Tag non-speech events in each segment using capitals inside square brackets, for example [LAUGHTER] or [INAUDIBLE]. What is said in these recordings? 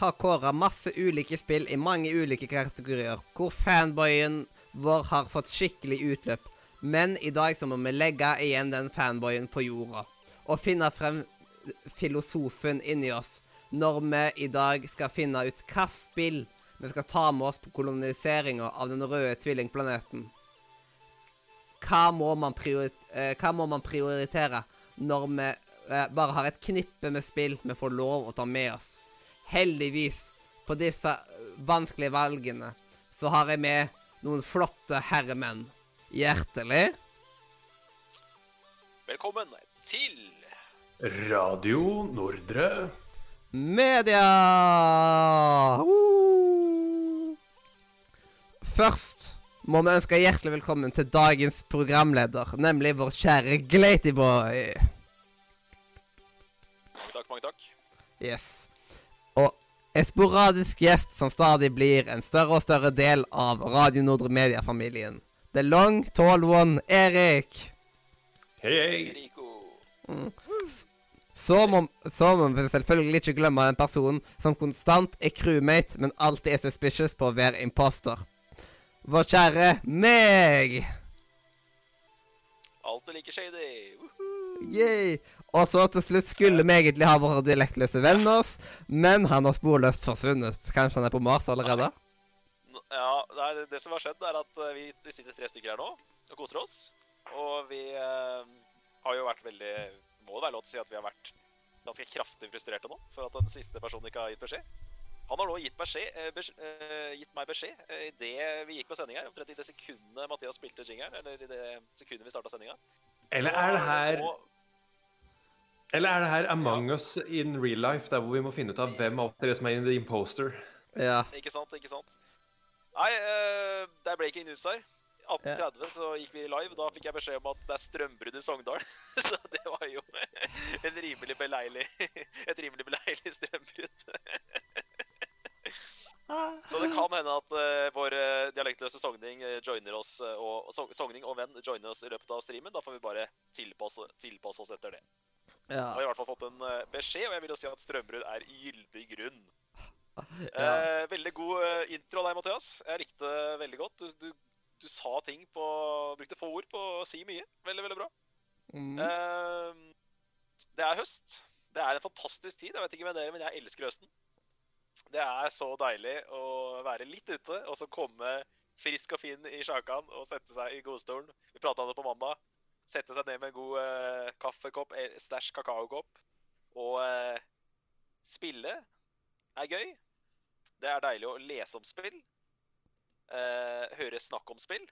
Har kåra masse ulike spill i mange ulike kategorier, hvor fanboyen vår har fått skikkelig utløp. Men i dag så må vi legge igjen den fanboyen på jorda, og finne frem filosofen inni oss, når vi i dag skal finne ut hva spill vi skal ta med oss på koloniseringa av den røde tvillingplaneten. Hva må eh, hva må man prioritere når vi eh, bare har et knippe med spill vi får lov å ta med oss? Heldigvis, på disse vanskelige valgene, så har jeg med noen flotte herremenn. Hjertelig Velkommen til Radio Nordre. media! Først må vi ønske hjertelig velkommen til dagens programleder, nemlig vår kjære Glatyboy. Mange takk, mange takk. Yes. En sporadisk gjest som stadig blir en større og større del av Radio Nordre Media-familien. The long tall one, Erik. Hei, hei. Mm. Så må, så må vi selvfølgelig ikke glemme en person som konstant er crewmate, men alltid er suspicious på å være imposter. Vår kjære meg. Alltid like shady. Woohoo. Yay. Og så til slutt skulle vi egentlig ha våre dialektløse venn oss, men han har sporløst forsvunnet. Kanskje han er på Mars allerede? Ja, det, er, det som har skjedd, er at eh, vi, vi sitter tre stykker her nå og koser oss. Og vi eh, har jo vært veldig Må det være lov til å si at vi har vært ganske kraftig frustrerte nå for at den siste personen ikke har gitt beskjed. Han har nå gitt, beskjed, eh, bes, eh, gitt meg beskjed uh, idet vi gikk på sending her. Omtrent i det sekundet Mathias spilte jingeren, eller i det sekundet vi starta sendinga. Eller er det her Eller er det her Among us in real life, der hvor vi må finne ut av hvem av dere som er in the imposter? Ja. Ikke sant, ikke sant. Nei, uh, det er breaking news her. 18.30 så gikk vi live. Da fikk jeg beskjed om at det er strømbrudd i Sogndal. [LAUGHS] så det var jo en rimelig beleilig, et rimelig beleilig strømbrudd. [LAUGHS] så det kan hende at uh, vår eh, dialektløse sogning eh, joiner oss, eh, og, sogning og venn joiner oss i løpet av streamen. Da får vi bare tilpasse, tilpasse oss etter det. Nå har i hvert fall fått en eh, beskjed, og jeg vil jo si at strømbrudd er gyldig grunn. [LAUGHS] ja. Eh, veldig god eh, intro av deg, Mathias. Jeg likte det veldig godt. Du, du, du sa ting på Brukte få ord på å si mye. Veldig, veldig bra. Mm. Eh, det er høst. Det er en fantastisk tid. Jeg vet ikke med dere, men jeg elsker høsten. Det er så deilig å være litt ute, og så komme frisk og fin i sjakan og sette seg i godstolen. Vi prata om det på mandag. Sette seg ned med en god uh, kaffekopp, eh, stæsj kakaokopp, og uh, spille er gøy. Det er deilig å lese om spill, uh, høre snakk om spill,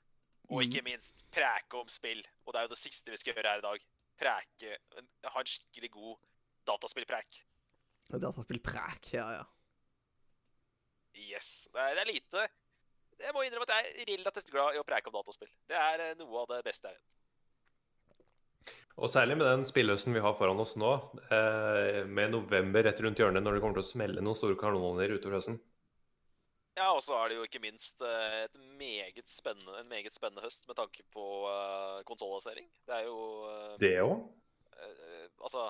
og ikke minst preke om spill. Og det er jo det siste vi skal gjøre her i dag. Preke, ha en skikkelig god dataspillprek. Dataspillprek, ja, ja. Yes. Det er, det lite Jeg må innrømme at jeg er relativt glad i å preke om dataspill. Det er noe av det beste jeg vet. Og særlig med den spillhøsten vi har foran oss nå, eh, med november rett rundt hjørnet når det kommer til å smelle noen store kanoner utover høsten. Ja, og så er det jo ikke minst eh, et meget spennende, en meget spennende høst med tanke på uh, konsollansering. Det er jo Det òg? eh, Altså,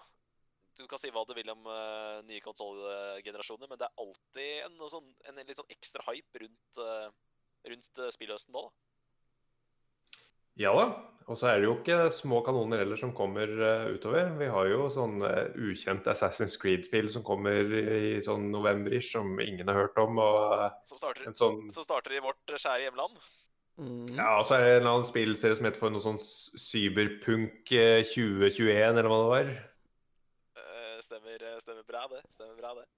du kan si hva du vil om uh, nye konsollgenerasjoner, men det er alltid en, sånn, en litt sånn ekstra hype rundt, uh, rundt spillhøsten nå. da. Ja da. Og så er det jo ikke små kanoner heller som kommer eh, utover. Vi har jo sånn uh, ukjent Assassin's Creed-spill som kommer i sånn november-ish, som ingen har hørt om. Og eh, Som starter, en sånn som starter i vårt skjære kjære hjemland. Mm. Ja, og så er det en eller annen spillserie som heter for noe sånn Cyberpunk eh, 2021, eller hva det var. Eh, stemmer, eh, stemmer bra, det. Stemmer bra, det.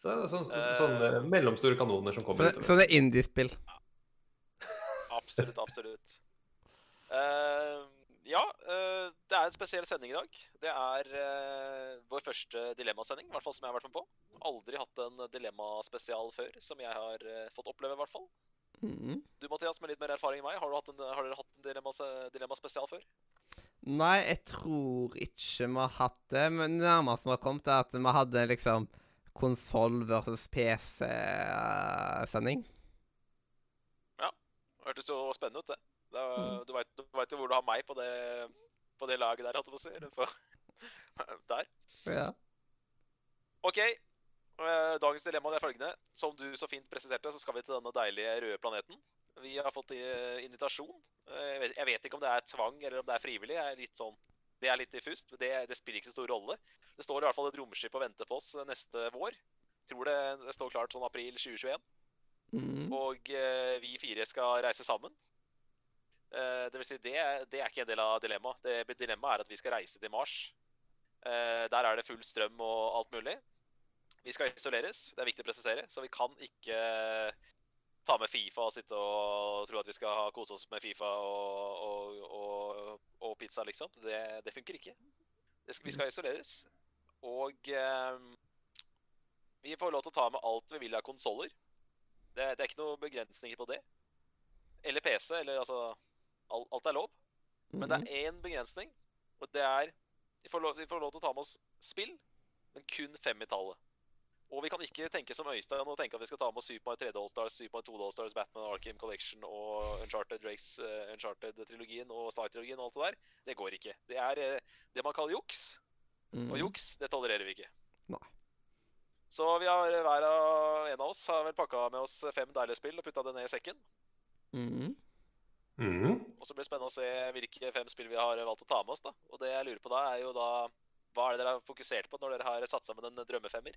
Så, sånn, sånne mellomstore kanoner som Så, kommer så utover. det er indiespill. Absolutt, absolutt. Eh, ja, uh, det er en spesiell sending i dag. Det er uh, vår første dilemmasending, i hvert fall som jeg har vært med på. Aldri hatt en dilemmaspesial før, som jeg har fått oppleve, i hvert fall. Mm. Du, Mathias, med litt mer erfaring enn meg, har, en, har dere hatt en dilemma, dilemmaspesial før? Nei, jeg tror ikke vi har hatt det. Men det nærmeste vi har kommet, er at vi hadde liksom konsoll versus PC-sending. Det hørtes jo spennende ut, det. Er- Mm. Du veit jo hvor du har meg på det, på det laget der, holdt jeg på å si. eller På, [LAUGHS] der. Ja. OK. Eh, Dagens dilemma er følgende. Som du så fint presiserte, så skal vi til denne deilige røde planeten. Vi har fått eh, invitasjon. Eh, Jeg vet, vet ikke om det er tvang eller om det er frivillig. Jeg er litt sånn, det er litt diffust. Det, det spiller ikke så stor rolle. Det står i hvert fall et romskip og venter på oss neste vår. Tror det, det står klart sånn april 2021. Mm. Og eh, vi fire skal reise sammen. Eh, det vil si, det, det er ikke en del av dilemmaet. Dilemmaet er at vi skal reise til Mars. Eh, der er det full strøm og alt mulig. Vi skal isoleres, det er viktig å presisere, så vi kan ikke eh, ta med Fifa og sitte og tro at vi skal kose oss med Fifa og, og, og, og pizza, liksom. Det, det funker ikke. Det skal, vi skal isoleres. Og eh, vi får lov til å ta med alt vi vil av konsoller. Det, det er ikke noen begrensninger på det. Eller PC, eller altså al- Alt er lov. Men det Mhm. er én begrensning, og det er vi får, lov, vi får lov til å ta med oss spill, men kun fem i tallet. Og vi kan ikke tenke som Øystein og tenke at vi skal ta med oss Super Mario 3D Allstars, Super Mario 2D Allstars, Batman Arkham Collection og Uncharted Drakes, uh, Uncharted-trilogien og Star-trilogien og alt det der. Det går ikke. Det er uh, det man kaller juks. Mm. Og juks, det tolererer vi ikke. Nei. Så vi har hver av en av oss har vel pakka med oss fem deilige spill og putta det ned i sekken. Mhm. Mhm. Og så blir det spennende å se hvilke fem spill vi har valgt å ta med oss. da. Og det jeg lurer på da, er jo da Hva er det dere har fokusert på når dere har satt sammen en drømmefemmer?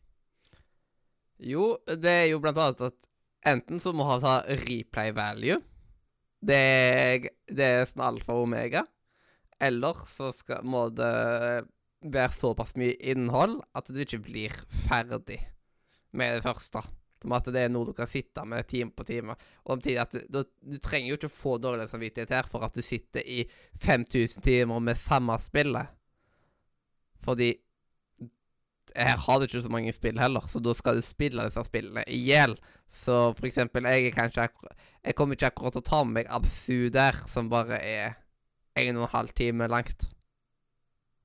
Jo, det er jo blant annet at enten så må ha ta replay value. Det er, det er sånn alfa og omega. Eller så skal, må det være såpass mye innhold at du ikke blir ferdig med det første. Som at det er noe du kan sitte med time på time. Og samtidig at du, du trenger jo ikke få dårlig samvittighet her for at du sitter i 5000 timer med samme spillet. Fordi her har du ikke så mange spill heller, så da skal du spille disse spillene i hjel. Så for eksempel, jeg er kanskje Jeg kommer ikke akkurat til å ta med meg Absu der, som bare er en og en halv time langt.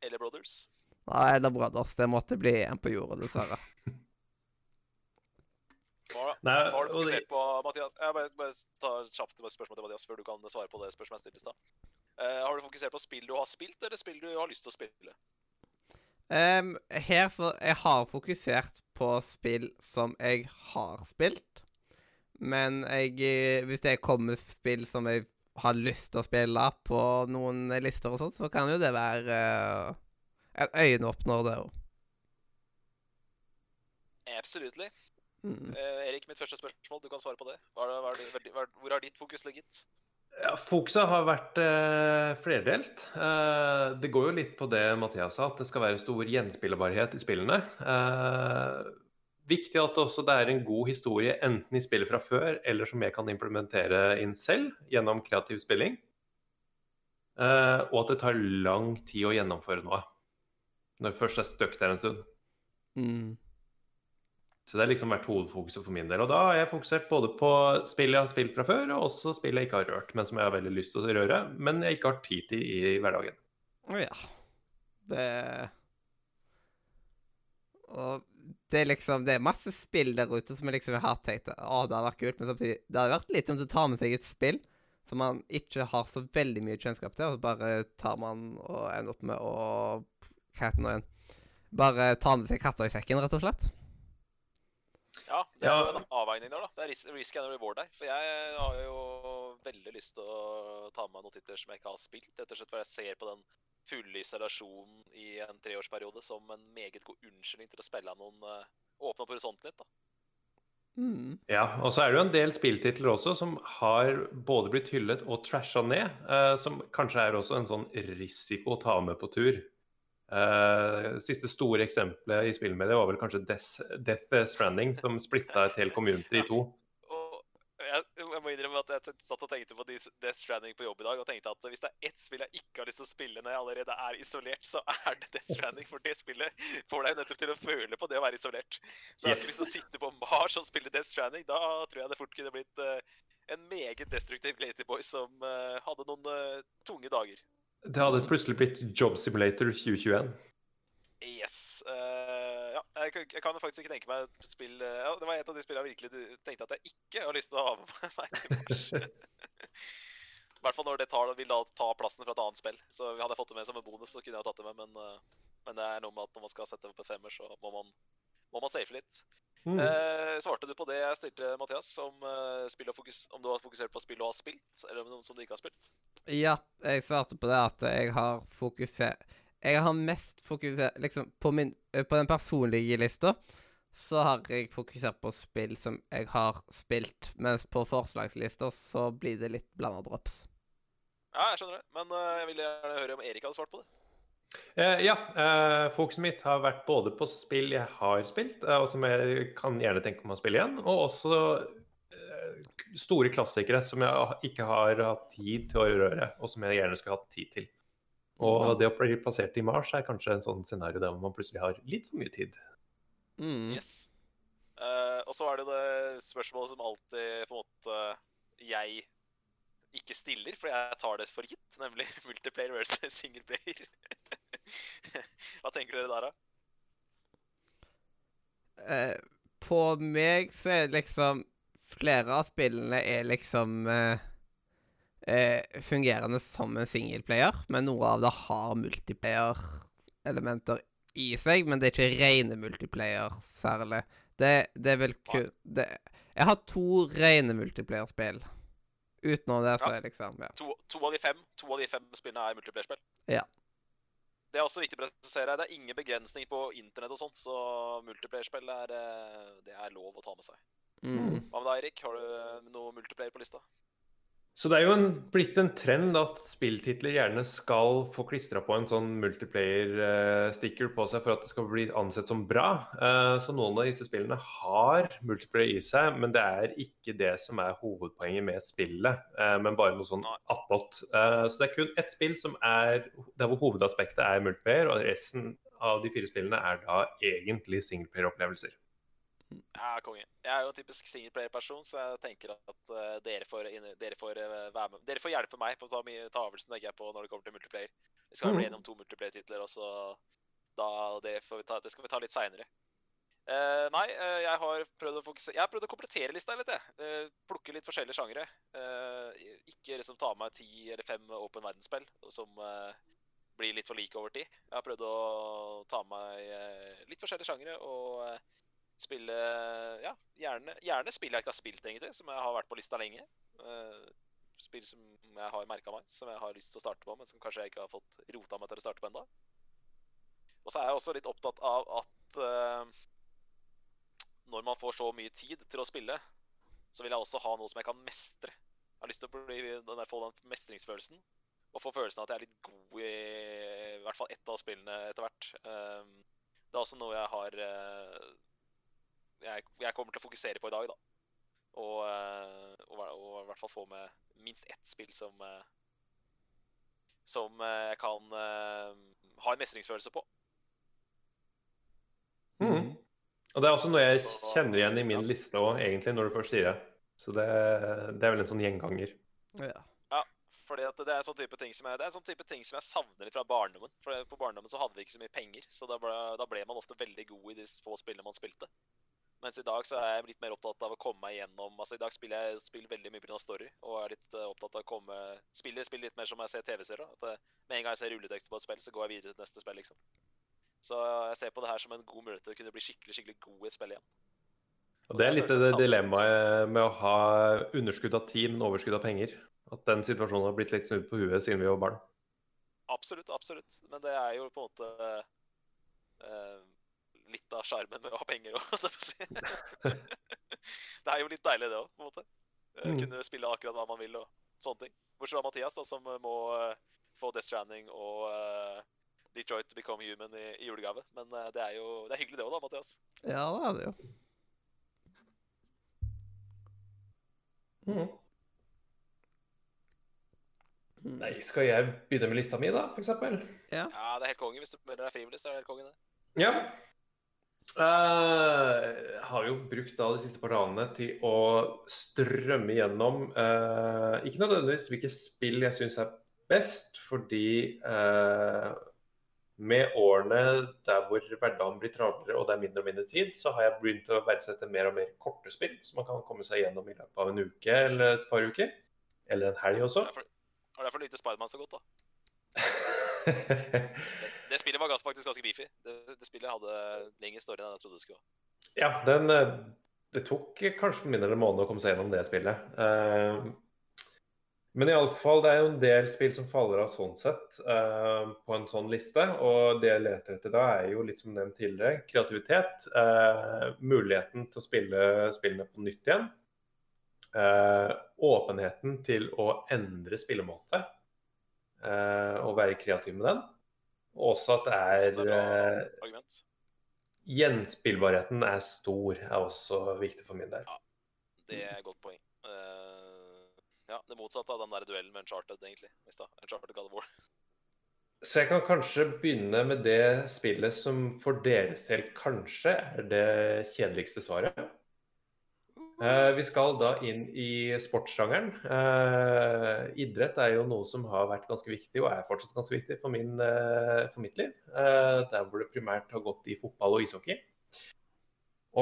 Eller Brothers? Ja, eller Brothers. Det måtte bli en på jorda, dessverre. [LAUGHS] Hva, Nei, hva har du fokusert på, Mathias? Jeg bare, bare tar kjapt et spørsmål til Mathias før du kan svare på det spørsmålet jeg stilte i stad. Uh, har du fokusert på spill du har spilt, eller spill du har lyst til å spille? Um, her for, Jeg har fokusert på spill som jeg har spilt. Men jeg, eh, hvis det kommer spill som jeg har lyst til å spille på noen lister og sånt, så kan jo det være uh, en øyenåpner, det òg. Absolutely. Mm. Eh, Erik, mitt første spørsmål. Du kan svare på det. Hva er, hva er, det- hva er, hvor har ditt fokus ligget? Ja, Fokuset har vært eh, flerdelt. Eh, det går jo litt på det Mathias sa, at det skal være stor gjenspillbarhet i spillene. Eh, viktig at også det er en god historie enten i spillet fra før, eller som jeg kan implementere inn selv gjennom kreativ spilling. Eh, og at det tar lang tid å gjennomføre noe. Når det først er stuck der en stund. Mm. Så det har liksom vært hovedfokuset for min del. Og da har jeg fokusert både på spill jeg har spilt fra før, og også spill jeg ikke har rørt, men som jeg har veldig lyst til å røre, men jeg ikke har tid til i hverdagen. Ja. Det Og det er liksom Det er masse spill der ute som jeg liksom har tenkt Å, det har vært kult, men samtidig Det hadde vært litt om du tar med seg et spill som man ikke har så veldig mye kjennskap til, og så bare tar man og ender opp med å Hva heter det nå igjen? Bare tar med seg katta i sekken, rett og slett. Ja, det er jo en avveining der, da. Det er ris risk and reward der. For jeg har jo veldig lyst til å ta med meg noen titler som jeg ikke har spilt. Rett og slett fordi jeg ser på den fulle isolasjonen i en treårsperiode som en meget god unnskyldning til å spille noen uh, Åpne opp horisonten litt, da. Mm. Ja, og så er det jo en del spilltitler også som har både blitt hyllet og trasha ned, eh, som kanskje er også en sånn risiko å ta med på tur. Eh, siste store eksempelet i spillmediet var vel kanskje Death, Death Stranding, som splitta et helt community i to. Jeg, jeg må innrømme at jeg satt og tenkte på Death Stranding på jobb i dag, og tenkte at hvis det er ett spill jeg ikke har lyst til å spille når jeg allerede er isolert, så er det Death Stranding. For det spillet får deg jo nettopp til å føle på det å være isolert. Så jeg har ikke lyst til å sitte på Mars og spille Death Stranding. Da tror jeg det fort kunne blitt eh, en meget destruktiv Ladyboy som eh, hadde noen tunge dager. Det hadde plutselig blitt Job Simulator 2021. Yes. Uh, ja, jeg, jeg kan faktisk ikke tenke meg et spill uh, Det var et av de spillene jeg virkelig tenkte at jeg ikke har lyst til å ha med [LAUGHS] meg til. [LAUGHS] I hvert fall når det tar, vil da ta plassen fra et annet spill. Så Hadde jeg fått det med som en bonus, så kunne jeg tatt det med. Men, uh, men det er noe med at når man skal sette opp en femmer, så må man må man safe litt. Mm. Eh, svarte du på det jeg stilte, Mathias, om, eh, fokus, om du har fokusert på spill og har spilt, eller om som du ikke har spilt? Ja, jeg svarte på det at jeg har fokusert Jeg har mest fokusert Liksom, på, min, eh, på den personlige lista så har jeg fokusert på spill som jeg har spilt, mens på forslagslista så blir det litt blanda drops. Ja, jeg skjønner det. Men uh, jeg ville gjerne høre om Erik hadde svart på det. Eh, ja, eh, fokuset mitt har vært både på spill jeg har spilt, eh, og som jeg kan gjerne tenke meg å spille igjen, og også eh, store klassikere som jeg ikke har hatt tid til å røre, og som jeg gjerne skulle hatt tid til. Og det å bli plassert i Mars er kanskje en sånn scenario der man plutselig har litt for mye tid. Mm. Yes. Uh, og så er det det spørsmålet som alltid på en måte jeg ikke stiller, for jeg tar det for gitt, nemlig [LAUGHS] multiplayer versus singleplayer. [LAUGHS] [LAUGHS] Hva tenker dere der, da? Eh, på meg så er det liksom Flere av spillene er liksom eh, eh, fungerende som en singleplayer, men noe av det har multiplayer-elementer i seg, men det er ikke rene multiplayer særlig. Det, det er vel kun det, Jeg har to rene multiplayer-spill. Utenom det, så er liksom Ja. To, to av de fem to av de fem spillene er multiplayer-spill. Ja. Det er også viktig å presisere. Det er ingen begrensning på internett og sånt, så multiplayer-spill er, eh, det er lov å ta med seg. Mm. Hva med deg, Erik? Har du noe multiplayer på lista? Så det er jo en, blitt en trend at spilltitler gjerne skal få klistra på en sånn multiplayer-sticker på seg for at det skal bli ansett som bra. Eh, Så noen av disse spillene har multiplayer i seg, men det er ikke det som er hovedpoenget med spillet, eh, men bare noe sånn attåt. Eh, Så det er kun ett spill som er der hvor hovedaspektet er multiplayer, og resten av de fire spillene er da egentlig singleplayer-opplevelser. Ja, konge. Jeg er jo en typisk singleplayer-person, så jeg tenker at uh, dere, får, dere, får, uh, dere får hjelpe meg på å ta, ta avelsen jeg på når det kommer til multiplayer. Vi skal mm. bli gjennom to multiplayer-titler, og så da, det, får vi ta, det skal vi ta litt seinere. nei, eh, jeg har prøvd å fokusere Jeg har prøvd å komplettere lista litt, jeg. Plukke litt forskjellige sjangere. Ikke liksom ta med ti eller fem åpen verdensspill som blir litt for like over tid. Jeg har prøvd å ta med meg litt forskjellige sjangere og spille Ja, gjerne, gjerne spill jeg ikke har spilt, egentlig, som jeg har vært på lista lenge. Eh, spill som jeg har merka meg, som jeg har lyst til å starte på, men som kanskje jeg ikke har fått rota meg til å starte på ennå. Og så er jeg også litt opptatt av at uh, når man får så mye tid til å spille, så vil jeg også ha noe som jeg kan mestre. Jeg har lyst til å bli, den der, få den mestringsfølelsen. Og få følelsen av at jeg er litt god i i hvert fall ett av spillene etter hvert. Um, det er også noe jeg har eh, jeg, jeg kommer til å fokusere på i dag, da. Og, eh, og, og i hvert fall få med minst ett spill som eh, Som eh, jeg kan ha en mestringsfølelse på. Mm. Og det er også noe jeg kjenner igjen i min ja. liste òg, egentlig, når du først sier det. Så det, det er vel en sånn gjenganger. Ja. Fordi at det er sånn type ting som jeg, det er sånn type ting som jeg savner litt fra barndommen. For på barndommen så hadde vi ikke så mye penger, så da ble, da ble man ofte veldig god i de få spillene man spilte. Mens i dag så er jeg litt mer opptatt av å komme meg gjennom altså I dag spiller jeg spiller veldig mye pga. story, og er litt eh, opptatt av å komme Spiller, spiller litt mer som jeg ser TV-serier. At eh, med en gang jeg ser rulletekster på et spill, så går jeg videre til neste spill, liksom. Så jeg ser på det her som en god mulighet til å kunne bli skikkelig skikkelig god i spillet spill igjen. Og det er litt det dilemmaet med å ha underskudd av tid, men overskudd av penger. At den situasjonen har blitt litt snudd på huet siden vi var barn. Absolutt, absolutt. Men det er jo på en måte eh, litt av sjarmen med å ha penger òg, [LAUGHS] det er jo litt deilig, det òg, på en måte. Eh, Mm. Kunne spille akkurat hva man vil og sånne ting. Bortsett fra Mathias, da, som eh, må eh, få Death Stranding og uh, Detroit Become Human i, i julegave. Men uh, det er jo det er hyggelig, det òg, da, Mathias. ja, det er det jo. Mm. Nei, skal jeg begynne med lista mi, da, eksempel? Ja. Ja, det er helt konge. Hvis du melder deg frivillig, så er det helt konge, det. Ja. Jeg har jo brukt da de siste par dagene til å strømme gjennom uh, Ikke nødvendigvis hvilke spill jeg syns er best, fordi uh, med årene der hvor hverdagen blir travlere og det er mindre og mindre tid, så har jeg begynt å verdsette mer og mer korte spill, som man kan komme seg gjennom i løpet av en uke eller et par uker. Eller en helg også. Og derfor likte Spiderman så godt, da. [LAUGHS] Det spillet var faktisk ganske beefy. Det, det spillet hadde lengre story enn jeg trodde det skulle ha. Ja, den eh, Det tok kanskje mindre min del en måned å komme seg gjennom det spillet. Uh, men iallfall, det er jo en del spill som faller av sånn sett uh, på en sånn liste. Og det jeg leter etter da, er jo litt som nevnt tidligere, kreativitet. Uh, muligheten til å spille spillene på nytt igjen. åpenheten til å endre spillemåte. og være kreativ med den. Og også at det er, uh, Gjenspillbarheten er stor, er også viktig for min del. Ja, det er et godt poeng. Uh, ja, Det motsatte av den der duellen med Uncharted, egentlig. I stad. Uncharted God of. Så jeg kan kanskje begynne med det spillet som for deres del kanskje er det kjedeligste svaret. Uh, vi skal da inn i sportssjangeren. Uh, idrett er jo noe som har vært ganske viktig, og er fortsatt ganske viktig for, min, uh, for mitt liv. der hvor det primært har gått i fotball og ishockey.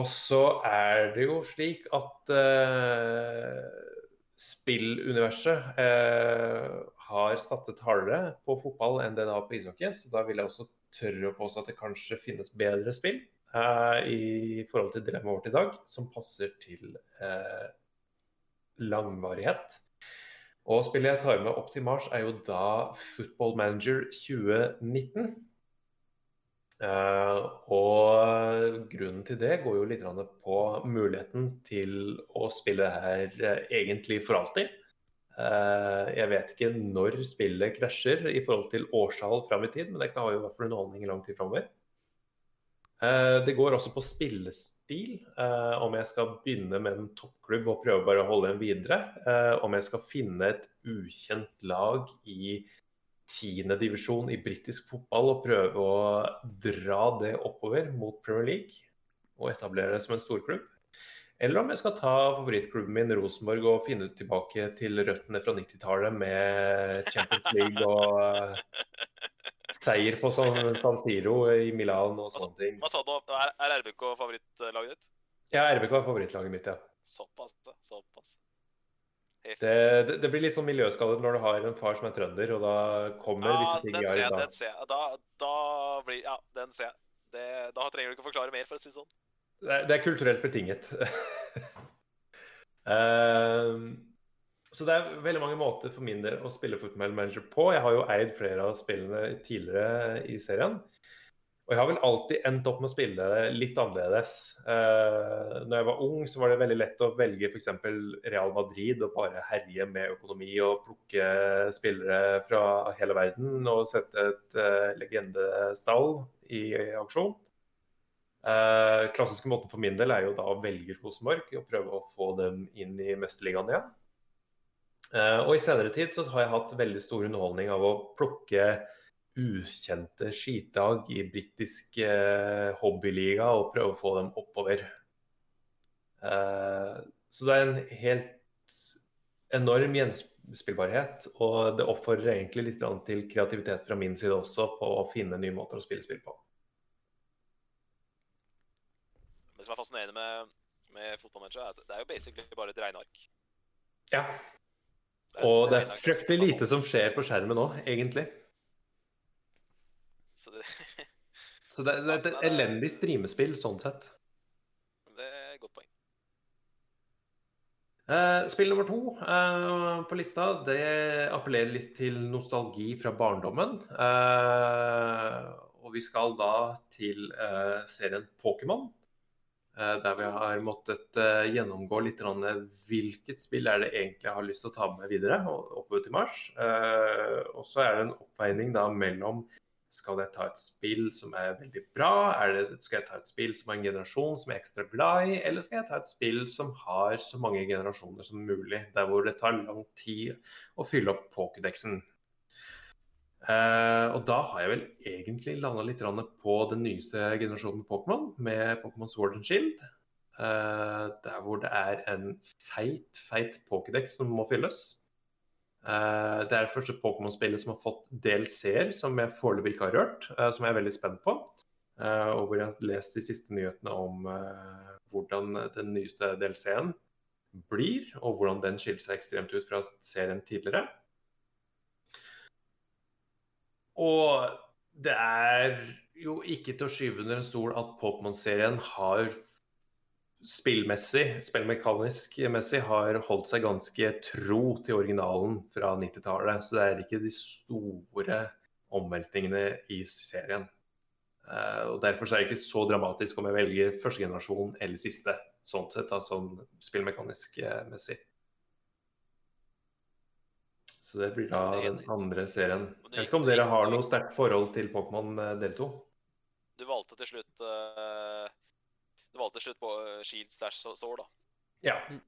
Og så er det jo slik at spilluniverset har satset hardere på fotball enn det det har på ishockey, så da vil jeg også tørre å påstå at det kanskje finnes bedre spill i forhold til dilemmaet vårt i dag, som passer til uh, langvarighet. Og spillet jeg tar med opp til Mars, er jo da Football Manager 2019. Uh, eh, og grunnen til det går jo litt på muligheten til å spille her egentlig for alltid. Jeg vet ikke når spillet krasjer i forhold til årstall fram i tid, men det har jo hvert fall underholdning i lang tid framover. Eh, det går også på spillestil, eh, om jeg skal begynne med en toppklubb og prøve bare å holde en videre. Eh, om jeg skal finne et ukjent lag i tiendedivisjon i britisk fotball og prøve å dra det oppover mot Premier League og etablere det som en storklubb. Eller om jeg skal ta favorittklubben min Rosenborg og finne tilbake til røttene fra 90-tallet med Champions League og seier på San, San Siro i Milan og sånne ting. Hva sa du? Er, er RBK favorittlaget ditt? Ja, RBK er favorittlaget mitt, ja. Såpass, såpass. Det, det, det, blir litt sånn miljøskadet når du har en far som er trønder, og da kommer ja, disse tingene i dag. Den ser jeg. Da, da blir Ja, den ser jeg. Det, da trenger du ikke forklare mer, for å si det sånn. Det, det er kulturelt betinget. uh, [LAUGHS] Så det er veldig mange måter for min del å spille Football Manager på. Jeg har jo eid flere av spillene tidligere i serien. Og jeg har vel alltid endt opp med å spille litt annerledes. Uh, når jeg var ung, så var det veldig lett å velge f.eks. Real Madrid og bare herje med økonomi og plukke spillere fra hele verden og sette et uh, legendestall i aksjon. Uh, klassiske måten for min del er jo da å velge Rosenborg og prøve å få dem inn i mesterligaen igjen. Uh, og i senere tid så har jeg hatt veldig stor underholdning av å plukke ukjente skitag i britisk uh, hobbyliga og prøve å få dem oppover. Uh, så det er en helt enorm gjenspillbarhet, og det oppfordrer egentlig litt til kreativitet fra min side også på å finne nye måter å spille spill på. Det som er fascinerende med, med fotballmanager, er at det er jo basically bare et regneark. Ja, og det er fryktelig lite som skjer på skjermen nå, egentlig. Så det, [LAUGHS] Så det, det er et elendig streamespill sånn sett. Det er et godt poeng. Uh, spill nummer to uh, på lista det appellerer litt til nostalgi fra barndommen. Og vi skal da til serien Pokémon. Eh, der vi har måttet eh, gjennomgå litt hvilket spill er det egentlig jeg har lyst til å ta med videre oppover til mars. Eh, og så er det en oppveining da mellom skal jeg ta et spill som er veldig bra, det, skal jeg ta et spill som har en generasjon som er ekstra glad i, eller skal jeg ta et spill som har så mange generasjoner som mulig, der hvor det tar lang tid å fylle opp Pokédexen. Uh, og da har jeg vel egentlig landa litt på den nyeste generasjonen Pokémon, med Pokémon Sword and Shield. Uh, der hvor det er en feit, feit Pokédex som må fylles. Uh, det er det første Pokémon-spillet som har fått DLC-er som jeg foreløpig ikke har rørt, som jeg er veldig spent på. og hvor jeg har lest de siste nyhetene om hvordan den nyeste DLC-en blir, og hvordan den skiller seg ekstremt ut fra serien tidligere. Og det er jo ikke til å skyve under en stol at Pokémon-serien har spillmessig, spillmekanisk messig, har holdt seg ganske tro til originalen fra 90-tallet. Så det er ikke de store omveltningene i serien. Uh, og Derfor er det ikke så dramatisk om jeg velger første generasjon eller siste, sånn sett, da, sånn spillmekanisk messig. Så det blir da den andre serien. Jeg vet ikke om dere har noe sterkt forhold til Pokémon eh, del 2? Du valgte til slutt uh, Du valgte til slutt på Shield Stash Sword, da. Ja. Mm.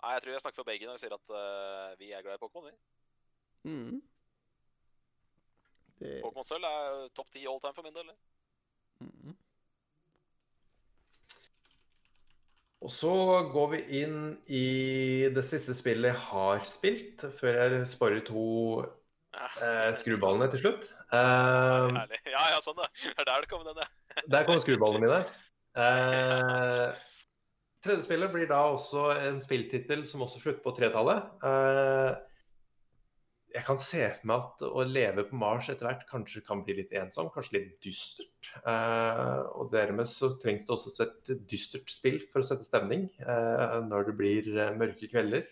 Nei, jeg tror jeg snakker for begge når jeg sier at vi er glad i Pokémon, vi. Mm. Det... Pokémon Sølv er topp ti all time for min del. Mm. Og så går vi inn i det siste spillet jeg har spilt, før jeg sparer to eh, skruballene til slutt. Uh, ja, ja, sånn da. Det er der det kommer den, ja. der kom skruballene mine. [LAUGHS] Eh, tredje spillet blir da også en spilltittel som også slutter på tretallet. Uh, jeg kan se for meg at å leve på Mars etter hvert kanskje kan bli litt ensom, kanskje litt dystert. Eh, og dermed så trengs det også et dystert spill for å sette stemning Eh, når det blir uh, mørke kvelder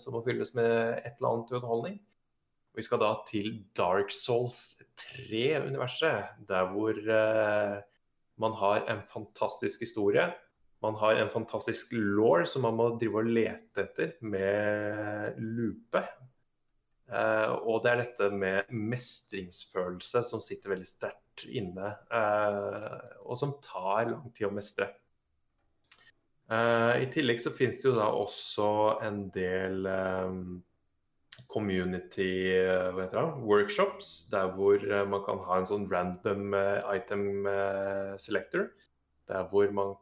som må fylles med et eller annet underholdning. Vi skal da til Dark Souls 3-universet, der hvor man har en fantastisk historie. Man har en fantastisk law som man må drive og lete etter med lupe Uh, og det er dette med mestringsfølelse som sitter veldig sterkt inne, uh, og som tar lang tid å mestre. Uh, I tillegg så finnes det jo da også en del um, community hva heter det, workshops, der hvor man kan ha en sånn random item selector. Der hvor man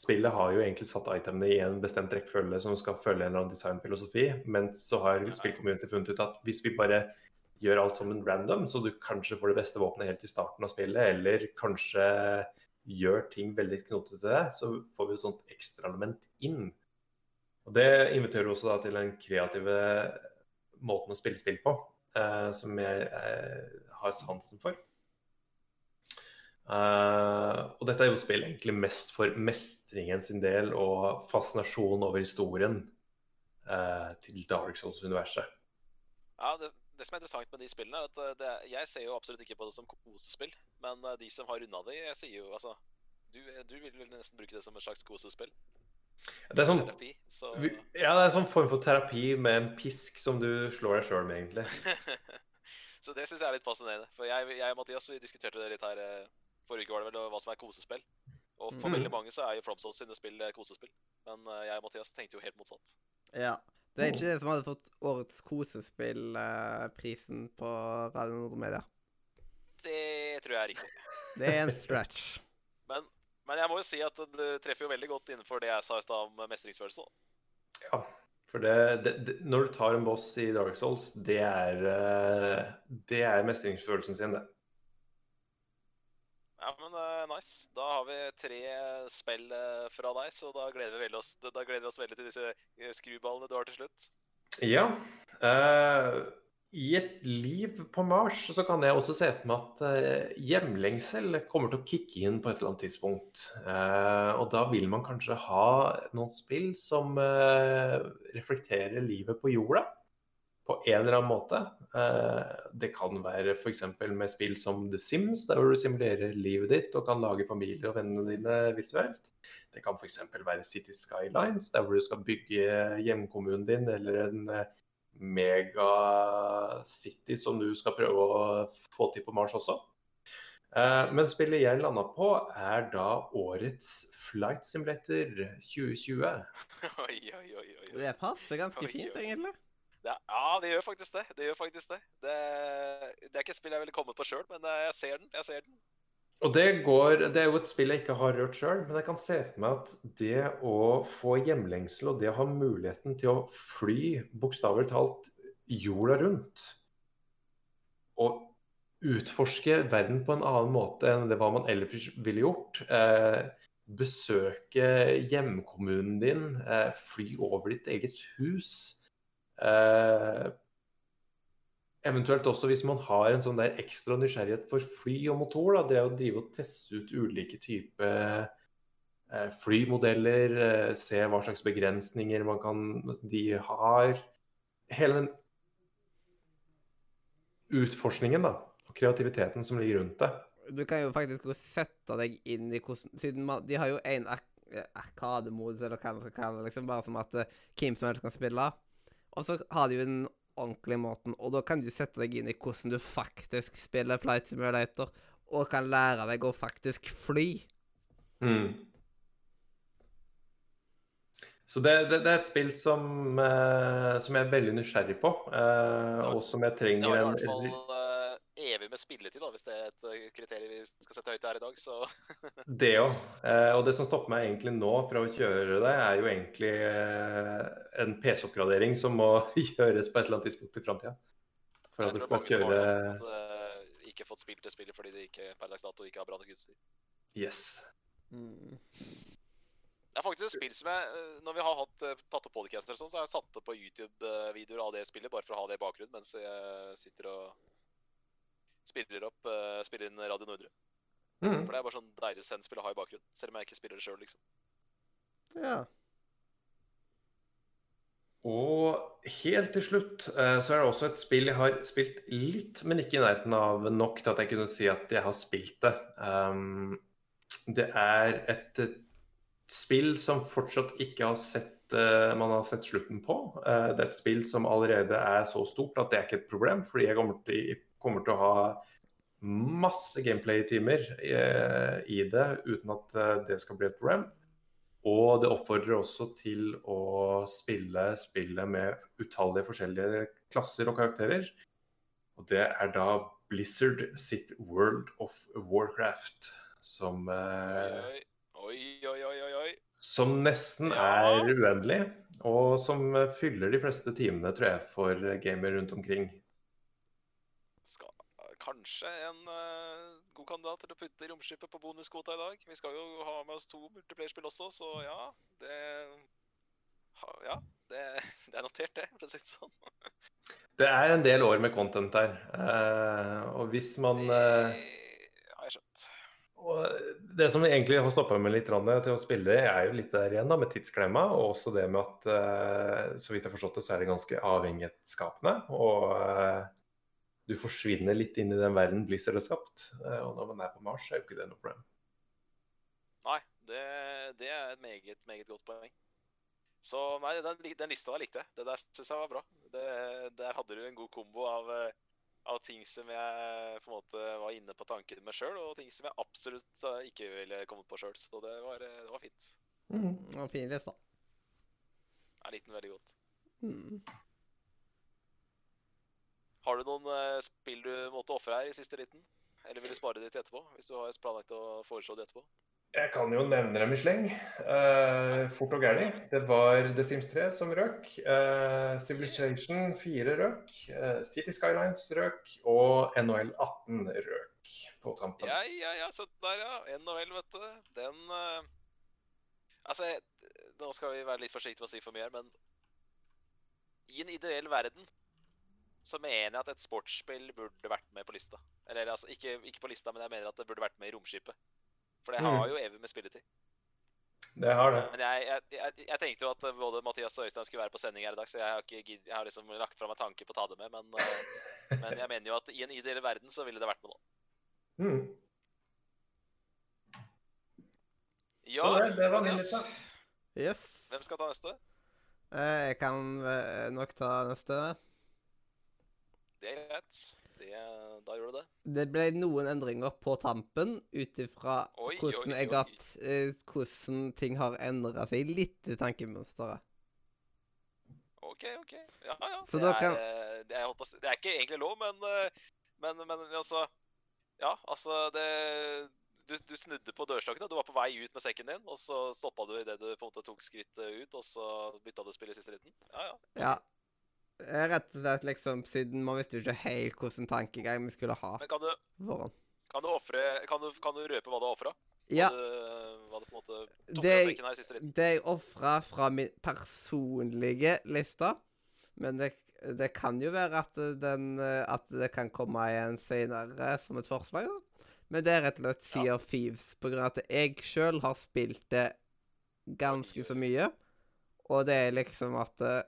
Spillet har jo egentlig satt itemene i en bestemt rekkefølge som skal følge en eller annen designfilosofi, men så har spillcommunity funnet ut at hvis vi bare gjør alt som en random, så du kanskje får det beste våpenet helt i starten av spillet, eller kanskje gjør ting veldig knotete, så får vi et sånt ekstraelement inn. Og Det inviterer også da til den kreative måten å spille spill på, eh, som jeg eh, har sansen for. Uh, og dette er jo spill egentlig mest for mestringen sin del og fascinasjon over historien uh, til Dark Souls-universet. Ja, det, det, som er interessant med de spillene, er at eh, det, jeg ser jo absolutt ikke på det som kosespill. Men de som har runda det, jeg sier jo altså du, du, vil vel nesten bruke det som et slags kosespill? Det er sånn, terapi, så... Ja, det er en sånn form for terapi med en pisk som du slår deg sjøl med, egentlig. [LAUGHS] så det syns jeg er litt fascinerende. For jeg, jeg og Mathias vi diskuterte det litt her Forrige uke var det vel hva som er kosespill. Og for mm. veldig mange så er jo FromSource sine spill eh, kosespill. Men uh, jeg og Mathias tenkte jo helt motsatt. Ja. Det er ikke det som hadde fått årets kosespillprisen uh, på Radio Nordmedia. Det tror jeg er riktig. [LAUGHS] Det er en stretch. [LAUGHS] men, men, jeg må jo si at det treffer jo veldig godt innenfor det jeg sa i stad om mestringsfølelse. Ja, for det, det, det, når du tar en boss i Dark Souls, det er, det er mestringsfølelsen sin, det. Ja, men uh, nice. Da har vi tre spill uh, fra deg, så da gleder, vi oss, da gleder vi oss veldig til disse eh, skruballene du har til slutt. Ja. Uh, I et liv på Mars så kan jeg også se for meg at hjemlengsel kommer til å kicke inn på et eller annet tidspunkt. og da vil man kanskje ha noen spill som reflekterer livet på jorda på en eller annen måte. Eh, det kan være f.eks. med spill som The Sims, der hvor du simulerer livet ditt og kan lage familie og vennene dine virtuelt. Det kan f.eks. være City Skylines, der hvor du skal bygge hjemkommunen din, eller en eh, megacity som du skal prøve å få til på Mars også. Eh, men spillet jeg landa på, er da årets Flight Simulator 2020. [LAUGHS] Oi, oi, oi, oi. Det passer ganske fint, egentlig. Det, gjør faktisk det. Det gjør faktisk det. Det, det er ikke et spill jeg ville kommet på sjøl, men jeg ser den. Jeg ser den. Og det, går, det er jo et spill jeg ikke har rørt sjøl, men jeg kan se for meg at det å få hjemlengsel og det å ha muligheten til å fly bokstavelig talt jorda rundt og utforske verden på en annen måte enn det hva man ellers ville gjort. Eh, besøke hjemkommunen din, eh, fly over ditt eget hus. Eh, Eventuelt også hvis man har en sånn der ekstra nysgjerrighet for fly og motor. da, Det å drive og teste ut ulike typer eh, flymodeller, eh, se hva slags begrensninger man kan, de har. Hele den utforskningen da, og kreativiteten som ligger rundt det. Du kan jo faktisk sette deg inn i hvordan Siden man, de har jo en ar arkademodus, eller hva man skal kalle det, liksom, bare som at hvem som helst kan spille. Og så har de jo den ordentlige måten, og da kan du sette deg inn i hvordan du faktisk spiller Flight Simulator, og kan lære deg å faktisk fly. Mm. Så det, det, det, er et spill som, uh, som jeg er veldig nysgjerrig på, uh, og som jeg trenger Det var i en hvert fall eh, evig med spilletid, da, hvis det er et eh, kriterium vi skal sette høyt her i dag. Så [LAUGHS] Det òg. Eh, og det som stopper meg egentlig nå fra å kjøre det, er jo egentlig eh, en PC-oppgradering som må [LAUGHS] gjøres på et eller annet tidspunkt i framtida. For at det skal kjøre at, ikke fått spilt det spillet fordi de ikke per dags dato ikke har bra nok utstyr. Yes. Mm. Det er faktisk et spill som jeg, når vi har hatt, tatt opp podcaster og sånn, så har jeg satt opp på YouTube-videoer av det spillet, bare for å ha det i bakgrunnen mens jeg sitter og spiller opp, uh, spiller inn Radio Nordre. Mm. For det er bare sånn deilig sendspill å ha i bakgrunnen, selv om jeg ikke spiller det sjøl, liksom. Ja. Og helt til slutt uh, så er det også et spill jeg har spilt litt, men ikke i nærheten av nok til at jeg kunne si at jeg har spilt det. Um, det er et et spill som fortsatt ikke har sett eh, man har sett slutten på. Eh, det er et spill som allerede er så stort at det er ikke et problem, fordi jeg kommer til, kommer til å ha masse gameplay-timer eh, i det uten at eh, det skal bli et problem. Og det oppfordrer også til å spille spillet med utallige forskjellige klasser og karakterer. Og det er da Blizzard sitt World of Warcraft, som, eh, Oi, oi, oi, som nesten er uendelig. Og som fyller de fleste timene, tror jeg, for gamer rundt omkring. Skal kanskje en uh, god kandidat til å putte i romskipet på bonuskvota i dag. Vi skal jo ha med oss to multiplayerspill også, så ja, det ha, Ja, det, [LAUGHS] det er notert, det, for å si det sånn. [LAUGHS] Det er en del år med content der. Uh, og hvis man eh, Det har jeg skjønt. Det som egentlig har stoppa meg litt til å spille, er jo litt der igjen da, med tidsklemma. Og også det med at eh, så vidt jeg har forstått det, så er det ganske avhengighetsskapende. Og eh, du forsvinner litt inn i den verden Blizzard har skapt. Eh, og når man er på Mars, er jo ikke det noe problem. Nei, det, det er et meget, meget godt poeng. Så nei, den, den lista der likte jeg. Det der syns jeg var bra. Det, der hadde du en god kombo av, eh, av ting som jeg på en måte var inne på tanken med sjøl, og ting som jeg absolutt eh, ikke ville kommet på sjøl. Så det var, det var fint. Det var fin liste. Jeg likte den veldig godt. Mm. Har du noen eh, spill du måtte ofre her i siste liten? Eller vil du spare det til etterpå? Hvis du har planlagt å foreslå det etterpå? Jeg kan jo nevne dem i sleng. Uh, fort og gærlig. Det var The Sims 3 som røk. Uh, Civilization 4 røk. Uh, City Skylines røk. Og NHL 18 røk på tampen. Ja, ja, ja, se der, ja. NHL, vet du. Den Altså, nå skal vi være litt forsiktige med å si for mye her, men i en ideell verden så mener jeg at et sportsspill burde vært med på lista. Eller altså, ikke, ikke på lista, men jeg mener at det burde vært med i romskipet. For det har Mm. jo evig med spilletid. Det har det. Men jeg, jeg, jeg, jeg tenkte jo at både Mathias og Øystein skulle være på sending her i dag, så jeg har, ikke, gidd- jeg har liksom lagt fra en tanke på å ta det med, men, eh, [LAUGHS] men jeg mener jo at i en ideell verden så ville det vært med nå. Mm. Ja, Så det, det var min Mathias. liste. Yes. Hvem skal ta neste? Eh, jeg kan eh, nok ta neste. Det er greit. Det, da gjør du det. Det ble noen endringer på tampen ut ifra hvordan eh, Hvordan ting har endra seg litt i tankemønsteret. OK, OK. Ja, ja. Så det, er, kan- eh, det, er, på det er ikke egentlig lov, men, eh, men, men altså Ja, altså det du, du snudde på dørstokken. Du var på vei ut med sekken din, og så stoppa du idet du på en måte tok skrittet ut, og så bytta du spill i siste liten. Ja, ja. Ja. Rett og slett liksom siden man visste jo ikke helt hvordan tankegang vi skulle ha Men kan du, foran. kan du, offre- kan du, kan du røpe hva du har ofra? Ja, Du, hva du på en måte tok Det- av sekken her i siste liten? det jeg ofra fra min personlige liste Men det det kan jo være at, den, at det kan komme igjen senere som et forslag, da. Men det er rett og slett Sea of Thieves, på grunn av at jeg sjøl har spilt det ganske så mye. Og det er liksom at eh,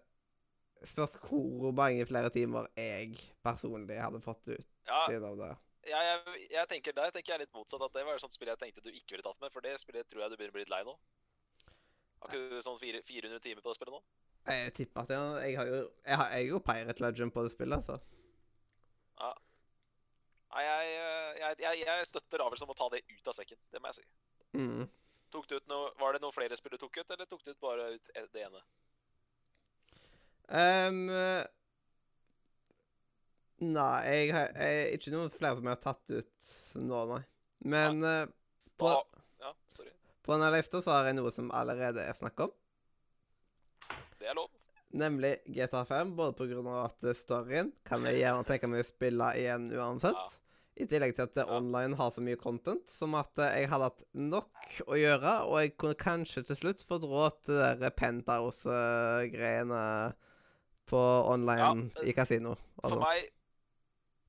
Spørs hvor mange flere timer jeg personlig hadde fått ut Ja, av det. Ja, jeg, jeg tenker Der tenker jeg litt motsatt. At det var et sånt spill jeg tenkte du ikke ville tatt med. For det spillet tror jeg du begynner å bli litt lei nå. Har ikke du sånn 400 timer på det spillet nå? Jeg tipper at jeg, jeg har jo Jeg har jeg er jo Pirate Legend på det spillet, altså. Ja. Nei, jeg, jeg, jeg, støtter Avelsen om å ta det ut av sekken. Det må jeg si. Mm. Tok du ut noe, var det noen flere spill du tok ut, eller tok du ut bare ut det ene? Ehm, nei, jeg har jeg, ikke noen flere som jeg har tatt ut nå, nei. Men eh, på, Da, ja, på denne lista så har jeg noe som allerede er snakk om. Det er lov. Nemlig GTA 5, både pga. at storyen kan jeg gjerne tenke meg å spille igjen uansett. I tillegg til at Ja. online har så mye content som at eh, jeg hadde hatt nok å gjøre, og jeg kunne kanskje til slutt fått råd til de penthouse-greiene på online Ja, eh, i kasino. For meg,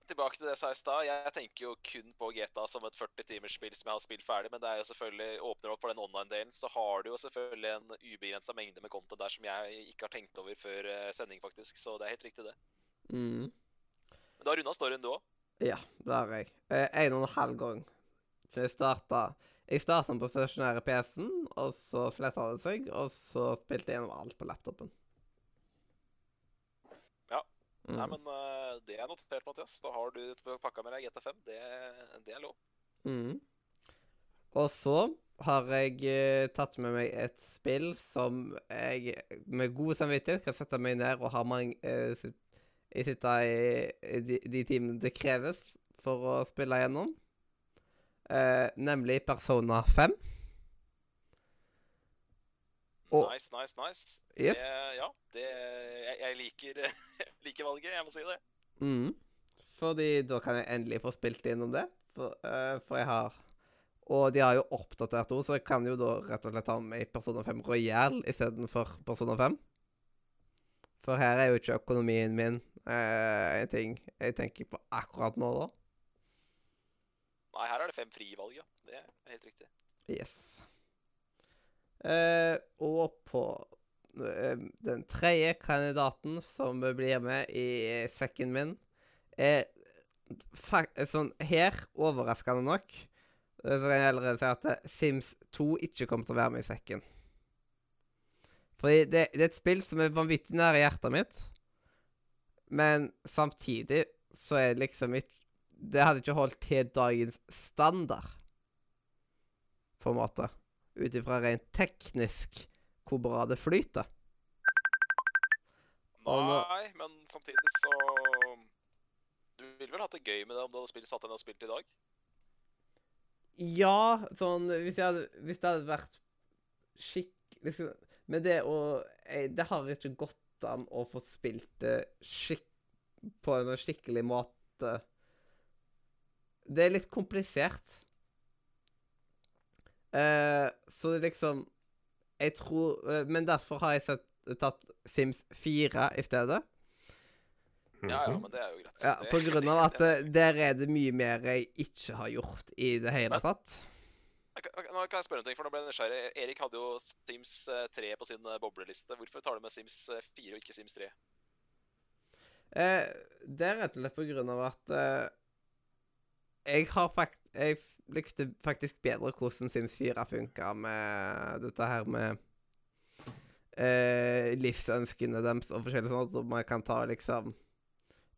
tilbake til det jeg sa i stad, jeg tenker jo kun på GTA som et 40 timers spill som jeg har spilt ferdig, men det er jo selvfølgelig, åpner opp for den online-delen, så har du jo selvfølgelig en ubegrensa mengde med konto der som jeg ikke har tenkt over før eh, sending, faktisk. Så det er helt riktig, det. Mm. Men du har runda storyen, du òg? Ja, det har jeg. Eh, En og en halv gang. Så jeg starta Jeg starta den på stasjonære PC-en, og så sletta det seg, og så spilte jeg gjennom alt på laptopen. Mm. Nei, men uh, det er notert, Mathias. Da har du pakka med deg GT5. Det, det er lov. Mm. Og så har jeg eh, tatt med meg et spill som jeg med god samvittighet kan sette meg ned og ha mange uh, sit, jeg sitter i, i de, de timene det kreves for å spille gjennom. Uh, nemlig Persona 5. Og- Nice, nice, nice. Yes. Det, ja, det, jeg, jeg liker, [LAUGHS] liker valget, jeg må si det. Mm. Fordi da kan jeg endelig få spilt innom det. For, uh, for jeg har Og de har jo oppdatert henne, så jeg kan jo da rett og slett ta med i Persona 5 Royal istedenfor Persona 5. For her er jo ikke økonomien min eh, en ting jeg tenker på akkurat nå, da. Nei, her er det fem frivalg, ja. Det er helt riktig. Yes. Eh, og på eh, den tredje kandidaten som blir med i sekken min, er sånn Her, overraskende nok, eh, så kan jeg allerede si at Sims 2 ikke kommer til å være med i sekken. Fordi det, det er et spill som er vanvittig nære hjertet mitt, men samtidig så er det liksom ikke Det hadde ikke holdt til dagens standard på en måte. Ut ifra rent teknisk hvor bra det flyter. Nei, men samtidig så Du ville vel hatt det gøy med det om du hadde spilt, satt deg ned og spilt i dag? Ja, sånn Hvis, jeg hadde, hvis det hadde vært skikk... Liksom, men det å jeg, Det har ikke gått an å få spilt det skikk, på en skikkelig måte. Det er litt komplisert. Eh, så det liksom Jeg tror uh, Men derfor har jeg sett, tatt Sims 4 i stedet. Ja, ja, men det er jo greit. Ja, på grunn av at eh, der er det mye mer jeg ikke har gjort i det hele tatt. Nå kan jeg spørre en ting, for nå ble jeg nysgjerrig. Erik hadde jo Sims eh, 3 på sin bobleliste. Hvorfor tar du med Sims eh, 4 og ikke Sims 3? Eh, det er rett og slett på grunn av at eh, jeg har fakt Jeg likte faktisk bedre hvordan Sims 4 funka med dette her med eh, livsønskene deres og forskjellig sånt. så man kan ta liksom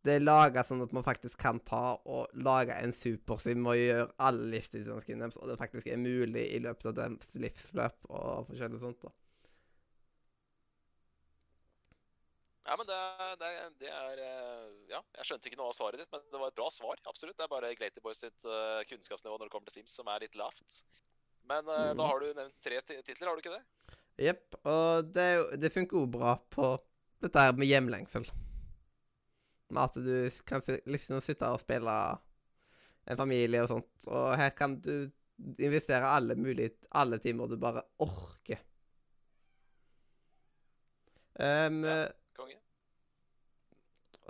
Det er laga sånn at man faktisk kan ta og lage en supersim og gjøre alle livsønskene deres, og det faktisk er mulig i løpet av deres livsløp og forskjellig sånt. da. Ja, men det, det, det er eh, Ja, jeg skjønte ikke noe av svaret ditt, men det var et bra svar. Absolutt. Det er bare Glaty Boys sitt uh, kunnskapsnivå når det kommer til Sims som er litt lavt. Men uh, mm. da har du nevnt tre titler, har du ikke det? Jepp. Og det, det funker jo bra på dette her med hjemlengsel. Med at du kan liksom sitte og spille en familie og sånt. Og her kan du investere alle mulige alle timer du bare orker. Um, Ja.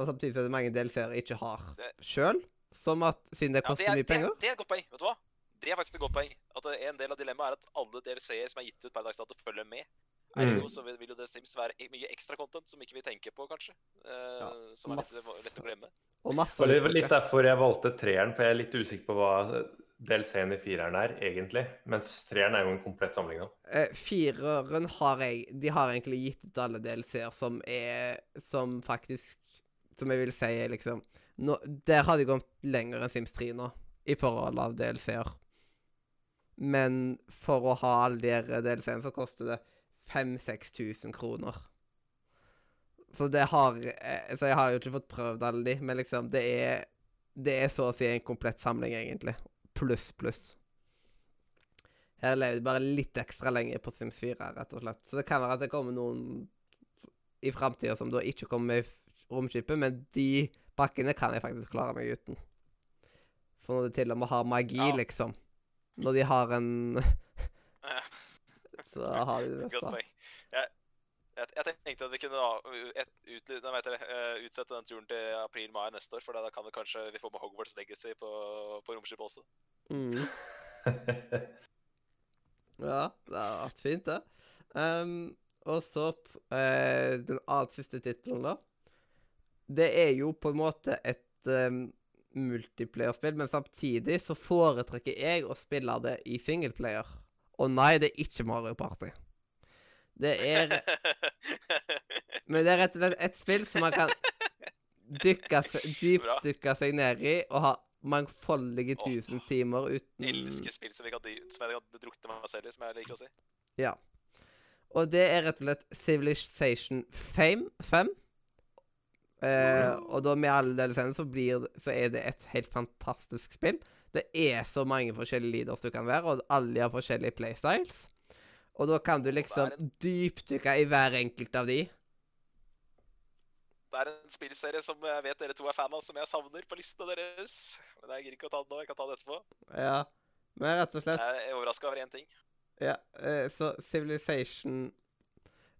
Og samtidig er det mange DLC-er ikke har Det- sjøl. Som at siden det Ja, koster det, er, mye det, er, penger det er et godt poeng. vet du hva? Det er faktisk et godt poeng. At det En del av dilemmaet er at alle DLC-er som er gitt ut per dags dato, følger med. Ergo så vil vil jo det Sims være mye ekstra content som ikke vi tenker på, kanskje. Eh, Ja, som er litt, lett å glemme. Og masse Og det var litt derfor jeg valgte treeren, for jeg er litt usikker på hva DLC-en i fireren er, egentlig. Mens treeren er jo en komplett samling. Eh, Fireren har jeg De har egentlig gitt ut alle DLC-er som er Som faktisk Som jeg vil si liksom nå, Der har de gått lenger enn Sims 3 nå, i forhold av DLC-er. Men for å ha alle de DLC-ene, så koster det 5000-6000 kroner. Så det har eh, Så jeg har jo ikke fått prøvd alle de, men liksom Det er Det er så å si en komplett samling, egentlig. Pluss, pluss. Her lever de bare litt ekstra lenger på Sims 4, rett og slett. Så det kan være at det kommer noen i framtida som da ikke kommer med romskipet, men de pakkene kan jeg faktisk klare meg uten. For når de til og med har magi, Ja. liksom Når de har en [LAUGHS] Så har de det meste. Jeg, jeg, jeg tenkte at vi kunne da, et, ut, dere, eh, utsette den turen til april-mai neste år, for da kan vi kanskje vi får med Hogwarts Legacy på, på romskipet også. Mm. [LAUGHS] Ja, det har vært fint, det. Um, og så eh, den siste tittelen, da. Det er jo på en måte et um, multiplayerspill, men samtidig så foretrekker jeg å spille det i singleplayer. Og nei, det er ikke Mario Party. Det er [LAUGHS] Men det er rett og slett et spill som man kan dykke dypdykke seg ned i og ha mangfoldige tusen tusen timer uten Elsker spill som, jeg kan drukne meg selv i, som jeg liker å si. Ja. Og det er rett og slett Civilization 5. 5. Eh, og da med alle delene så, blir, så er det et helt fantastisk spill. Det er så mange forskjellige leaders du kan være, og alle har forskjellige playstyles. Og da kan du liksom dypdykke i hver enkelt av de. Det er en spillserie som jeg vet dere to er fan av, som jeg savner på listene deres. Men jeg gidder ikke å ta den nå. Jeg kan ta det etterpå. Ja. Men rett og slett Jeg er overraska over én ting. Ja, eh, så Civilization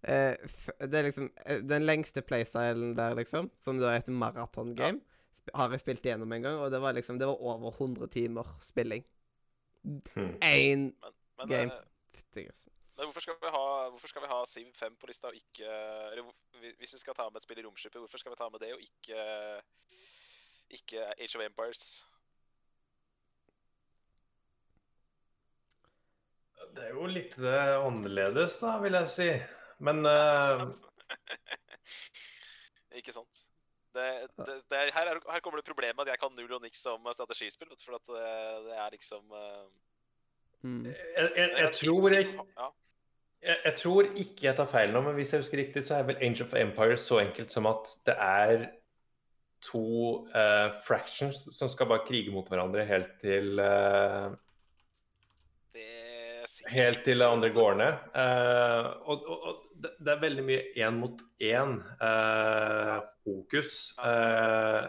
Det er liksom eh, den lengste playstylen der, liksom, som da er et maratongame, ja. har jeg spilt igjennom en gang, og det var liksom Det var over 100 timer spilling. Hmm. Én Men, men, Game. eh, men hvorfor, skal vi ha, hvorfor skal vi ha Siv 5 på lista og ikke Eller hvis- vi skal ta med et spill i romskipet, hvorfor skal vi ta med det og ikke ikke Age of Empires? Det er jo litt eh, annerledes, da, vil jeg si. Men uh... [LAUGHS] Ikke sant? Det, det, det er, her, er, her kommer det problemet at jeg kan null og niks om strategispill. For at det, det er liksom eh, mm. jeg, jeg, jeg, tror jeg, jeg, tror ikke jeg tar feil nå, men hvis jeg husker riktig, så er vel Age of Empires så enkelt som at det er to uh, fractions som skal bare krige mot hverandre helt til sikkert Helt til andre gårdene. Eh, og, og, og det, er veldig mye én mot én eh, fokus. Eh,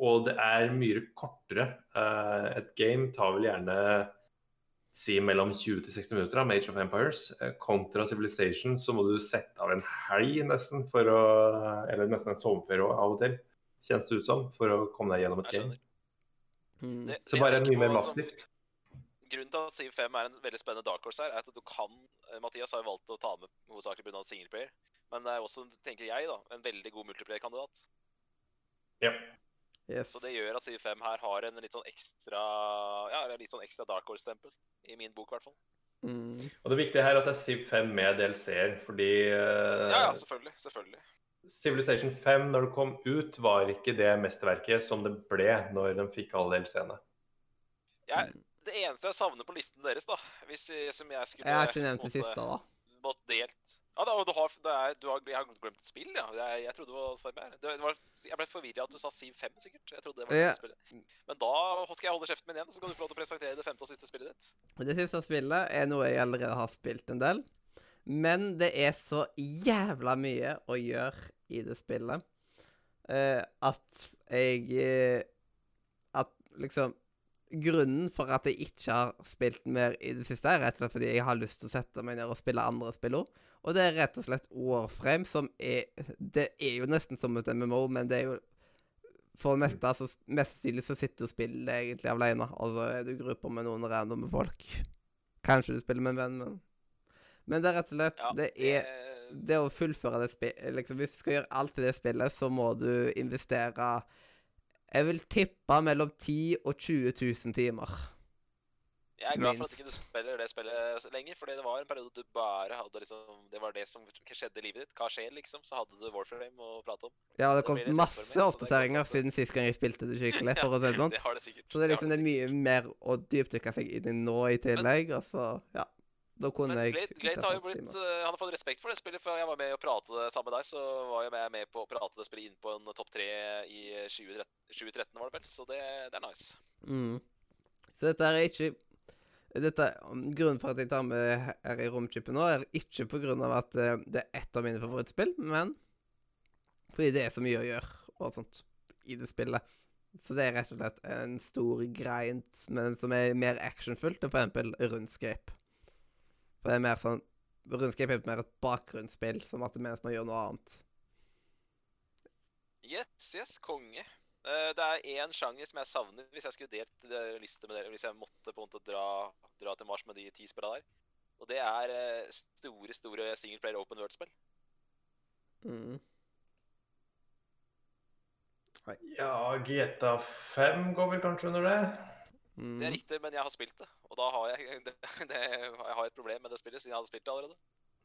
og det er mye kortere. Eh, et game tar vel gjerne si mellom 20 til 60 minutter av med of Empires. Eh, kontra Civilization så må du sette av en helg nesten for å Eller nesten en sommerferie også, av og til, kjennes det ut som, for å komme deg gjennom et game. Mm. Det- Så det jeg bare mye mer massivt. Grunnen til at Civ 5 er en veldig spennende dark horse her, er at du kan eh, Mathias har jo valgt å ta med hovedsakelig pga. singleplayer, men det er også, tenker jeg, da, en veldig god multiplayer-kandidat. Ja. Yes. Så det gjør at Civ 5 her har en litt sånn ekstra Ja, litt sånn ekstra dark horse-stempel. I min bok, i hvert fall. Mm. Og det viktige her er at det er Civ 5 med DLC-er, fordi uh... Ja, ja, selvfølgelig. Selvfølgelig. Civilization 5, når det kom ut, var ikke det mesterverket som det ble når de fikk alle DLC-ene. Jeg, det eneste jeg savner på listen deres, da hvis jeg, som jeg skulle Jeg har ikke nevnt det siste, da. måtte delt Ja, da, du har, det er, du har, jeg har glemt et spill, ja. Jeg, jeg trodde det var for mer. Det, det var, jeg ble forvirra at du sa Siv 5, sikkert. Jeg trodde det var Ja. spillet. Men da skal jeg holde kjeften min igjen, så kan du få lov til å presentere det femte og siste spillet ditt. Det siste spillet er noe jeg allerede har spilt en del. Men det er så jævla mye å gjøre i det spillet uh, at jeg uh, At liksom Grunnen for at jeg ikke har spilt mer i det siste, er rett og slett fordi jeg har lyst til å sette meg ned og spille andre spill òg. Og det er rett og slett Warframe, som er Det er jo nesten som et MMO, men det er jo for det meste, altså, mest sannsynlig så sitter du og spiller egentlig alene. Så er du i grupper med noen randomme folk. Kanskje du spiller med en venn, men Men det er rett og slett Ja, Det er det å fullføre det spillet liksom, Hvis du skal gjøre alt i det spillet, så må du investere Jeg vil tippe mellom 10 og 20 000 timer. Jeg er glad for at ikke du ikke spiller det spillet lenger, for det var en periode du bare hadde liksom Det var det som skjedde i livet ditt. Hva skjer, liksom? Så hadde du Warframe å prate om. Ja, det har kom masse er oppdateringer siden sist gang jeg spilte det skikkelig. [LAUGHS] for å si det sånn. Det har det sikkert. Så det er liksom det er mye mer å dypdykke seg inn i nå i tillegg. Og så, ja. Da kunne Men Glade, Glade har jo blitt, eh, han har fått respekt for det spillet, for jeg var med å prate det sammen med deg. Så var jeg med, på å prate det spillet inn på en topp tre i 2013, 2013, var det vel. Så det, det er nice. Mm. Så dette er ikke dette, Grunnen for at jeg tar med her i romchipen nå, er ikke av at eh, det er ett av mine favorittspill, men fordi det er så mye å gjøre og sånt i det spillet. Så det er rett og slett en stor grind, men som er mer actionfullt enn f.eks. Rundscape. For det er mer sånn Rundscape er mer et bakgrunnsspill, som at det mens man gjør noe annet. Yes, yes, konge. Eh, det er én sjanger som jeg savner hvis jeg skulle delt eh, liste med dere. Hvis jeg måtte på en måte dra, dra til Mars med de ti spillene der. Og det er eh, store, store singleplayer open world-spill. Mm. Ja, GTA 5 går vel kanskje under det? Mm. Det er riktig, men jeg har spilt det. Og da har jeg, [LAUGHS] det, det, jeg har et problem med det spillet, siden jeg hadde spilt det allerede.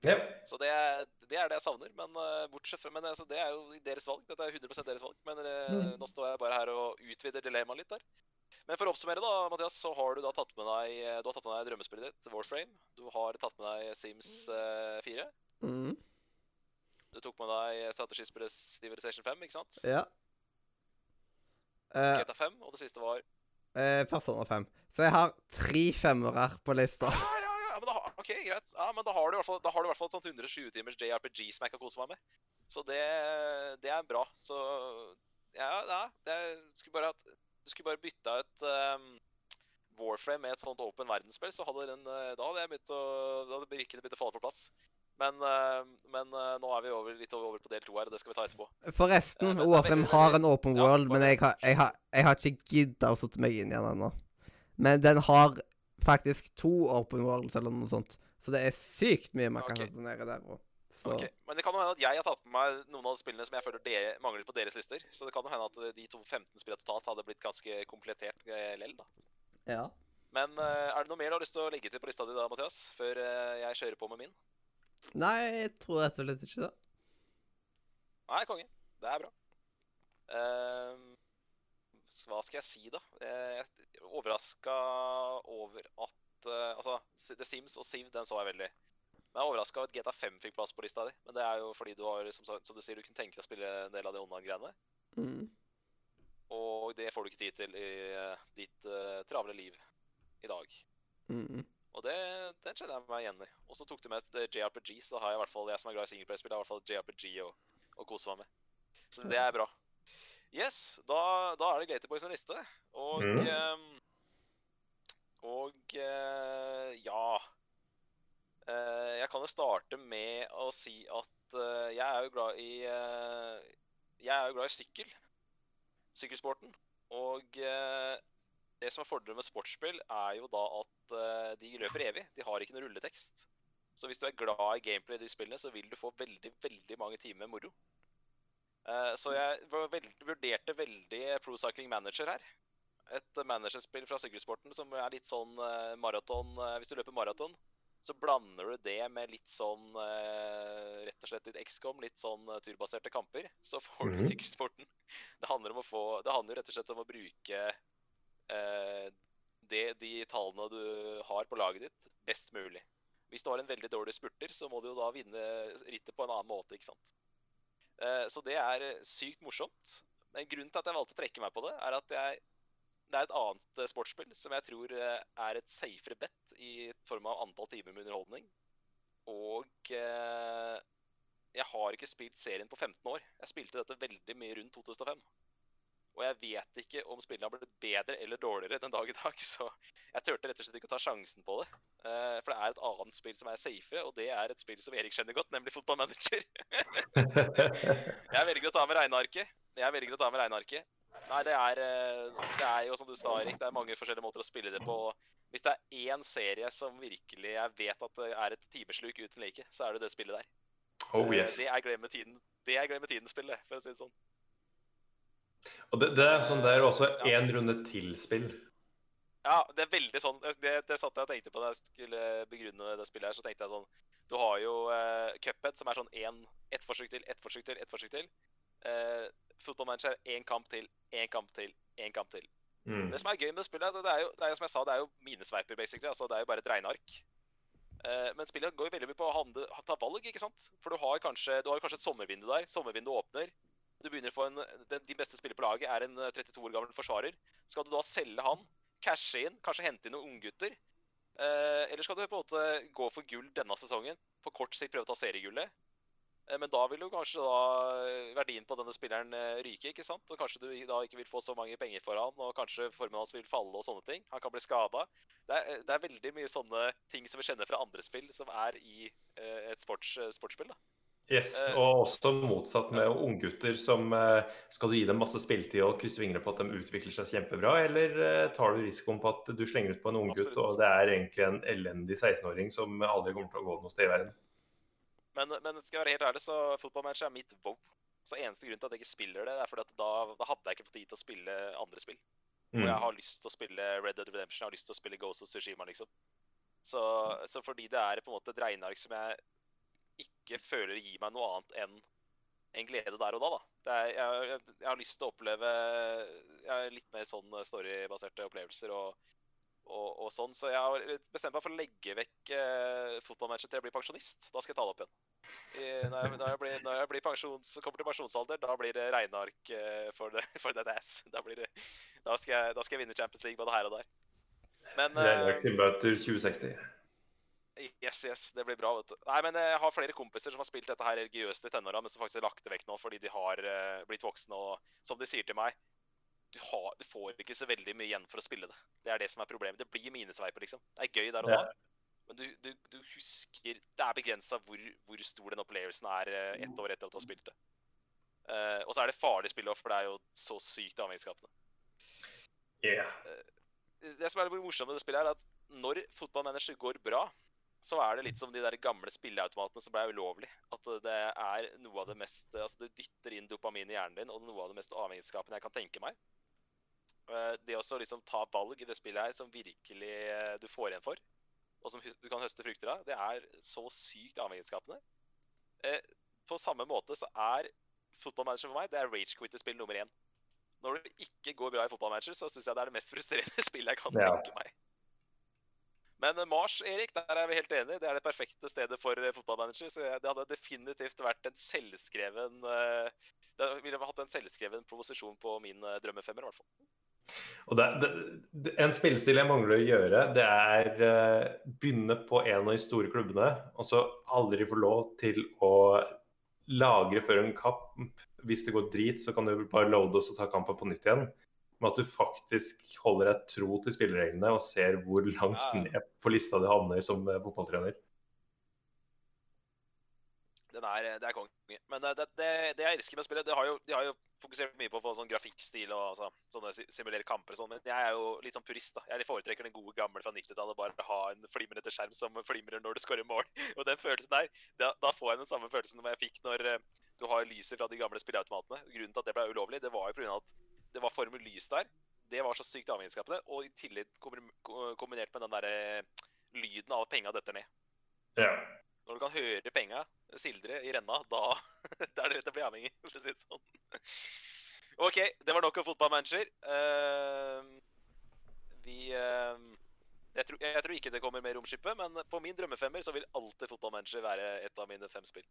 Ja. Så det, er- det er det jeg savner. Men eh, bortsett fra Men altså, det er jo deres valg. Dette er 100% deres valg. Men eh, Mm. nå står jeg bare her og utvider dilemmaet litt der. Men for å oppsummere, da, Mathias, så har du da tatt med deg Du har tatt med deg drømmespillet ditt, Warframe. Du har tatt med deg Sims eh, 4. Mm. Du tok med deg strategispillet Civilization 5, ikke sant? Ja. Uh, GTA 5, og det siste var eh, Persona 5. Så jeg har tre femmere på lista. Ja, ja, ja, ok, greit. Ja, men da har du i hvert fall, et sånt 120 timers JRPG som jeg kan kose meg med. Så det, det er bra. Så ja, ja det skulle bare hatt bare bytta ut um, Warframe med et sånt åpen verdensspill, så hadde den eh, Da hadde jeg begynt å Da hadde brikkene begynt å falle på plass. Men, eh, men eh, nå er vi over, litt over på del to her, og det skal vi ta etterpå. Forresten, uh, Warframe veldig- har en open ja, world, men jeg har, jeg har, jeg har ikke gidda å sette meg inn i den ennå. Men den har faktisk to open worlds eller noe sånt. Så det er sykt mye man kan Ok. sette ned der Også. Så Ok, Men det kan jo hende at jeg har tatt med meg noen av spillene som jeg føler dere mangler på deres lister. Så det kan jo hende at de to 15 spillene totalt hadde blitt ganske komplettert eh, lell, da. ja. Men eh, er det noe mer du har lyst til å legge til på lista di da, Mathias? Før eh, jeg kjører på med min? Nei, jeg tror rett og slett ikke det. Nei, konge. Det er bra. Uh, hva skal jeg si, da? Eh, Jeg er overraska over at uh, Altså, The Sims og Siv, den så jeg veldig. Men jeg er overraska over at GTA 5 fikk plass på lista di. Men det er jo fordi du har, som, som du sier, du kunne tenke deg å spille en del av de online-greiene. Mm. Og det får du ikke tid til i uh, ditt travle liv i dag. Mm. Og det, den kjenner jeg meg igjen i. Og så tok du med et eh, JRPG, så har jeg i hvert fall, jeg som er glad i singleplayerspill, har i hvert fall et JRPG å, å kose meg med. Så det er bra. Yes, da, da er det Gatorboys sin liste. Og Mm. um, Og uh, ja Uh, Jeg kan jo starte med å si at uh, jeg er jo glad i Jeg er jo glad i sykkel. Sykkelsporten. Og det som er fordelen med sportsspill, er jo da at eh, de løper evig. De har ikke noe rulletekst. Så hvis du er glad i gameplay i de spillene, så vil du få veldig, veldig mange timer moro. Eh, så jeg vurderte veldig Pro Cycling Manager her. Et managerspill fra sykkelsporten som er litt sånn eh, maraton Hvis du løper maraton, så blander du det med litt sånn Rett og slett litt XCOM, litt sånn turbaserte kamper. Så får du Mhm. sykkelsporten. Det handler om å få Det handler rett og slett om å bruke det, de tallene du har på laget ditt, best mulig. Hvis du har en veldig dårlig spurter, så må du jo da vinne rittet på en annen måte, ikke sant. Eh, så det er eh, sykt morsomt. Men grunnen til at jeg valgte å trekke meg på det, er at jeg det er et annet eh, sportsspill som jeg tror eh, er et safere bet i form av antall timer med underholdning. Og eh, jeg har ikke spilt serien på 15 år. Jeg spilte dette veldig mye rundt 2005. Og jeg vet ikke om spillene har blitt bedre eller dårligere den dag i dag, [LAUGHS] så jeg turte rett og slett ikke å ta sjansen på det. Uh, for det er et annet spill som er safe, og det er et spill som Erik kjenner godt, nemlig fotballmanager. [LAUGHS] Jeg velger å ta med regnearket. Jeg velger å ta med regnearket. Nei, det er, eh, det er jo som du sa, Erik, det er mange forskjellige måter å spille det på. Hvis det er én serie som virkelig jeg vet at det er et timesluk uten like, så er det det spillet der. Oh yes. Det er glem med tiden. Tiden-spillet, for å si det sånn. Og det, det er sånn det er også én runde til-spill. Ja, det er veldig sånn Det, det satt jeg og tenkte på da jeg skulle begrunne det spillet her. Så tenkte jeg sånn Du har jo uh, Cuphead, som er sånn én Ett forsøk til, ett forsøk til, ett forsøk til. Uh, Football Manager én kamp til, én kamp til, én kamp til. Mm. Det som er gøy med det spillet, det er jo, det er jo som jeg sa, det er jo minesveiper, basically. Altså, det er jo bare et regneark. Eh, men spillet går jo veldig mye på å handle, ta valg, ikke sant? For du har kanskje, du har kanskje et sommervindu der. Sommervinduet åpner. Du begynner å få en, den, Din beste spiller på laget er en eh, 32 år gammel forsvarer. Skal du da selge han, cashe inn, kanskje hente inn noen unggutter? Eh, eller skal du på en måte gå for gull denne sesongen? På kort sikt prøve å ta seriegullet? Eh, Men da vil jo kanskje da eh, verdien på denne spilleren eh, ryke, ikke sant? Og kanskje du da ikke vil få så mange penger for han, og kanskje formen hans vil falle og sånne ting. Han kan bli skada. Det, det er veldig mye sånne ting som vi kjenner fra andre spill, som er i eh, et sports, eh, sportsspill. da. Yes, Eh, og også motsatt med unggutter som eh, Skal du gi dem masse spilletid og krysse fingrene på at de utvikler seg kjempebra, eller eh, tar du risikoen på at du slenger ut på en unggutt, og det er egentlig en elendig 16-åring som aldri kommer til å gå noe sted i verden? Men, men skal jeg være helt ærlig, så fotballmanager er mitt wow. Så Eneste grunn til at jeg ikke spiller det, er fordi at da, da hadde jeg ikke fått tid til å spille andre spill. Og Mm. jeg har lyst til å spille Red Dead Redemption, jeg har lyst til å spille Ghost of Tsushima, liksom. Så, så fordi det er på en måte et regneark som jeg ikke føler gir meg noe annet enn en glede der og da, da. Det er, jeg, jeg, jeg har lyst til å oppleve litt mer sånn storybaserte opplevelser og, og, og sånn. Så jeg har bestemt meg for å legge vekk eh, fotballmatchen til jeg blir pensjonist. Da skal jeg ta det opp igjen. I, når, jeg, når, jeg blir, når jeg blir pensjons, kommer til pensjonsalder, da blir det regneark eh, for, det, for that ass. [LAUGHS] Da, blir det, da, skal jeg, da skal jeg vinne Champions League både her og der. Men eh, Regneark til Bøter 2060. Yes, yes, det blir bra, vet du. Nei, men jeg har flere kompiser som har spilt dette her religiøst i tenåra, men som faktisk har lagt det vekk nå fordi de har eh, blitt voksne. Og som de sier til meg, du, har, du får ikke så veldig mye igjen for å spille det. Det er det som er problemet. Det blir minesveiper, liksom. Det er gøy der og da. Men du, du, du husker Det er begrensa hvor, hvor stor den opplevelsen er eh, ett år etter at du har spilt det. Uh, og så er det farlig spill for det er jo så sykt avhengighetsskapende. Yeah. Det som er litt morsomt med det spillet, er at når fotballmanager går bra, så er det litt som de der gamle spilleautomatene som ble ulovlig. At det er noe av det mest Altså, det dytter inn dopamin i hjernen din, og noe av det mest avhengighetsskapende jeg kan tenke meg. Eh, Det å liksom ta valg i det spillet her som virkelig eh, du får igjen for, og som du kan høste frukter av, det er så sykt avhengighetsskapende. Eh, På samme måte så er fotballmanager for meg det er rage-quitter-spill nummer én. Når det ikke går bra i fotballmanager, så syns jeg det er det mest frustrerende [LAUGHS] spillet jeg kan Ja. tenke meg. Men eh, Mars, Erik, der er vi helt enige. Det er det perfekte stedet for eh, fotballmanager. Så det hadde definitivt vært en selvskreven eh, Det ville hatt en selvskreven proposisjon på min drømmefemmer, i hvert fall. Og det, det, en spillestil jeg mangler å gjøre, det er uh, begynne på en av de store klubbene, og så aldri få lov til å lagre før en kamp. Hvis det går drit, så kan du bare loade og så ta kampen på nytt igjen. Men at du faktisk holder deg tro til spillereglene og ser hvor langt ned på lista du havner som eh, fotballtrener. Er, det er konge. Men eh, det, det, det jeg elsker med spillet, det har jo, de har jo fokusert mye på å få sånn grafikkstil og altså, sånne simulere kamper og sånn, men jeg er jo litt sånn purist, da. Jeg foretrekker den gode gamle fra 90-tallet, bare ha en flimrende skjerm som flimrer når du skårer mål. [LAUGHS] Og den følelsen der, da, da får jeg den samme følelsen som jeg fikk når eh, du har lyset fra de gamle spilleautomatene. Grunnen til at det ble ulovlig, det var jo pga. at det var formel lys der. Det var så sykt avhengighetsskapende, og i tillegg kombinert med den derre lyden av at penga detter ned. Ja. Når du kan høre penga sildre i renna, da [LAUGHS] det er det å bli avhengig, for å si det sånn. OK, det var nok om fotballmanager. Uh, vi uh, jeg, tror, jeg tror ikke det kommer med romskipet, men på min drømmefemmer så vil alltid fotballmanager være et av mine fem spill.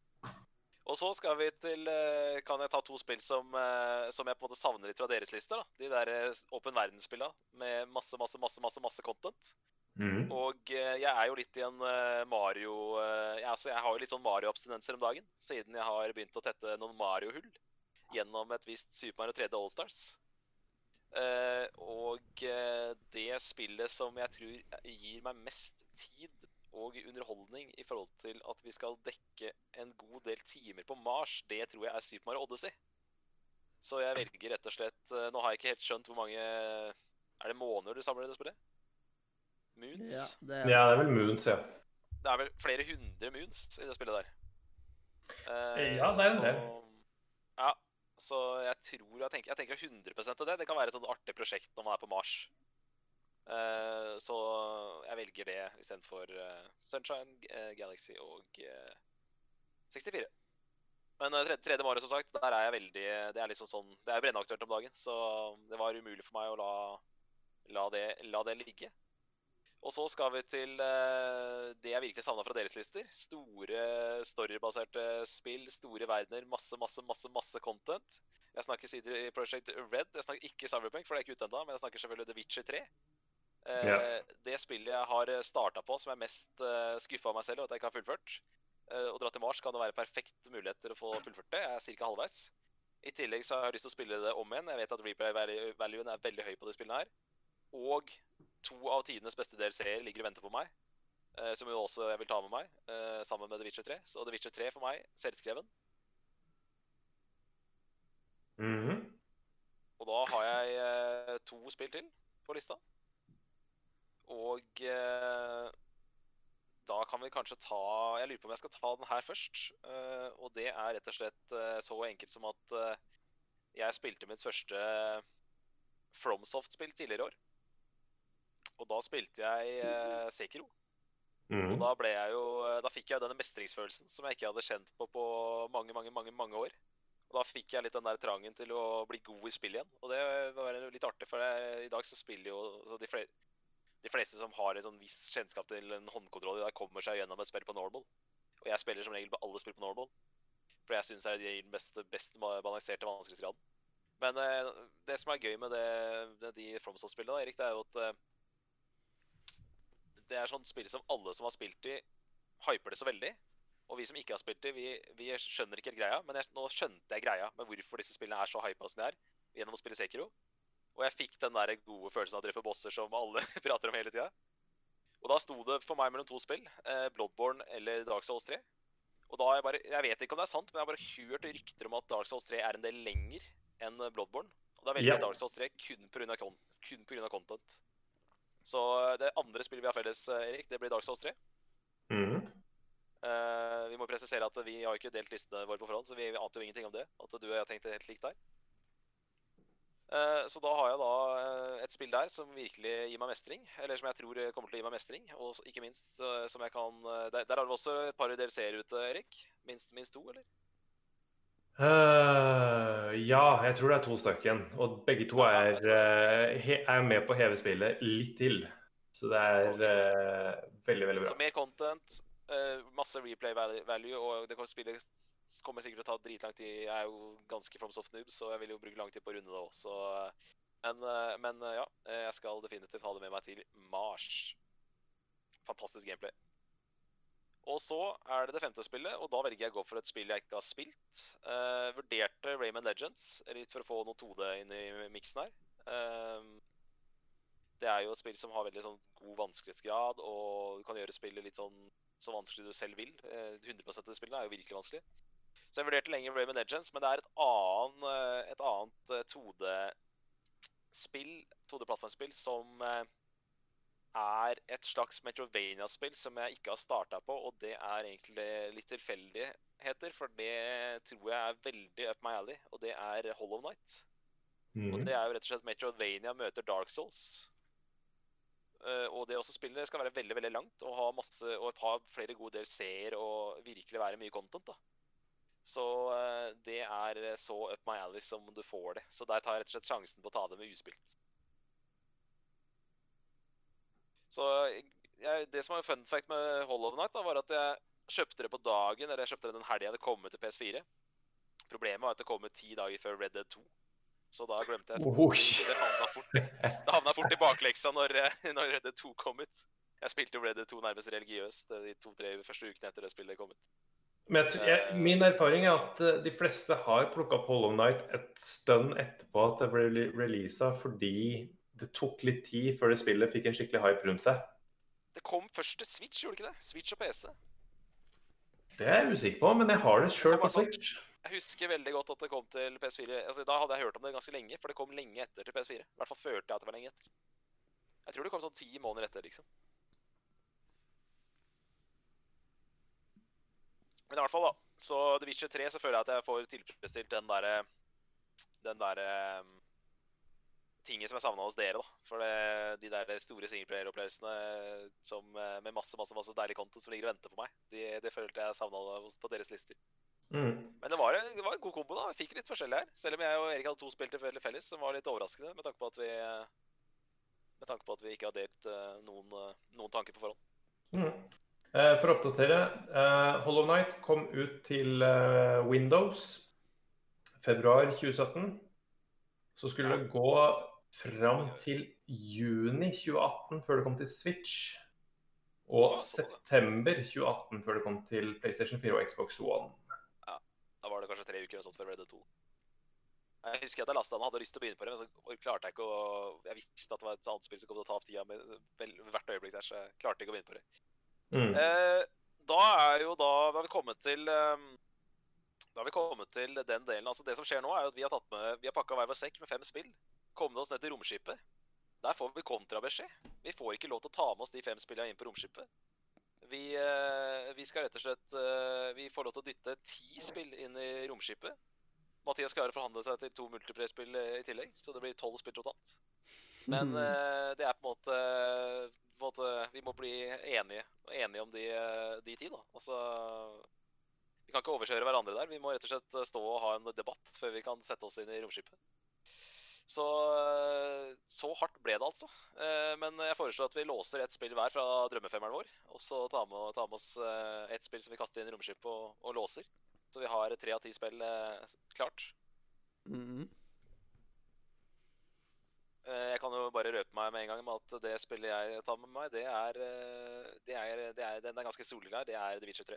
Og så skal vi til eh, Kan jeg ta to spill som, eh, som jeg på en måte savner litt fra deres lister? da? De der eh, åpen verdensspilla med masse, masse, masse, masse, masse content. Mm. Og eh, jeg er jo litt i en eh, Mario eh, jeg, altså, jeg har jo litt sånn Mario-abstinenser om dagen, siden jeg har begynt å tette noen Mario-hull gjennom et visst Super Mario 3D Allstars. Uh, og eh, det spillet som jeg tror gir meg mest tid og underholdning i forhold til at vi skal dekke en god del timer på Mars, det tror jeg er Super Mario Odyssey. Så jeg velger rett og slett eh, Nå har jeg ikke helt skjønt hvor mange Er det måneder du samler i det spillet? Moons? Ja, det Ja, det er vel Moons, ja. Det er vel flere hundre moons i det spillet der. Eh, Ja, det er en det. del. Ja, så jeg tror jeg tenker, jeg tenker 100% til det. Det kan være et sånt artig prosjekt når man er på Mars. Eh, så jeg velger det istedenfor uh, Sunshine, uh, Galaxy og eh, 64. Men uh, tredje Mario, som sagt, der er jeg veldig Det er liksom sånn Det er brennaktuelt om dagen, så det var umulig for meg å la, la, det, la det ligge. Og så skal vi til eh, det jeg virkelig savna fra deres lister. Store storybaserte spill, store verdener, masse, masse, masse masse content. Jeg snakker CD Project Red. Jeg snakker ikke Cyberpunk, for det er ikke ute ennå, men jeg snakker selvfølgelig The Witcher 3. Eh, Ja. Det spillet jeg har starta på som jeg er mest uh, skuffa av meg selv og at jeg ikke har fullført. Eh, å dra til Mars kan det være perfekt mulighet til å få fullført det. Jeg er ca. halvveis. I tillegg så har jeg lyst til å spille det om igjen. Jeg vet at replay value- valuen er veldig høy på de spillene her. Og to av tidenes beste DLC-er ligger og venter på meg. eh, som jo også jeg vil ta med meg, eh, sammen med The Witcher 3. Så The Witcher 3 for meg, selvskreven. Mhm. Og da har jeg eh, to spill til på lista. Og eh, da kan vi kanskje ta Jeg lurer på om jeg skal ta den her først. Eh, og det er rett og slett eh, så enkelt som at eh, jeg spilte mitt første FromSoft-spill tidligere i år. Og da spilte jeg eh, Sekiro. Og Mhm. da ble jeg jo Da fikk jeg jo denne mestringsfølelsen som jeg ikke hadde kjent på på mange, mange, mange, mange år. Og da fikk jeg litt den der trangen til å bli god i spill igjen. Og det var litt artig, for jeg, i dag så spiller jo altså de, fle de fleste som har en sånn viss kjennskap til en håndkontroll der kommer seg gjennom et spill på normal. Og jeg spiller som regel på alle spill på normal. For jeg syns det gir den beste, best balanserte vanskelighetsgraden. Men eh, det som er gøy med det, det, de FromSoft-spillene, Erik, det er jo at eh, det er sånn spill som alle som har spilt de, hyper det så veldig. Og vi som ikke har spilt de, vi, vi skjønner ikke helt greia. Men jeg, nå skjønte jeg greia med hvorfor disse spillene er så hypa som de er, gjennom å spille Sekiro. Og jeg fikk den der gode følelsen av å treffe bosser som alle [LAUGHS] prater om hele tida. Og da sto det for meg mellom to spill, eh, Bloodborne eller Dark Souls 3. Og da har jeg bare Jeg vet ikke om det er sant, men jeg har bare hørt rykter om at Dark Souls 3 er en del lenger enn Bloodborne. Og da velger jeg jeg Dark Souls 3 kun pga. Av content. Så det andre spillet vi har felles, eh, Erik, det blir Dark Souls 3. Mm. Uh, vi må presisere at vi har ikke delt listene våre på forhånd, så vi ante jo ingenting om det. At du og jeg har tenkt helt likt der. Eh, så da har jeg da eh, et spill der som virkelig gir meg mestring. Eller som jeg tror eh, kommer til å gi meg mestring. Og ikke minst som jeg kan Der, der har du også et par DLC-er ute, Erik. Minst, minst to, eller? Uh, ja, jeg tror det er to stykker. Og begge to er, er med på å heve spillet litt til. Så det er uh, veldig, veldig Så mer content, masse replay value, og det spillet kommer sikkert til å ta dritlang tid. Jeg er jo ganske FromSoft noob, så jeg vil jo bruke lang tid på å runde det òg, eh, Men, eh, men eh, ja, eh, jeg skal definitivt ha det med meg til Mars. Fantastisk gameplay. Og så er det det femte spillet, og da velger jeg å gå for et spill jeg ikke har spilt. Uh, vurderte Rayman Legends, litt for å få noe 2D inn i miksen her. Uh, det er jo et spill som har veldig sånn god vanskelighetsgrad, og du kan gjøre spillet litt sånn så vanskelig du selv vil. Eh, 100 av det spillet er jo virkelig vanskelig. Så jeg vurderte lenge Rayman Legends, men det er et, annen, eh, et annet eh, 2D-spill, 2D-plattformspill, som eh, er et slags Metrovania-spill som jeg ikke har starta på, og det er egentlig litt tilfeldigheter, for det tror jeg er veldig up my alley, og det er Hollow Night. Og Mhm. det er jo rett og slett Metrovania møter Dark Souls. Eh, og det også spillet skal være veldig veldig langt og ha masse, og ha flere gode DLC-er og virkelig være mye content. da. Så eh, det er eh, så up my alley som du får det. Så der tar jeg rett og slett sjansen på å ta det med uspilt. Så jeg, det som var fun fact med Hollow Night, da, var at jeg kjøpte det på dagen, eller jeg kjøpte det den helga det kom ut til PS4. Problemet var at det kom ut ti dager før Red Dead 2. Så da glemte jeg Oi. Det havna fort, det havna fort i bakleksa når, eh, når Red Dead 2 kom ut. Jeg spilte jo Red Dead 2 nærmest religiøst eh, de to-tre første ukene etter det spillet kom ut. Men jeg, jeg, min erfaring er at eh, de fleste har plukka opp Hollow Night et stund etterpå at det ble rele- releasa, fordi det tok litt tid før det spillet fikk en skikkelig hype rundt seg. Det kom først til Switch, gjorde det ikke det? Switch og PC. Det er jeg usikker på, men jeg har det sjøl på sånn- Switch. Jeg husker veldig godt at det kom til PS4. Altså, Da hadde jeg hørt om det ganske lenge, for det kom lenge etter til PS4. I hvert fall følte jeg at det var lenge etter. Jeg tror det kom sånn ti måneder etter, liksom. Men i hvert fall, da. Så The Witcher 3 så føler jeg at jeg får tilfredsstilt den derre Den derre um, tingen som jeg savna hos dere, da. For det, de der store singleplayer-opplevelsene eh, med masse masse, masse deilig content som ligger og venter på meg, de, det følte jeg savna på deres lister. Mm. Men det var, det var en god kombo, da. Vi fikk litt forskjellig her. Selv om jeg og Erik hadde to spill til felles, som var litt overraskende med tanke på at vi med tanke på at vi ikke har delt uh, noen, uh, noen, tanker på forhånd. Mm. Uh, for å oppdatere, Hollow Night kom ut til Windows februar 2017. Så skulle det gå fram til juni 2018 før det kom til Switch. Og september 2018 før det kom til PlayStation 4 og Xbox One. Da var det kanskje tre uker eller sånt før det ble det to. Jeg husker at jeg lasta den og hadde lyst til å begynne på det, men så klarte jeg ikke å Jeg visste at det var et annet spill som kom til å ta opp tida med hvert øyeblikk der, så jeg klarte ikke å begynne på det. Mm. Eh, da er jo da Da har vi kommet til um, Da har vi kommet til den delen. Altså Det som skjer nå, er jo at vi har tatt med Vi har pakka hver vår sekk med fem spill. Kommet oss ned til romskipet. Der får vi kontrabeskjed. Vi får ikke lov til å ta med oss de fem spillene inn på romskipet. Vi, uh, vi skal rett og slett uh, Vi får lov til å dytte ti spill inn i romskipet. Mathias klarer å forhandle seg til to multiplayer-spill i tillegg, så det blir tolv spill totalt. Men uh, [LAUGHS] det er på en, måte, på en måte, Vi må bli enige, enige om de, de ti, da. Altså Vi kan ikke overkjøre hverandre der. Vi må rett og slett stå og ha en debatt før vi kan sette oss inn i romskipet. Så, så hardt ble det, altså. Men jeg foreslår at vi låser ett spill hver fra drømmefemmeren vår. Og så tar vi tar med, oss ett spill som vi kaster inn i romskipet og, og låser. Så vi har tre av ti spill eh, klart. Mm. -hmm. jeg kan jo bare røpe meg med en gang med at det spillet jeg tar med meg, det er, det er, det er Den er ganske soleklar. Det er The Witcher 3.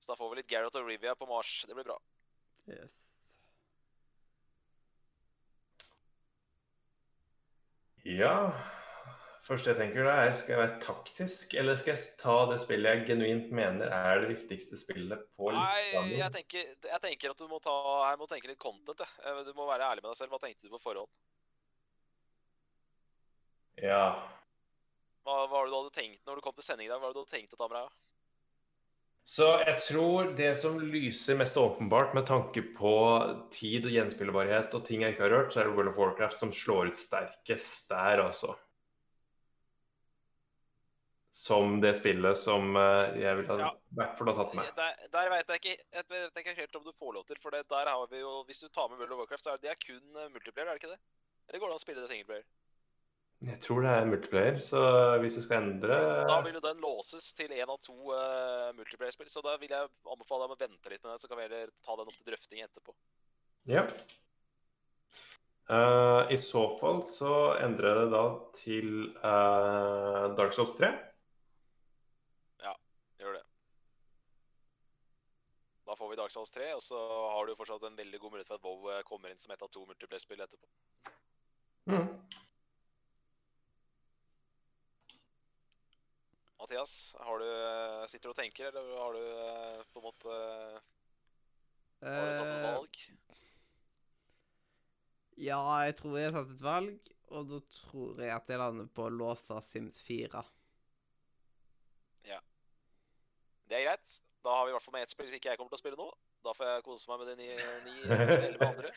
Så da får vi litt Gareth og Rivia på Mars. Det blir bra. Yes. Ja første jeg tenker da er, Skal jeg være taktisk, eller skal jeg ta det spillet jeg genuint mener er det viktigste spillet på lista Nei, jeg tenker, jeg tenker at du må, ta, jeg må tenke litt content. Jeg. Du må være ærlig med deg selv. Hva tenkte du på forhånd? Ja. Hva, hva var det du hadde tenkt når du kom til sending i dag? Hva var det du hadde tenkt å ta med deg? Så jeg tror det som lyser mest åpenbart med tanke på tid og gjenspillbarhet og ting jeg ikke har rørt, så er det World of Warcraft som slår ut sterkest der, altså som det spillet som eh, jeg ville ha ja. ha tatt med. Der, der vet jeg, ikke, jeg vet ikke helt om du får lov til, for det, der har vi jo Hvis du tar med World of Warcraft, så er det, det er kun multiplayer, er det ikke det? Eller går det an å spille det singleplayer? Jeg tror det er multiplayer, så hvis du skal endre Da vil jo den låses til én av to uh, multiplayer-spill, så da vil jeg anbefale deg å vente litt med den, så kan vi heller ta den opp til drøfting etterpå. Ja. Uh, I så fall så endrer jeg det da til uh, Dark Souls 3. Ja, gjør det. Da får vi Dark Souls 3, og så har du fortsatt en veldig god mulighet for at WoW kommer inn som ett av to multiplayer-spill etterpå. Mm. Mathias, har du, eh, sitter du og tenker, eller har du eh, på en måte Har du tatt et valg? Ja, jeg tror jeg har tatt et valg, og da tror jeg at jeg lander på å låse Sims 4. Ja. Det er greit. Da har vi i hvert fall med ett spill ikke jeg kommer til å spille nå. Da får jeg kose meg med de ni, ni [LAUGHS] eller med andre.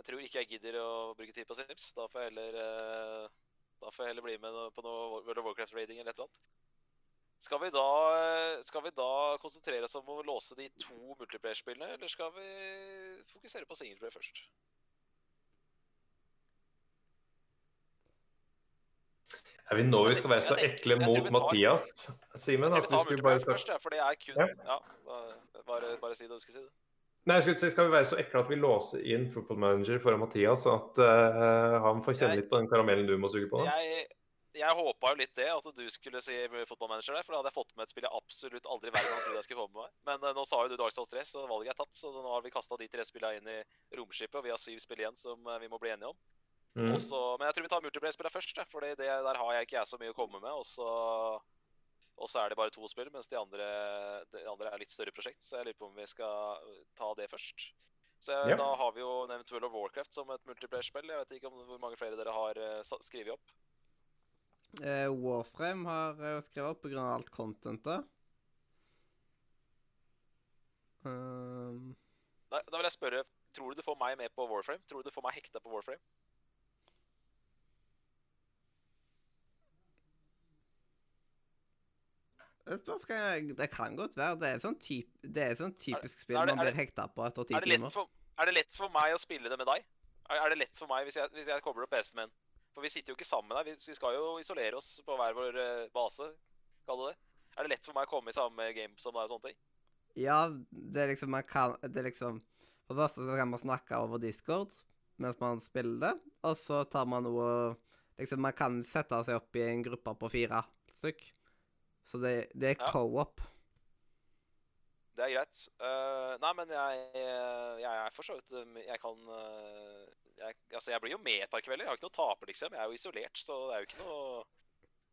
Jeg tror ikke jeg gidder å bruke tid på Sims. Da får jeg heller, da får jeg heller bli med på noe World of Warcraft-rating eller et eller annet. Skal vi, da, skal vi da konsentrere oss om å låse de to multiplayer-spillene, eller skal vi fokusere på singleplayer først? Er vi nå vi skal være så ekle mot Mathias, Simen? Jeg tror vi tar bare... først, for det er kun Ja, bare, bare si det du skulle si. det. Nei, jeg skulle si, Skal vi være så ekle at vi låser inn football manager foran Mathias, så at uh, han får kjenne jeg, litt på den karamellen du må suge på? Da? Jeg, jeg håpa jo litt det, at du skulle si fotballmanager der. For da hadde jeg fått med et spill jeg absolutt aldri i verden trodde jeg skulle få med meg. Men uh, nå sa jo du Dark Stress, 3, så valget er tatt. Så nå har vi kasta de tre spillene inn i romskipet, og vi har syv spill igjen som uh, vi må bli enige om. Mm. Også, men jeg tror vi tar multiplayer-spillene først, for der har jeg ikke jeg så mye å komme med. Og så, Og så er det bare to spill, mens de andre, de andre er litt større prosjekt. Så jeg lurer på om vi skal ta det først. Så jeg, Ja. da har vi jo nevnt World of Warcraft som et multiplayer-spill. Jeg vet ikke om hvor mange flere dere har eh, skrevet opp. Eh, Warframe har jeg skrevet opp pga. alt contentet. Um, Da, da vil jeg spørre, tror du du får meg med på Warframe? Tror du du får meg hekta på Warframe? hva jeg, det kan godt være. Det er sånn, typ, det er sånn typisk spill man blir hekta på etter ti Er timer. for, er det lett for meg å spille det med deg? Er, er det lett for meg hvis jeg, hvis jeg kobler opp PC-en min? For vi sitter jo ikke sammen her. Vi, skal jo isolere oss på hver vår eh, base. Kall det det. Er det lett for meg å komme i samme game som deg og sånne ting? Ja, det er liksom man kan Det er liksom For det første så kan man snakke over Discord mens man spiller det, og så tar man noe Liksom, man kan sette seg opp i en gruppe på fire stykk. Så det, det er Ja. co-op. Det er greit. Uh, nei, men jeg, jeg er for så vidt Jeg kan eh, jeg, Altså, jeg blir jo med et par kvelder. Jeg har ikke noe å tape, liksom. Jeg er jo isolert, så det er jo ikke noe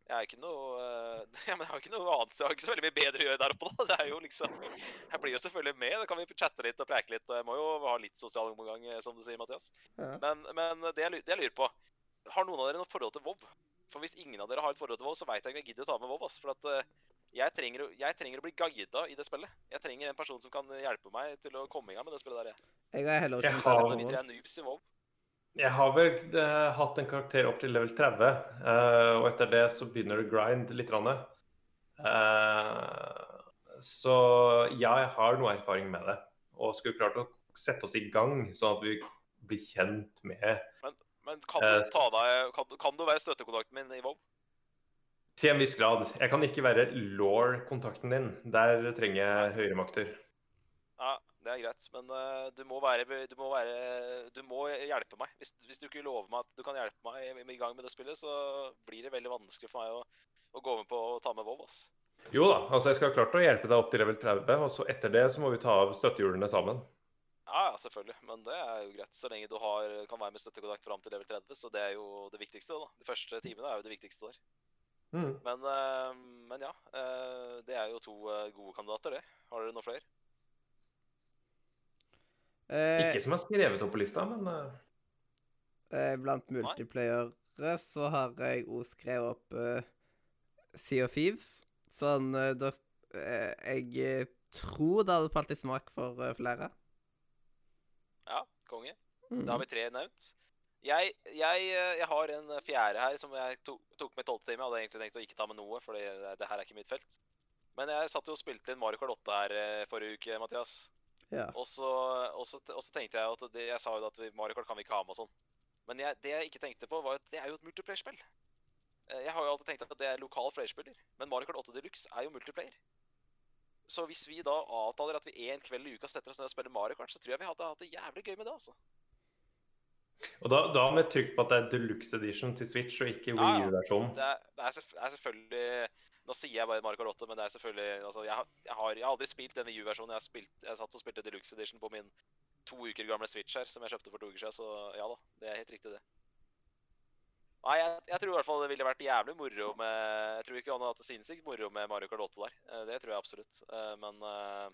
Jeg er ikke noe eh, [LAUGHS] ja, men jeg har ikke noe annet, så jeg har ikke så veldig mye bedre å gjøre der oppe, da. Det er jo liksom Jeg blir jo selvfølgelig med. Da kan vi chatte litt og preike litt. og Jeg må jo ha litt sosial omgang, eh, som du sier, Mathias. Ja. Men, men det, jeg, det jeg lurer på Har noen av dere noe forhold til WoW? For hvis ingen av dere har et forhold til WoW, så veit jeg ikke om jeg gidder å ta med WoW. ass. For at eh, jeg trenger, jeg trenger å bli guida i det spillet. Jeg trenger en person som kan hjelpe meg til å komme i gang med det spillet der. jeg. Jeg har heller Jeg ikke har- på tre WoW. er noobs i WoW. Jeg har vel eh, hatt en karakter opp til level 30, eh, og etter det så begynner det grind litt. Eh, så ja, jeg har noe erfaring med det. Og skulle klart å sette oss i gang, sånn at vi blir kjent med Men kan Eh, du, ta deg, kan, kan du være støttekontakten min i WoW? Til en viss grad. Jeg kan ikke være law-kontakten din. Der trenger jeg høyere makter. Det er greit. Men uh, du, må være, du, må være, du må hjelpe meg. Hvis, hvis du ikke lover meg at du kan hjelpe meg i, i gang med det spillet, så blir det veldig vanskelig for meg å, å gå med på å ta med Vov. ass. Jo da, altså jeg skal ha klart å hjelpe deg opp til level 30, og så etter det så må vi ta av støttehjulene sammen. Ja, ja, selvfølgelig. Men det er jo greit, så lenge du har, kan være med støttekontakt fram til level 30. Så det er jo det viktigste. da. De første timene er jo det viktigste der. Mm. Men, eh, men ja, eh, det er jo to gode kandidater, det. Har dere noen flere? Eh, Ikke som er skrevet opp på lista, men eh, eh, blant multiplayere så har jeg òg skrevet opp eh, Sea of Thieves. Sånn eh, da, Jeg tror det hadde falt i smak for flere. Ja, konge. Mm. Da har vi tre nevnt. Jeg, jeg, jeg har en fjerde her som jeg tok, tok med tolvte time. Jeg hadde egentlig tenkt å ikke ta med noe, for det, det her er ikke mitt felt. Men jeg satt jo og spilte inn Mario Kart 8 her forrige uke, Mathias. Ja. Og så, og så, og så tenkte jeg at det, Jeg sa jo at Mario Kart kan vi ikke ha med og sånn. Men jeg, det jeg ikke tenkte på, var at det er jo et multiplayer-spill. Eh, Jeg har jo alltid tenkt at det er lokal flerspiller, men Mario Kart 8 Deluxe er jo multiplayer. Så hvis vi da avtaler at vi en kveld i uka setter oss ned og spiller Mario Kart, så tror jeg vi hadde hatt det jævlig gøy med det, altså. Og da, da med trykk på at det er deluxe edition til Switch og ikke Ja, Wii. U-versjonen. Det er, det er, det er selvfølgelig Nå sier jeg bare Mario Kart 8, men det er selvfølgelig altså, jeg, har, jeg, har, jeg har aldri spilt denne U-versjonen. Jeg, spilt- jeg satt og spilte Deluxe Edition på min to uker gamle Switch her, som jeg kjøpte for to uker siden, så ja da. Det er helt riktig, det. Nei, jeg, jeg tror i hvert fall det ville vært jævlig moro med Jeg tror ikke han hadde hatt det sinnssykt moro med Mario Kart 8 der. Eh, Det tror jeg absolutt. Eh, Men, eh,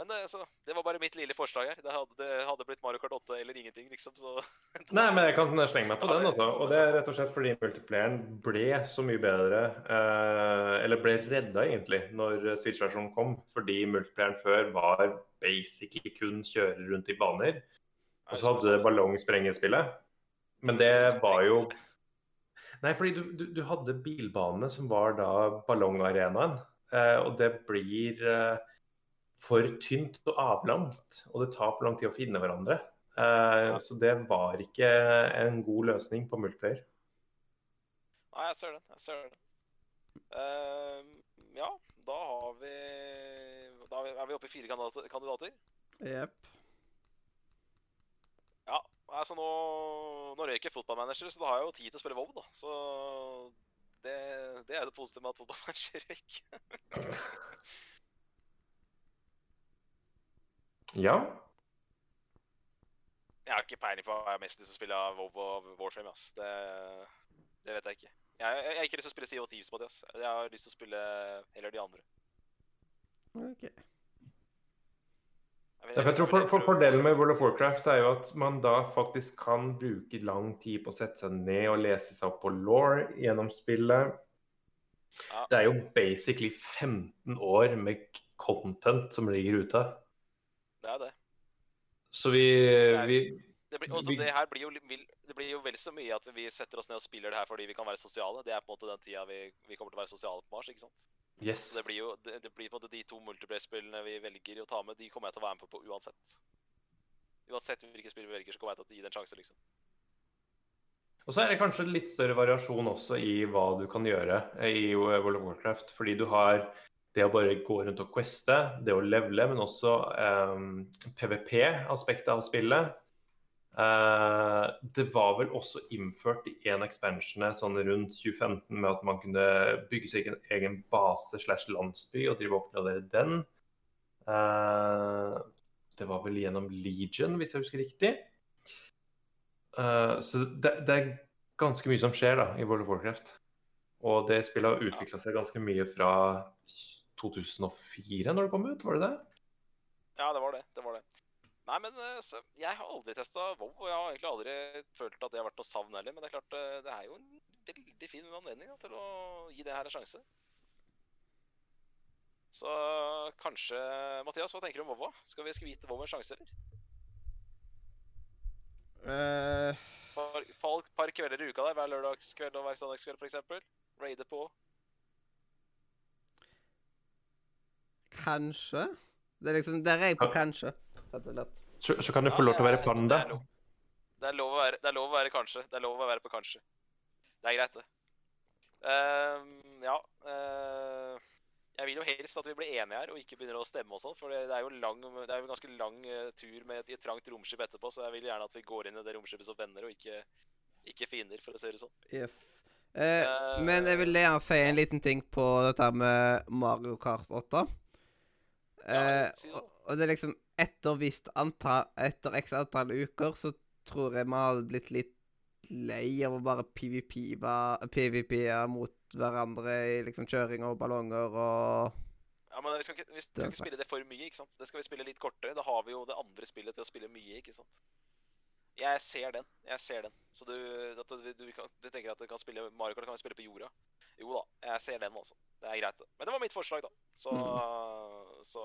men det, det var bare mitt lille forslag her. Det hadde, det hadde blitt Mario Kart 8 eller ingenting, liksom. Så [LAUGHS] Nei, men jeg kan slenge meg på den. Også. Og det er rett og slett fordi multiplayeren ble så mye bedre, eh, eller ble redda egentlig, når Switch-versjonen kom. Fordi multiplayeren før var basically kun kjøre rundt i baner. Og så hadde det ballongsprengerspillet. Men det var jo Nei, fordi du, du, du hadde bilbanene som var da ballongarenaen. Eh, og det blir eh, for tynt og avlangt, og det tar for lang tid å finne hverandre. Eh, så det var ikke en god løsning på multiplayer. Nei, jeg ser den. Jeg ser den. Uh, ja, da har vi Da er vi- oppe i fire kandidater. kandidater. Jepp. Ja, altså nå Nå røyker jeg fotballmanager, så da har jeg jo tid til å spille WoW, da. Så det, det er det positive med at fotballmanager røyker. [LAUGHS] Ja. Jeg har ikke peiling på hva jeg har mest lyst til å spille av WoW og Warframe. ass. Det, Det vet jeg ikke. Jeg, jeg, jeg har ikke lyst til å spille CO Thieves på Thieves, ass. Jeg har lyst til å spille heller de andre. Ok. Jeg for jeg tror for, for Fordelen med World of Warcraft er jo at man da faktisk kan bruke lang tid på å sette seg ned og lese seg opp på law gjennom spillet. Ja. Det er jo basically 15 år med content som ligger ute. Det er det. Så vi, er- vi Det blir, også, det her blir jo, det blir jo vel så mye at vi setter oss ned og spiller det her fordi vi kan være sosiale. Det er på en måte den tida vi, vi kommer til å være sosiale på Mars. ikke sant? Yes. Det blir jo det, det blir på en måte de to multiplayer-spillene vi velger å ta med, de kommer jeg til å være med på, på uansett. Uansett hvilke spill vi velger, så kommer jeg til å gi det en sjanse, liksom. Og så er det kanskje litt større variasjon også i hva du kan gjøre i World of Warcraft. Fordi du har det å bare gå rundt og queste, det å levele, men også PVP-aspektet av spillet. Uh, det var vel også innført i en expansion sånn rundt 2015 med at man kunne bygge seg en egen base slash landsby og drive og oppgradere den. Uh, det var vel gjennom Legion, hvis jeg husker riktig. Uh, så det, det er ganske mye som skjer da, i World of Warcraft. Og det spillet har utvikla seg ganske mye fra 2004, når det kom ut, var det det? Ja, det var det. Det var det. Nei, men eh, så, jeg har aldri testa WoW, og jeg har egentlig aldri følt at det har vært noe savn heller. Men det er klart, eh, det er jo en veldig fin anledning da, til å gi det her en sjanse. Så kanskje Mathias, hva tenker du om WoW? Skal vi gitt WoW en sjanse, eller? Uh... Par, par, par kvelder i uka der, hver lørdagskveld og hver søndagskveld f.eks. Raide på. Kanskje? Det er liksom Der er jeg på kanskje, rett og slett. Så, så kan du få lov til å være panda. Det er. Det, er lov å være, det er lov å være kanskje. Det er lov å være på kanskje. Det er greit, det. Uh, ja Uh, Jeg vil jo helst at vi blir enige her, og ikke begynner å stemme og sånn. For det, er jo lang, det er jo en ganske lang eh, tur med et, i et trangt romskip etterpå, så jeg vil gjerne at vi går inn i det romskipet som venner, og ikke, ikke fiender, for å si det sånn. Yes. Eh, men jeg vil gjerne si en liten ting på dette her med Mario Kart 8. Eh, og, og det er liksom Etter visst antall Etter x antall uker så tror jeg vi hadde blitt litt lei av å bare PVP PVP mot hverandre i liksom kjøring og ballonger og Ja, men vi skal ikke, vi skal ikke spille det for mye, ikke sant? Det skal vi spille litt kortere. Da har vi jo det andre spillet til å spille mye, ikke sant? Jeg ser den. Jeg ser den. Så du, du, du, kan, du tenker at du kan spille Mario Kart kan vi spille på jorda? Jo da, jeg ser den, altså. Det er greit. det. Men det var mitt forslag, da. Så, så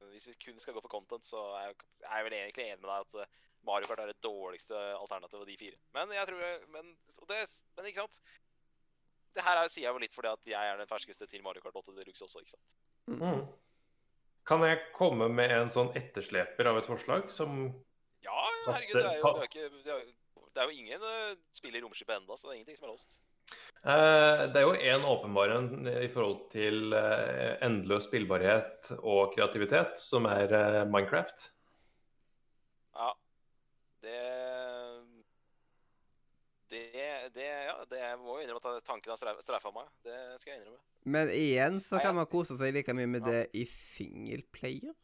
øh, hvis vi kun skal gå for content, så er jeg, er jeg vel egentlig enig med deg at øh, Mario Kart er det dårligste alternativet av de fire. Men jeg tror Men, og det, men ikke sant? Det her er- sier jeg jo litt fordi at jeg er den ferskeste til Mario Kart 8 Deluxe også, ikke sant? Mm. Kan jeg komme med en sånn ettersleper av et forslag som Ja, herregud, det er jo, det er det er, jo- det er jo ingen uh, spill i romskipet ennå, så det er ingenting som er låst. Eh, Det er jo en åpenbar en i forhold til eh, endeløs spillbarhet og kreativitet, som er eh, Minecraft. Ja. Det det, det, ja, det jeg må jo innrømme at tanken har streifa meg. Det skal jeg innrømme. Men igjen så kan man kose seg like mye med det i singleplayer,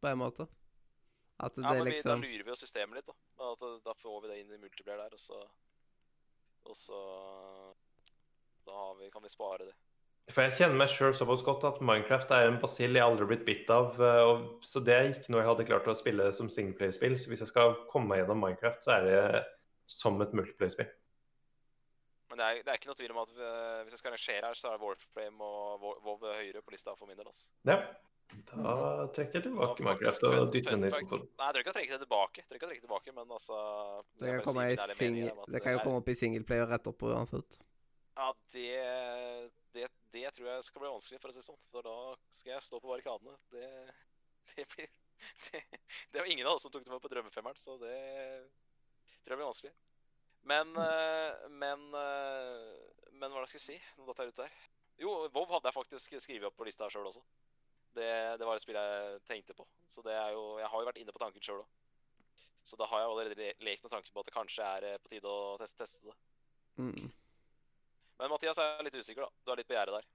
på en måte. At det Ja, men vi, Da liksom lurer vi jo systemet litt, da. At, da får vi det inn i multiplayer der, og så Og så Da har vi, kan vi spare det. For jeg kjenner meg sjøl såpass godt at Minecraft er en basill jeg aldri har blitt bitt av. eh, Og, så det er ikke noe jeg hadde klart å spille som singleplayerspill. Så hvis jeg skal komme meg gjennom Minecraft, så er det som et multiplayerspill. Men det er, det er ikke noe tvil om at eh, hvis jeg skal rangere her, så er Warframe og WoW høyere på lista for min del. altså. Ja. Da trekker jeg tilbake Ja, Minecraft og dytter den i skuffen. Nei, jeg trenger ikke å trekke det tilbake, jeg trenger ikke å trekke det tilbake, men altså Det kan, komme si i min ærlige sing det kan jo komme opp i singleplayer rett opp uansett. Ja, det, det, det tror jeg skal bli vanskelig, for å si det sånn. For da skal jeg stå på barrikadene. Det, det blir det, det var ingen av oss som tok det med på drømmefemmeren, så det tror jeg blir vanskelig. Men eh, Men eh, Men hva er det jeg skulle si? Nå datt jeg ut der. Jo, WoW hadde jeg faktisk skrevet opp på lista sjøl også. Det, det var et spill jeg tenkte på. Så det er jo Jeg har jo vært inne på tanken sjøl òg. Så da har jeg allerede lekt med tanken på at det kanskje er eh, på tide å teste, teste det. Mm. Men Mathias er litt usikker, da. Du er litt på gjerdet der.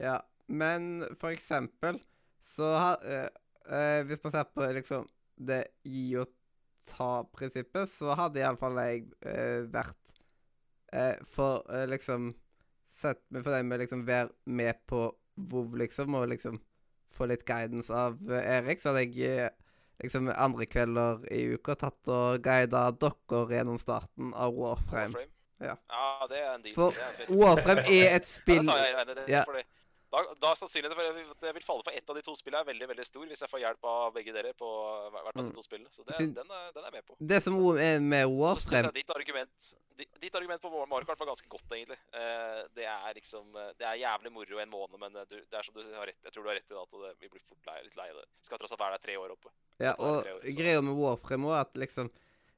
Ja, men for eksempel så har øh, øh, Hvis man ser på liksom det gi og ta-prinsippet, så hadde iallfall jeg øh, vært eh, for eh, liksom Sett meg for deg med liksom være med på WoW, liksom, og liksom få litt guidance av eh, Erik, så hadde jeg eh, liksom andre kvelder i uka tatt og guida dere gjennom starten av Warframe. Warframe. Ja. ja, det er en deal. For det. Warframe er et spill Ja, det tar jeg regner, det, Ja. fordi da, da er sannsynligheten for at jeg vil falle for ett av de to spillene er veldig veldig stor hvis jeg får hjelp av begge dere på hvert av Mm. de to spillene. Så det, den, er, den er jeg med på. Det som er med Så Warframe ditt argument, di- ditt argument på Mario Kart var ganske godt, egentlig. Eh, det er liksom eh, Det er jævlig moro en måned, men eh, du, det er som du har rett Jeg tror du har rett i det, at det, vi blir fort lei, litt lei av det. Skal tross alt være der tre år oppe. Ja, er og år, greia med Warframe òg, at liksom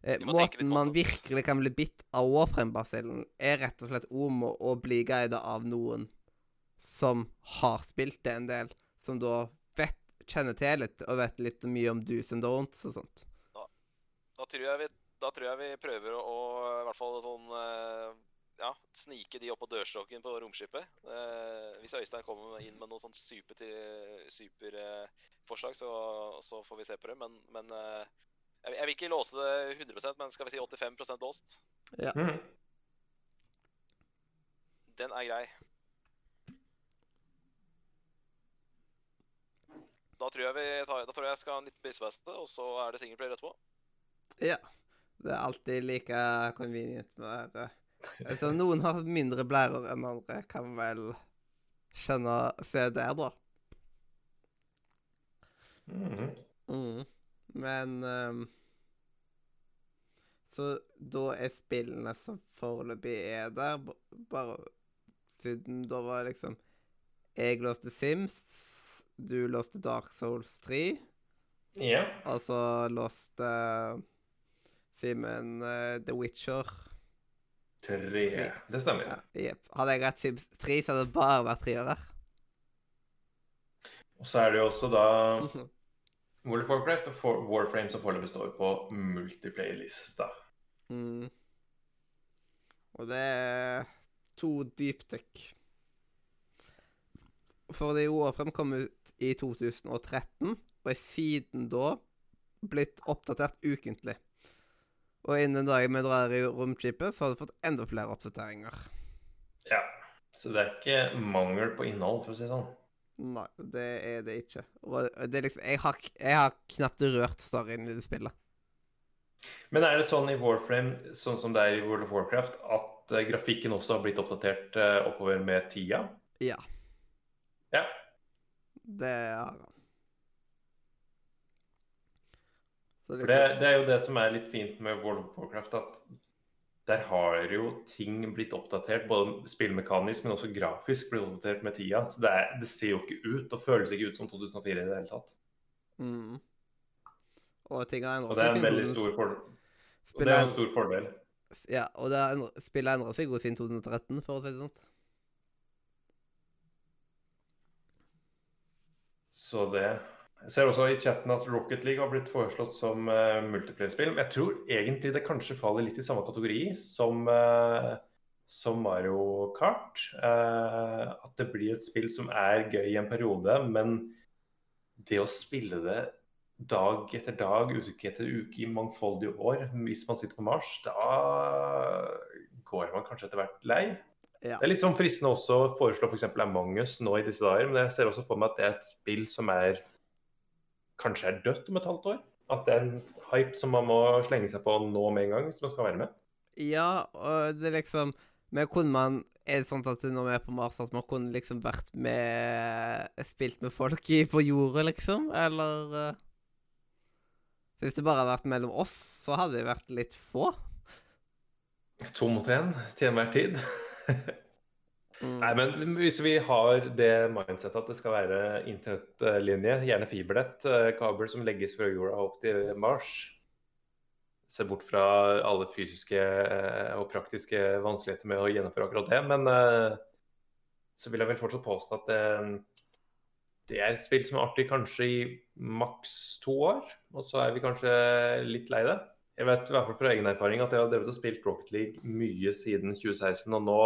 eh, Måten man virkelig kan bli bitt av Warframe-basillen, er rett og slett om å, å bli guida av noen som har spilt det en del, som da vet, kjenner til litt og vet litt mye om do's and don'ts og sånt. Da tror jeg vi, da tror jeg vi prøver å, å i hvert fall sånn eh, ja, snike de opp på dørstokken på romskipet. Eh, hvis Øystein kommer inn med noen sånn super, til- super eh, forslag, så, så får vi se på det. Men, men eh, jeg, jeg vil ikke låse det 100% men skal vi si 85% låst? Mhm. Den er grei. Da tror jeg vi tar, da tror jeg jeg skal ha en litt bissfeste, og så er det singleplayer etterpå. Ja. Det er alltid like convenient med det. Altså, noen har mindre blærer enn andre, kan vel skjønne se der, da. Mhm. Mm. Men um, Så da er spillene som foreløpig er der, bare siden da var liksom Jeg låste Sims, du låste Dark Souls 3, Ja. og så låste Simen uh, The Witcher. Tre. Det stemmer. Ja. Hadde jeg rett Sims 3, så hadde det bare vært treere. Og så er det jo også da [LAUGHS] World of Warcraft og For- Warframe som foreløpig står på multiplayer-lista. Mm. Og det er to dypdykk. Fordi Warframe kom ut i 2013, og er siden da blitt oppdatert ukentlig. Og innen dagen vi drar i romskipet, så har det fått enda flere oppdateringer. Ja. Så det er ikke mangel på innhold, for å si det sånn. Nei, det er det ikke. Det er liksom Jeg har, jeg har knapt rørt storyen i det spillet. Men er det sånn i Warframe, sånn som det er i World of Warcraft, at eh, grafikken også har blitt oppdatert eh, oppover med tida? Ja, Ja. det har han. Liksom... Det, det er jo det som er litt fint med World of Warcraft, at der har jo ting blitt oppdatert, både spillmekanisk, men også grafisk blitt oppdatert med tida. Så det, er, det ser jo ikke ut, og føles ikke ut som 2004 i det hele tatt. Mm. Og ting har Og det er en veldig 2000 stor, fordel og det er er- en stor fordel. Ja, og det er en... spillet har endra seg jo siden 2013, for å si det sånn. Så det Jeg ser også i chatten at Rocket League har blitt foreslått som uh, multiplayer-spill. Men jeg tror egentlig det kanskje faller litt i samme kategori som, uh, som Mario Kart. Uh, at det blir et spill som er gøy i en periode, men det å spille det dag etter dag, uke etter uke i mangfoldige år, hvis man sitter på Mars, da går man kanskje etter hvert lei. Ja. Det er litt sånn fristende også å foreslå f.eks. For Among us nå i disse dager, men jeg ser også for meg at det er et spill som er kanskje er dødt om et halvt år. At det er en hype som man må slenge seg på nå med en gang hvis man skal være med. Ja, og det er liksom Men kunne man Er det sånn at når vi er på Mars, at man kunne liksom vært med Spilt med folk i, på jorda, liksom? Eller uh, Hvis det bare hadde vært mellom oss, så hadde det vært litt få. To mot én til enhver tid. Mm. Nei, men hvis vi har det mindsettet at det skal være internettlinje, gjerne fibernett, eh, kabel som legges fra jorda opp til Mars Se bort fra alle fysiske eh, og praktiske vanskeligheter med å gjennomføre akkurat det, men eh, så vil jeg vel fortsatt påstå at det, det er et spill som er artig kanskje i maks to år, og så er vi kanskje litt lei det. Jeg vet i hvert fall fra egen erfaring at jeg har drevet og spilt Rocket League mye siden 2016, og nå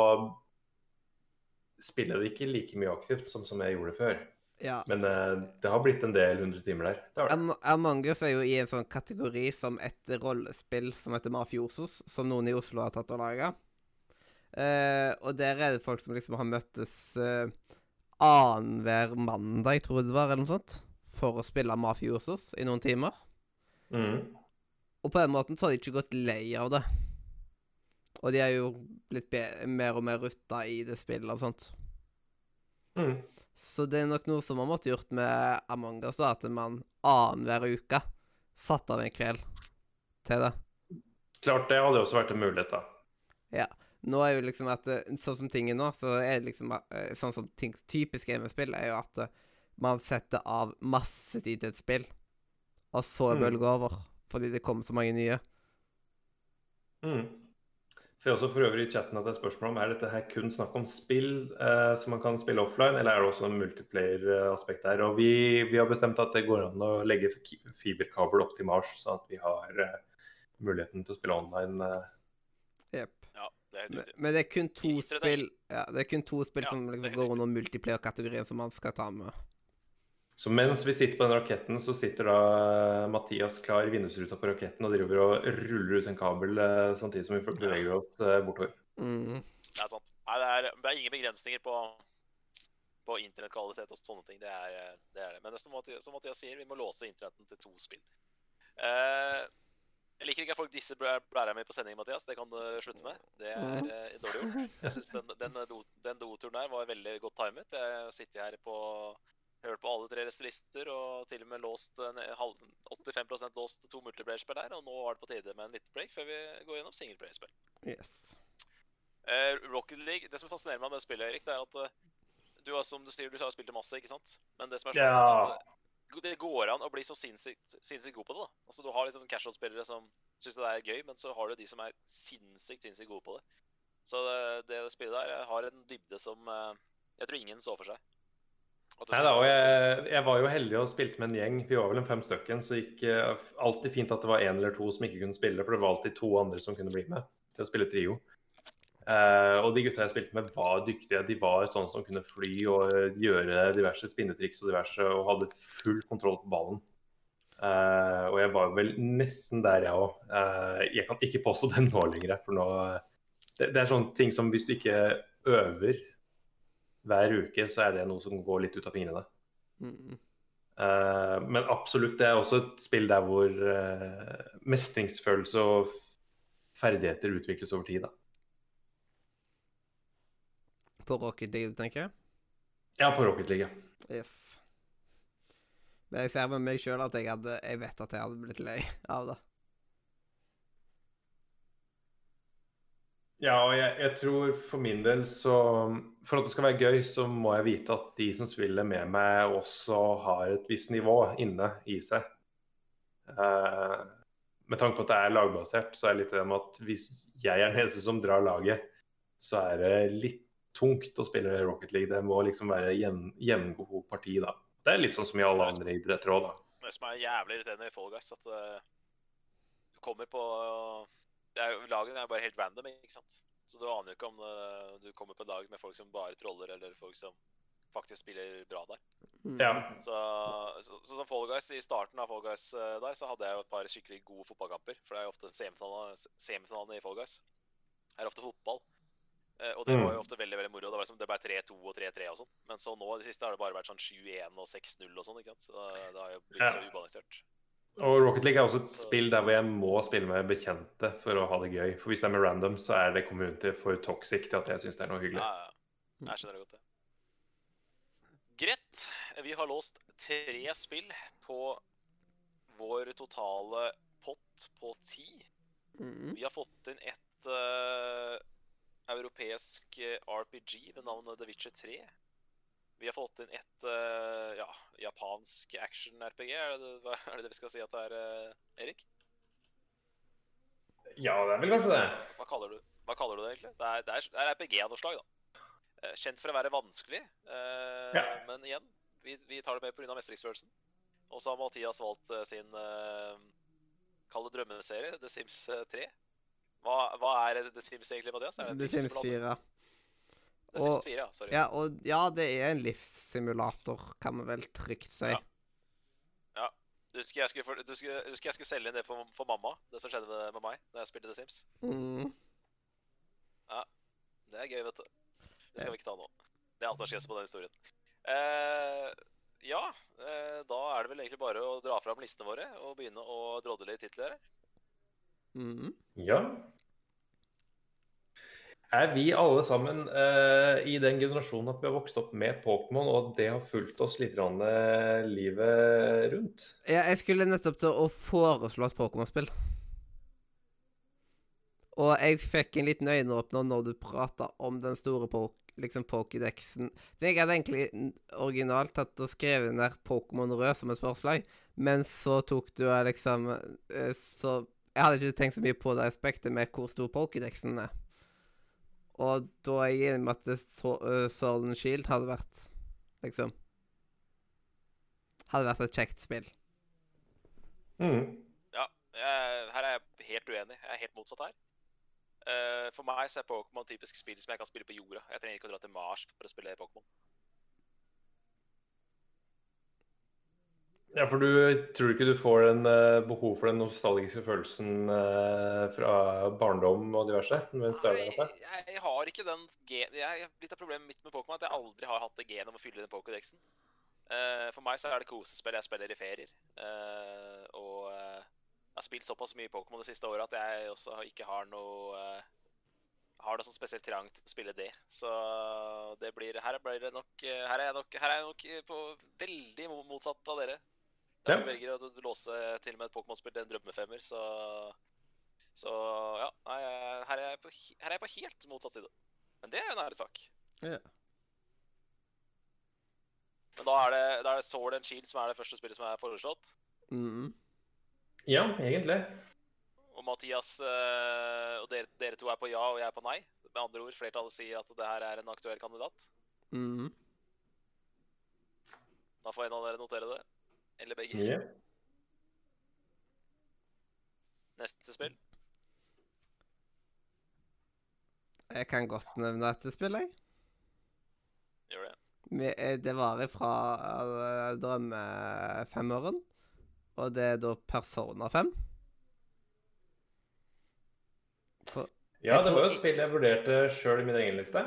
spiller det ikke like mye aktivt som, som jeg gjorde før. Ja. Men eh, det har blitt en del hundre timer der. Det det. Am Among us er jo i en sånn kategori som et rollespill som heter Mafiosos, som noen i Oslo har tatt og laga. Eh, og der er det folk som liksom har møttes eh, annenhver mandag, tror jeg det var, eller noe sånt, for å spille Mafiosos i noen timer. Mm. Og på den måten så har de ikke gått lei av det. Og de er jo blitt mer og mer rutta i det spillet og sånt. Mm. Så det er nok noe som man måtte gjort med Among us, da, at man annenhver uke satte av en kveld til det. Klart det hadde også vært en mulighet, da. Nå er jo liksom at eh, Sånn som ting er nå, så er det liksom eh, Sånn som ting typisk gamespill, er jo at eh, man setter av masse tid til et spill, og så Mm. bølger over. Fordi det kommer så mange nye. Mm. Ser også for øvrig i chatten at det er spørsmål om er dette her kun snakk om spill eh, som man kan spille offline, eller er det også en multiplayer-aspekt her. Og vi, vi har bestemt at det går an å legge fiberkabel opp til Mars, sånn at vi har eh, muligheten til å spille online. Eh. Yep. Ja, det er Men, men det er kun to spill Ja, det er kun to spill Ja, som liksom går under multiplayer-kategorien som man skal ta med. Så mens vi sitter på den raketten, så sitter da eh, Mathias klar i vindusruta på raketten og driver og ruller ut en kabel eh, samtidig som vi beveger oss eh, bortover. Mm. Det er sant. Nei, det er, det er ingen begrensninger på, på internettkvalitet og sånne ting. Det er det. Er det. Men det er som, Mathias, som Mathias sier, vi må låse internetten til to spill. Uh, jeg liker ikke at folk disser blærer blæra mi på sending, Mathias. Det kan du slutte med. Det er eh, dårlig gjort. Jeg syns den, den, do, den doturen der var veldig godt timet. Jeg sitter her på Hørt på alle tre lister og til og med låst en halv, 85% låst to multiplayer-spill der. Og nå var det på tide med en liten break før vi går gjennom singleplayer-spill. Yes. Eh, Rocket League, Det som fascinerer meg med det spillet, Erik, det er at uh, du har som du sier, du har spilt det masse, ikke sant? Men det som er sånn, Ja. at det- går an å bli så sinnssykt, sinnssykt god på det. da. Altså, Du har liksom casual-spillere som syns det er gøy, men så har du de som er sinnssykt sinnssykt gode på det. Så det, det spillet der har en dybde som eh, jeg tror ingen så for seg. Nei da, og jeg, jeg var jo heldig og spilte med en gjeng. Vi var vel en fem stykken, så gikk uh, alltid fint at det var én eller to som ikke kunne spille, for det var alltid to andre som kunne bli med til å spille trio. Uh, og de gutta jeg spilte med, var dyktige. De var sånne som kunne fly og eh, gjøre diverse spinnetriks og diverse, og hadde full kontroll på ballen. Uh, og jeg var vel nesten der, jeg òg. jeg kan ikke påstå det nå lenger, for nå det, det er sånne ting som hvis du ikke øver hver uke, så er det noe som går litt ut av fingrene. Mm. Uh, men absolutt, det er også et spill der hvor uh, mestringsfølelse og ferdigheter utvikles over tid. Da. På Rocket League, tenker jeg. Ja, på Rocket League. Yes. Men jeg ser med meg sjøl at jeg hadde Jeg vet at jeg hadde blitt lei av det. Ja, og jeg, jeg tror for min del så For at det skal være gøy, så må jeg vite at de som spiller med meg, også har et visst nivå inne i seg. Uh, med tanke på at det er lagbasert, så er det litt det med at hvis jeg er den eneste som drar laget, så er det litt tungt å spille Rocket League. Det må liksom være jevn- jevngod parti, da. Det er litt sånn som i alle andre idretter òg, da. Det som er jævlig irriterende i Fall Guys, at uh, du kommer på det er, Lagene er bare helt random, ikke sant? Så du aner jo ikke om uh, du kommer på en lag med folk som bare troller, eller folk som faktisk spiller bra der. Mm. Ja. Så, så, så som Fall Guys, I starten av Fall Guys uh, der, så hadde jeg jo et par skikkelig gode fotballkamper. For det er jo ofte semifinalene semifinalene i Fall Guys. er ofte fotball. Uh, og det Mm. var jo ofte veldig veldig moro. Det var liksom, det ble 3-2 og 3-3 og sånn. Men så nå i det siste har det bare vært sånn 7-1 og 6-0 og sånn. ikke sant? Så det, det har jo blitt Ja. så ubalansert. Og Rocket League er også et Så- spill der hvor jeg må spille med bekjente for å ha det gøy. For hvis det er med random, så er det community for toxic til at jeg syns det er noe hyggelig. Ja, ja. Jeg skjønner det godt, det. Greit. Vi har låst tre spill på vår totale pott på ti. Mm. Vi har fått inn et uh, europeisk eh, RPG ved navnet The Witcher 3. Vi har fått inn et uh, ja, japansk action-RPG. Er, det- [LAUGHS] er det det vi skal si at det er, uh, Erik? Ja, det er vel kanskje det. Hva kaller du, hva kaller du det egentlig? Det er, det er, det er RPG av noe slag, da. Eh, Kjent for å være vanskelig, uh, Ja. men igjen, vi, vi tar det med pga. mestringsfølelsen. Og så har Mathias valgt sin uh, kalde drømmeserie, The Sims eh, 3. Hva, hva er The Sims egentlig, Mathias? Er det The Sims livssimulator? 4. The Sims Og- 4, ja. Sorry. Ja, og ja, det er en livssimulator, kan vi vel trygt si. Ja. Du husker jeg skulle, du husker, du husker jeg skulle selge inn det for, for mamma, det som skjedde med, med meg da jeg spilte The Sims. Mm. Det er gøy, vet du. Det skal vi ikke ta nå. Det er alt som har på den historien. Uh, ja, uh, da er det vel egentlig bare å dra fram listene våre og begynne å drodle litt titler. Mm. Ja. Er vi alle sammen uh, i den generasjonen at vi har vokst opp med Pokémon, og at det har fulgt oss litt rann, uh, livet rundt? Ja, jeg skulle nettopp til å foreslå et Pokémon-spill. Og jeg fikk en liten øyenåpner når du prata om den store liksom Pokédexen. Jeg hadde egentlig originalt tatt og skrevet ned Pokémon Rød som et forslag, men så tok du eh, liksom eh, Så jeg hadde ikke tenkt så mye på det aspektet med hvor stor Pokédexen er. Og da er jeg enig med at det så- eh, Sword Shield hadde vært liksom Hadde vært et kjekt spill. Mm. Ja, jeg, her er jeg helt uenig. Jeg er helt motsatt her. Uh, for meg så er Pokémon typisk spill som jeg kan spille på jorda. Jeg trenger ikke å dra til Mars for å spille Pokémon. Ja, for du tror ikke du får en uh, behov for den nostalgiske følelsen uh, fra barndom og diverse? mens du jeg, jeg har ikke den gen... Jeg, litt av problemet mitt med Pokémon er at jeg aldri har hatt det genet om å fylle den Pokédexen. Uh, for meg så er det kosespill jeg spiller i ferier. Og jeg har spilt såpass mye Pokémon det siste året at jeg også ikke har noe har det sånn spesielt trangt å spille det. Så det blir Her blir det nok Her er jeg nok, her er jeg nok på veldig motsatt av dere. Ja. Jeg velger å låse til og med et Pokémon-spill til en drømmefemmer, så Så ja. Nei, her, er jeg på, her er jeg på helt motsatt side. Men det er en ærlig sak. Ja. Men da er det, da er det Sword and Shield som er det første spillet som er foreslått. Mm. Ja, egentlig. Og Mathias øh, og dere, dere to er på ja, og jeg er på nei. Med andre ord, flertallet sier at det her er en aktuell kandidat. Mm. Da får en av dere notere det. Eller begge. Yeah. Neste spill. Jeg kan godt nevne et spill, jeg. Gjør det. Eh, Det var fra uh, drømmefemmeren, og det er da Persona 5. For, ja, det var jo et spill jeg vurderte sjøl i min egen liste.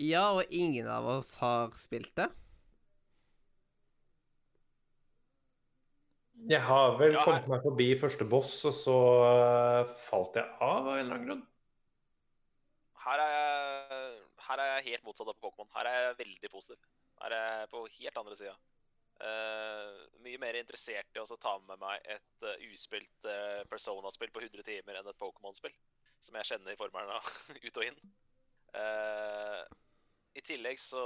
ja, og ingen av oss har spilt det. Jeg har vel Ja, kommet meg forbi første boss, og så eh, falt jeg av av en eller annen grunn. Her er jeg, her er jeg helt motsatt av på Pokémon. Her er jeg veldig positiv. Her er jeg på helt andre sida. mye mer interessert i å ta med meg et uh, uspilt uh, Persona-spill på 100 timer enn et Pokémon-spill. Som jeg kjenner i formelen av [LAUGHS] ut og inn. Eh, I tillegg så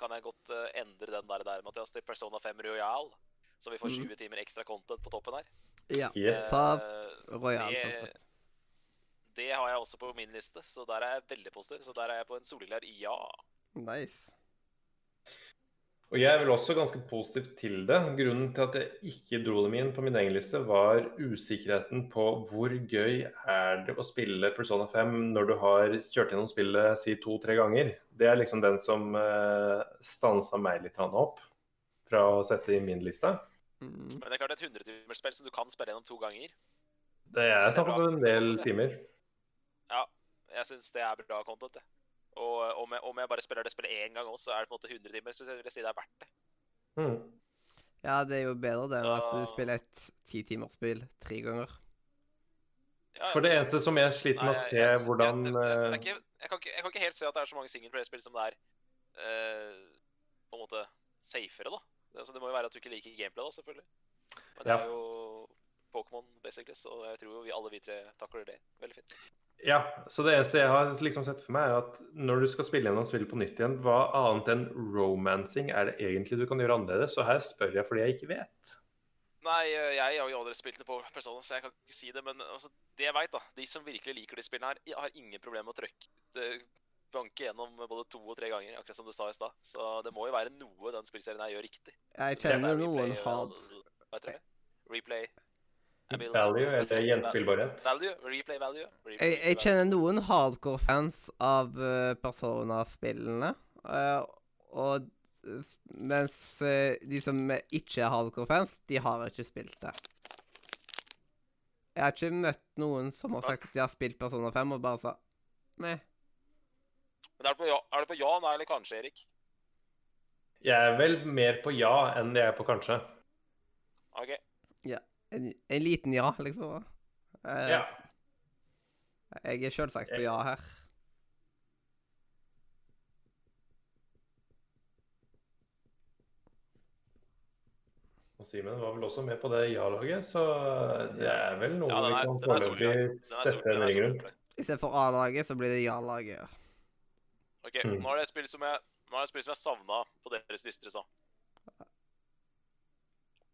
kan jeg godt eh, endre den der, der Mathias, til Persona 5 Royal. Så vi får Mhm. 20 timer ekstra content på toppen her. Ja. Yes. Uh, Eh, Royal, det- det har jeg også på min liste, så der er jeg veldig positiv. Så der er jeg på en soleklar ja. Nice. Og jeg er vel også ganske positiv til det. Grunnen til at jeg ikke dro dem inn på min egen liste, var usikkerheten på hvor gøy er det å spille Persona 5 når du har kjørt gjennom spillet si to-tre ganger. Det er liksom den som uh, stansa meg litt opp fra å sette i min liste. Mhm. Men det er klart et 100-timersspill som du kan spille gjennom to ganger. Det er snakk om en del timer. Ja, jeg syns det er bra content, det. Og om jeg, om jeg bare spiller det spillet én gang også, er det på en måte 100 timer, så vil jeg si det er verdt det. Mm. Ja, det er jo bedre det enn at du spiller et titimersspill tre ganger. Ja, For det eneste som jeg sliter med å se jeg- jeg- hvordan eh, ikke, kan ikke, jeg kan ikke helt se at det er så mange singleplayer-spill som det er uh, på en måte safere, da. Altså, det må jo være at du ikke liker gameplay, da, selvfølgelig. Men det Ja. er jo Pokémon, basically, så jeg tror jo vi alle vi tre takler det veldig fint. Ja, så det eneste jeg har liksom sett for meg, er at når du skal spille gjennom spillet på nytt igjen, hva annet enn romancing er det egentlig du kan gjøre annerledes? Så her spør jeg fordi jeg ikke vet. Nei, eh, jeg har jo aldri spilt det på Persona, så jeg kan ikke si det. Men altså, det jeg veit, da De som virkelig liker de spillene her, har ingen problemer med å trykke det- banke gjennom både to og tre ganger, akkurat som du sa i stad. Så det må jo være noe den spillserien her gjør riktig. Jeg er kjenner noen hat. hard Hva heter det? Replay Value eller gjenspillbarhet. Value? Replay value? Replay jeg, jeg kjenner noen hardcore fans av eh, Persona-spillene. eh, og mens eh, de som ikke er hardcore fans, de har ikke spilt det. Jeg har ikke møtt noen som har sagt at de har spilt Persona 5 og bare sa Meh. Men er det på ja, er det på ja nei eller kanskje, Erik? Jeg er vel mer på ja enn jeg er på kanskje. OK. En, en liten ja, liksom. Eh, Ja. Jeg er selvsagt på ja her. Og Simen var vel også med på det ja-laget, så det er vel noe Ja, er, vi kan foreløpig sette en ring rundt. Istedenfor A-laget, så blir det ja-laget. OK, Mm. nå er det et spill som jeg nå er det et spill som jeg savna på deres lister i stad.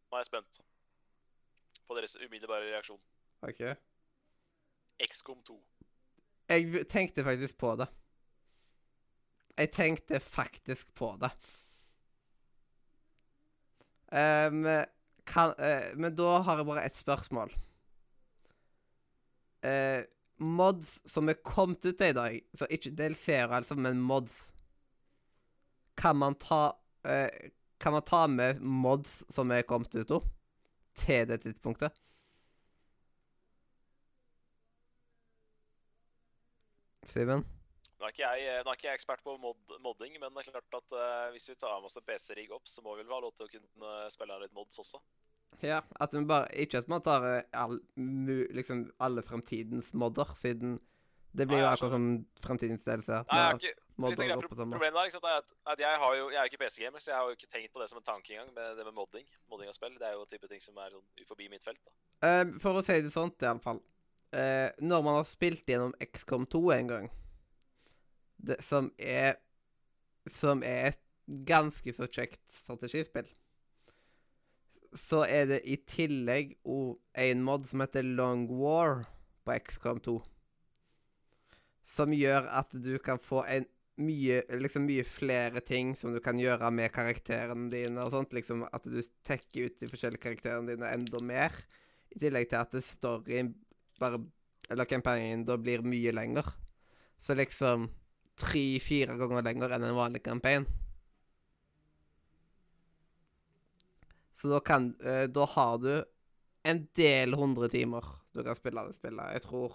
Nå er jeg spent på deres umiddelbare reaksjon. OK? XCOM 2. Jeg tenkte faktisk på det. Jeg tenkte faktisk på det. Um, kan, uh, men da har jeg bare ett spørsmål. Eh, mods som er kommet ut i dag, så ikke DLC-er altså, men mods Kan man ta eh, Kan man ta med mods som er kommet ut nå, til det tidspunktet? Simen? Nå er jeg, nå er ikke jeg ekspert på mod, modding, men det er klart at eh, hvis vi tar med oss en PC-rigg opp, så må vi vel ha lov til å kunne spille litt mods også. Ja, at vi bare, ikke at man tar eh, all, liksom alle fremtidens modder, siden det blir jo akkurat som fremtidens delelse. Nei, jeg har ikke, litt greit, pro. Problemet der liksom, er at, at jeg, har jo, jeg er jo ikke PC-gamer, så jeg har jo ikke tenkt på det som en tanke engang, med det med modding. Modding av spill. Det er jo type ting som er sånn uforbi mitt felt. da. Eh, for å si det sånt, i alle fall. Eh, når man har spilt gjennom XCOM 2 en gang, det, som er Som er et ganske så kjekt strategispill, så er det i tillegg en mod som heter Long War på XCOM 2. Som gjør at du kan få en mye, liksom mye flere ting som du kan gjøre med karakterene dine. og sånt, liksom At du tekker ut de forskjellige karakterene dine enda mer. I tillegg til at storyen bare Eller kampanjen da blir mye lenger. Så liksom tre-fire ganger lenger enn en vanlig campaign. Så da kan eh, Da har du en del hundre timer du kan spille det spillet. Jeg tror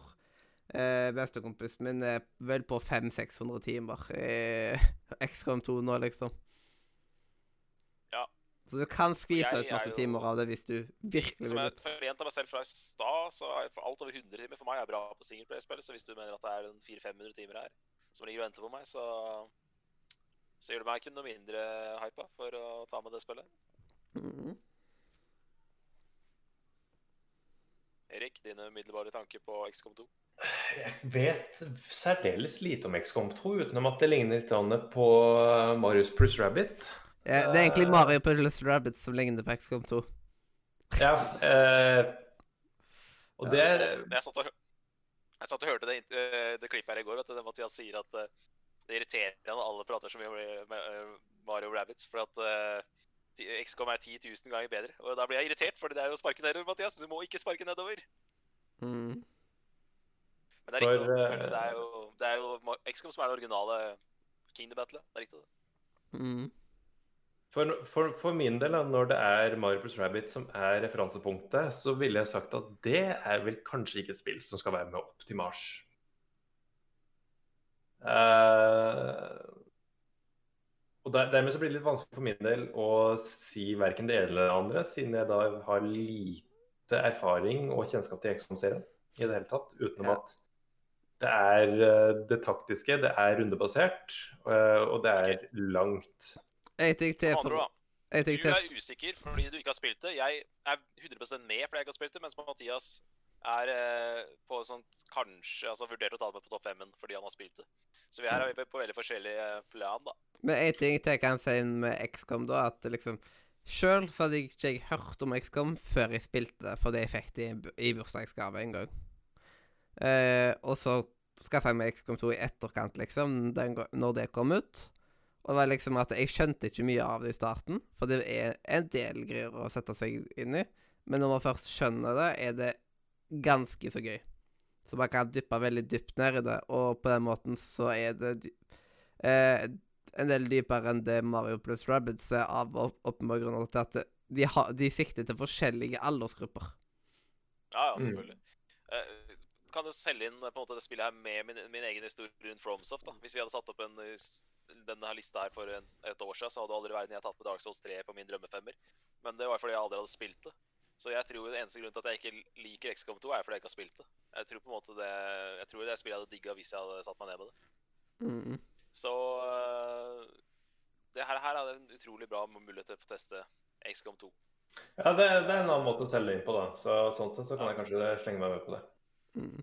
eh, bestekompisen min er vel på 500-600 timer i [LAUGHS] XCOM 2 nå, liksom. Ja. Så du kan skvise ut masse jo- timer av det hvis du virkelig Som vil. jeg forente meg selv fra i stad, så er for alt over 100 timer for meg er bra på singleplay-spill. Så hvis du mener at det er en 400-500 timer her som ligger og venter på meg, så så gjør det meg ikke noe mindre hypa for å ta med det spillet. Mhm. Erik, dine umiddelbare tanker på XCOM 2? Jeg vet særdeles lite om XCOM 2, utenom at det ligner litt på Marius pluss Rabbit. Ja, det er egentlig Eh. Mario pluss Rabbit som ligner på XCOM 2. Ja, eh, og det Jeg satt og, jeg satt og hørte det, eh, det klippet her i går, at det Mathias sier at eh, det irriterer han at alle prater så mye om eh, med, eh, Mario Rabbits, for at eh, XCOM er 10 000 ganger bedre. Og da blir jeg irritert, for det er jo å sparke nedover, Mathias. Du må ikke sparke nedover. Mm. Men det er riktig, For, da. Det eh, er jo, det er jo XCOM som er det originale Kingdom Battle. Det er riktig. det. Mm. For, for, for min del, når det er Mario pluss Rabbit som er referansepunktet, så ville jeg sagt at det er vel kanskje ikke et spill som skal være med opp til Mars. Eh, og der, dermed så blir det litt vanskelig for min del å si verken det ene eller det andre, siden jeg da har lite erfaring og kjennskap til Exxon-serien i det hele tatt, utenom Ja. at det er eh, det taktiske, det er rundebasert, eh, og det er langt. Jeg tenkte for Du er usikker fordi du ikke har spilt det. Jeg er 100% med fordi jeg ikke har spilt det, mens Mathias er eh, på sånt kanskje Altså vurdert å ta det med på topp femmen fordi han har spilt det. Så vi er på veldig forskjellig eh, plan, da. Men en ting til jeg si med XCOM, da, at liksom Sjøl hadde jeg ikke jeg hørt om XCOM før jeg spilte det, for det jeg fikk det i, i bursdagsgave en gang. Eh, og så skaffa jeg meg XCOM 2 i etterkant, liksom, den, når det kom ut. Og det var liksom at jeg skjønte ikke mye av det i starten, for det er en del greier å sette seg inn i. Men når man først skjønner det, er det ganske så gøy. Så man kan dyppe veldig dypt ned i det, og på den måten så er det eh, en del dypere enn det Mario pluss Rabbids er av åp- åpenbare grunner til at de, ha, de sikter til forskjellige aldersgrupper. Ja, ja, Mm. selvfølgelig. Eh, kan jo selge inn på en måte det spillet her med min, min egen historie rundt Fromsoft. da. Hvis vi hadde satt opp en, eh, denne her lista her for en, et år siden, så hadde aldri verden jeg tatt med Dark Souls 3 på min drømmefemmer. Men det var fordi jeg aldri hadde spilt det. Så jeg tror det eneste grunnen til at jeg ikke liker XCOM 2, er fordi jeg ikke har spilt det. Jeg tror på en måte det Jeg tror det spillet jeg hadde digga hvis jeg hadde satt meg ned med det. Mm. Så øh, det her, her er en utrolig bra mulighet til å teste XCOM 2. Ja, det, det er en annen måte å selge inn på, da. Så sånn sett så kan jeg kanskje slenge meg med på det. Mm.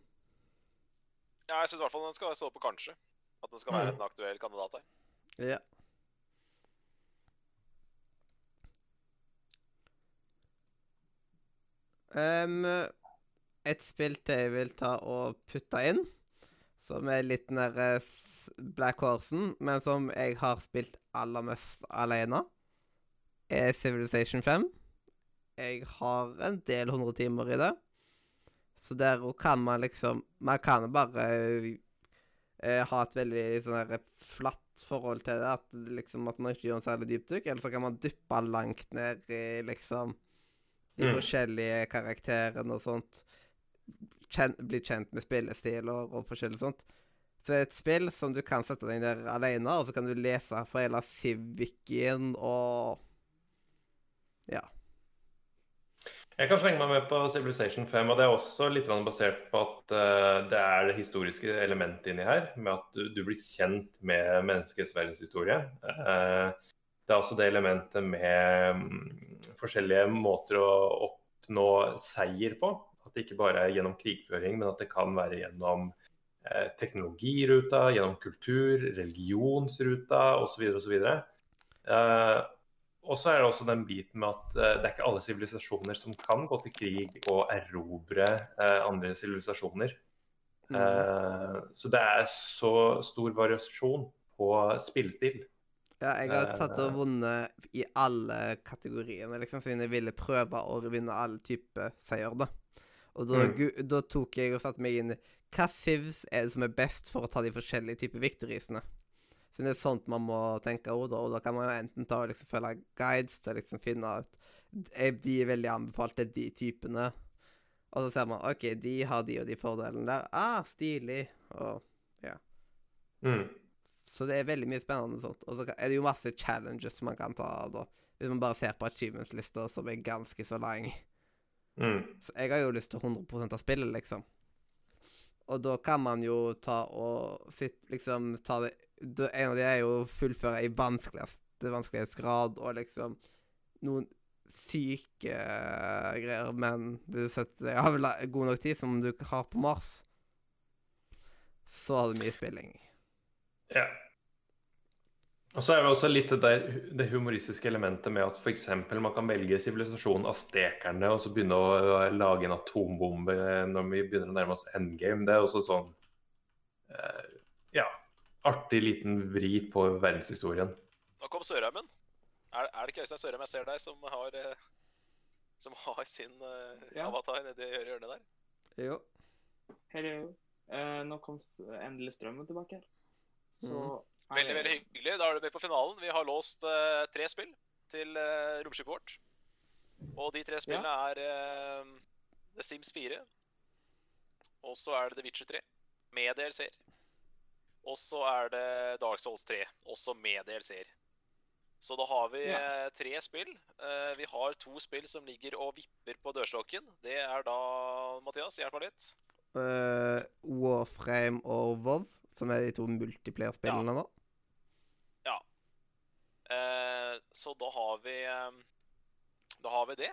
Ja, jeg syns i hvert fall den skal stå på kanskje. At den skal være Mm. en aktuell kandidat her. Ja. Ehm, et spill til jeg vil ta og putte inn, som er litt nær Black Horsen, men som jeg har spilt aller mest alene, er Civilization 5. Jeg har en del hundre timer i det. Så der kan man liksom Man kan bare uh, ha et veldig sånn flatt forhold til det. At, liksom, at man ikke gjør en særlig dypdykk. Eller så kan man dyppe langt ned i liksom de Mm. forskjellige karakterene og sånt. Kjen, bli kjent med spillestiler og forskjellig sånt. Så det er et spill som du kan sette deg der alene, og så kan du lese fra hele Civicen og Ja. Jeg kan slenge meg med på Civilization 5, og det er også litt basert på at eh, det er det historiske elementet inni her, med at du, du blir kjent med menneskets verdenshistorie. Eh, det er også det elementet med mm, forskjellige måter å oppnå seier på. At det ikke bare er gjennom krigføring, men at det kan være gjennom eh, teknologiruta, gjennom kultur, religionsruta osv. osv. Uh, og så er det også den biten med at eh, det er ikke alle sivilisasjoner som kan gå til krig og erobre eh, andre sivilisasjoner. Mm. Eh, så det er så stor variasjon på spillestil. Ja, jeg har tatt og Eh. vunnet i alle kategoriene, liksom, siden jeg ville prøve å vinne alle typer seier, da. Og da, Mm. da tok jeg og satte meg inn Hva sivs er det som er best for å ta de forskjellige typer victoriesene? Så det er sånt man må tenke over, da, og da kan man jo enten ta og liksom følge guides til å liksom finne ut De er veldig anbefalt til de typene. Og så ser man OK, de har de og de fordelene der. Ah, stilig. Og ja. Mm. Så det er veldig mye spennende sånt. Og så er det jo masse challenges man kan ta av, da. Hvis man bare ser på achievements-lista, som er ganske så lang. Mm. Så jeg har jo lyst til 100 av spillet, liksom. Og da kan man jo ta og sitt, liksom ta det En av de er jo å fullføre i vanskeligste vanskelighetsgrad og liksom noen syke eh, greier, men hvis setter deg av god nok tid som du har på Mars, så har du mye spilling. Ja. Og så er det også litt det, der, det humoristiske elementet med at f.eks. man kan velge sivilisasjonen aztekerne og så begynne å lage en atombombe når vi begynner å nærme oss endgame. Det er også sånn eh, Ja. Artig liten vri på verdenshistorien. Nå kom Sørheimen. Er, er det ikke Øystein Sørheim jeg ser der, som har, eh, som har sin uh, Ja. avatar nedi hjørnet der? Jo. Hello. Uh, nå kom endelig strømmen tilbake her. Så mm. Veldig veldig hyggelig. Da er du med på finalen. Vi har låst uh, tre spill til uh, romskipet vårt. Og de tre spillene er uh, The Sims 4. Og så er det The Witcher 3 med DLC-er. Og så er det Dark Souls 3 også med DLC-er. Så da har vi Ja. eh, tre spill. Eh, vi har to spill som ligger og vipper på dørstokken. Det er da Mathias, hjelp meg litt. Uh, Warframe og WoW, som er de to multiplayer-spillene nå. Eh, så da har vi eh, Da har vi det.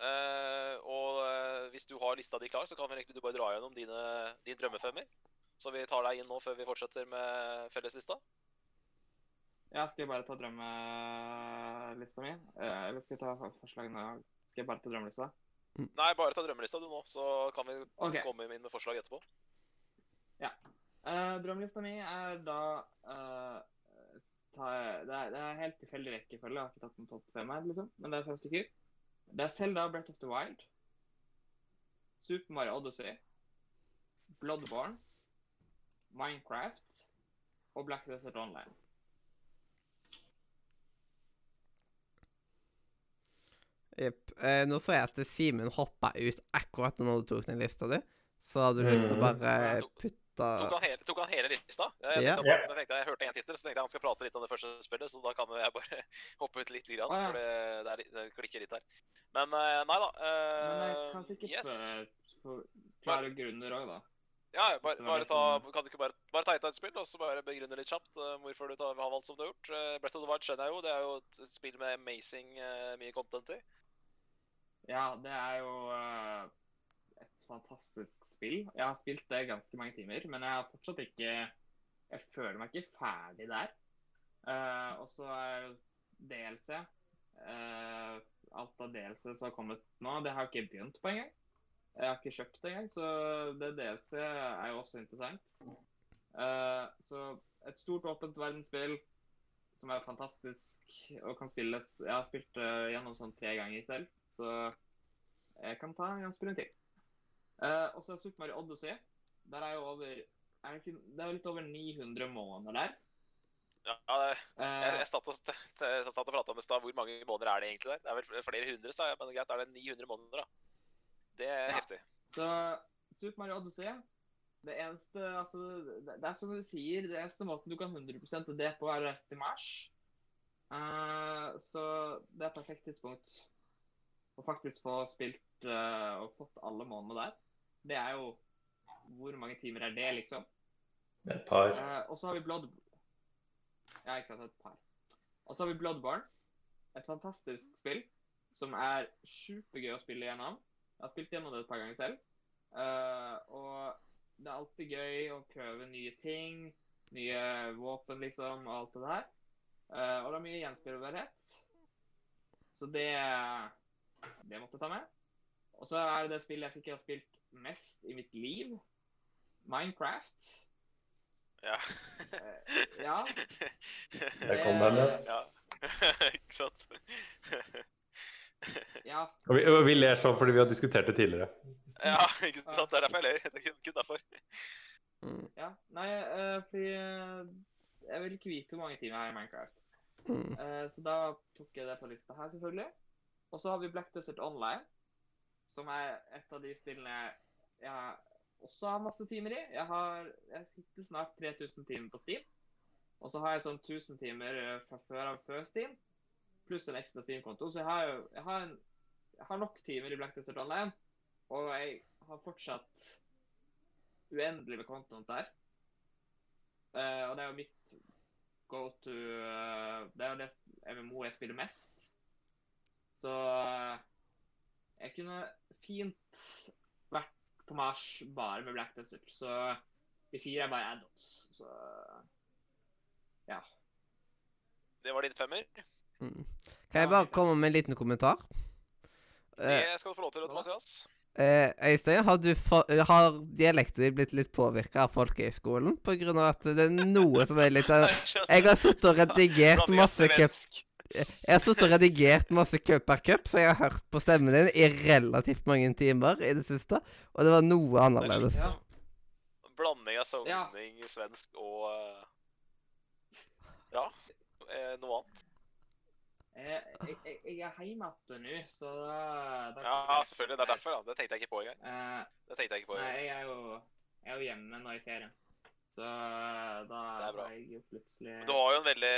Eh, og eh, hvis du har lista di klar, så kan vel egentlig du bare dra gjennom dine, din drømmefemmer. Så vi tar deg inn nå før vi fortsetter med felleslista. Ja, skal jeg bare ta drømmelista mi? Eh, eller skal jeg ta for- forslagene? Skal jeg bare ta drømmelista? Nei, bare ta drømmelista du nå, så kan vi okay. komme inn med forslag etterpå. Eh, drømmelista mi er da uh, ta, det, er, det er helt tilfeldig rekkefølge. Jeg har ikke tatt den topp fem her, liksom. Men det er fem stykker. Det er Zelda Breath of the Wild. Super Mario Odyssey. Bloodborne. Minecraft. Og Black Desert Online. Jepp. Eh, nå så jeg at Simen hoppa ut akkurat når du tok den lista di. Så hadde du lyst til å Mm. bare Tok- putte Tok han hele, tok han hele lista? Jeg, yeah. jeg, tenkte, jeg hørte en tittel, så tenkte jeg han skal prate litt om det første spillet, så da kan jeg bare [LAUGHS] hoppe ut litt, grann, ah, ja. for det, det, er det klikker litt her. Men eh, nei da. Men jeg eh, kan sikkert yes. uh, forklare grunner òg, da. Ja, bare, bare ta, kan du ikke bare, bare ta et av et spill, og så bare begrunne litt kjapt uh, hvorfor du tar, har valgt som du har gjort? Uh, Breath of the Wild skjønner jeg jo, det er jo et spill med amazing uh, mye content i. Ja, det er jo fantastisk spill. Jeg har spilt det ganske mange timer, men jeg har fortsatt ikke Jeg føler meg ikke ferdig der. Uh, og så er DLC Uh, Alt av DLC som har kommet nå, det har jeg ikke begynt på engang. Jeg har ikke kjøpt det engang, så det DLC er jo også interessant. Uh, så et stort, åpent verdensspill som er fantastisk og kan spilles Jeg har spilt det gjennom sånn tre ganger selv, så jeg kan ta en spilling til. Eh, og så er Super Mario Odyssey. Der er jo over er det, ikke, det er jo litt over 900 måneder der. Ja, det, jeg, Eh, jeg satt og, satt og prata med stad. Hvor mange måneder er det egentlig der? Det er vel flere hundre, sa jeg. Men greit, er det 900 måneder, da? Det er Ja. heftig. så Super Mario Odyssey Det eneste altså, det, det er som du sier, det eneste måten du kan 100% det på, er å reise til Mars. Uh, så det er et perfekt tidspunkt å faktisk få spilt uh, og fått alle månedene der. Det er jo Hvor mange timer er det, liksom? Et par. Uh, og så har vi Blood... Ja, ikke sant. Et par. Og så har vi Bloodborne. Et fantastisk spill som er supergøy å spille gjennom. Jeg har spilt gjennom det et par ganger selv. Uh, og det er alltid gøy å prøve nye ting. Nye våpen, liksom, og alt det der. Uh, og det er mye gjenspillbarhet. Så det Det måtte jeg ta med. Og så er det det spillet jeg sikkert har spilt mest i mitt liv. Minecraft. Ja. Eh, ja. [LAUGHS] Der kom den, ja. ja. [LAUGHS] Ikke sant? [LAUGHS] Ja. Og vi, og vi ler sånn fordi vi har diskutert det tidligere. ja, ikke sant? Det er derfor jeg ler. Det er kun, kun derfor. Mm, ja. Nei, uh, fordi eh, jeg vil ikke vite hvor mange timer jeg har i Minecraft. mm. Uh, så da tok jeg det på lista her, selvfølgelig. Og så har vi Black Desert Online, som er et av de spillene jeg, også har masse timer i. Jeg har jeg sitter snart 3000 timer på Steam. Og så har jeg sånn 1000 timer eh, fra før av før Steam, pluss en ekstra Steam-konto. Så jeg har jo jeg har, en, jeg har nok timer i Black Desert Online, og jeg har fortsatt uendelig med kontoen der. Uh, og det er jo mitt go to uh, Det er jo det MMO jeg spiller mest. Så eh, jeg kunne fint vært på Mars bare med Black Desert. Så de fire er bare add-ons. Så ja. Det var din femmer. Mm. Kan jeg bare komme med en liten kommentar? Eh, Det skal du få lov til, Otto Mathias. eh, Øystein, har, du fa har dialekten din blitt litt påvirka av folkehøyskolen? På grunn av at det er noe som er litt [LAUGHS] Jeg har sittet og redigert masse. Jeg har sittet og redigert masse cup per cup, så jeg har hørt på stemmen din i relativt mange timer i det siste, og det var noe er annerledes. Ja. Blanding av Ja. sogning, svensk og eh, Ja, eh, noe annet. Jeg, jeg, jeg- jeg er hjemme igjen nå, så da, da Ja, selvfølgelig. Det er derfor. da. Det tenkte jeg ikke på engang. Uh, Det tenkte jeg ikke på nei, jeg er jo, jeg er jo hjemme nå i ferien. Så eh, da Jo plutselig Men Du har jo en veldig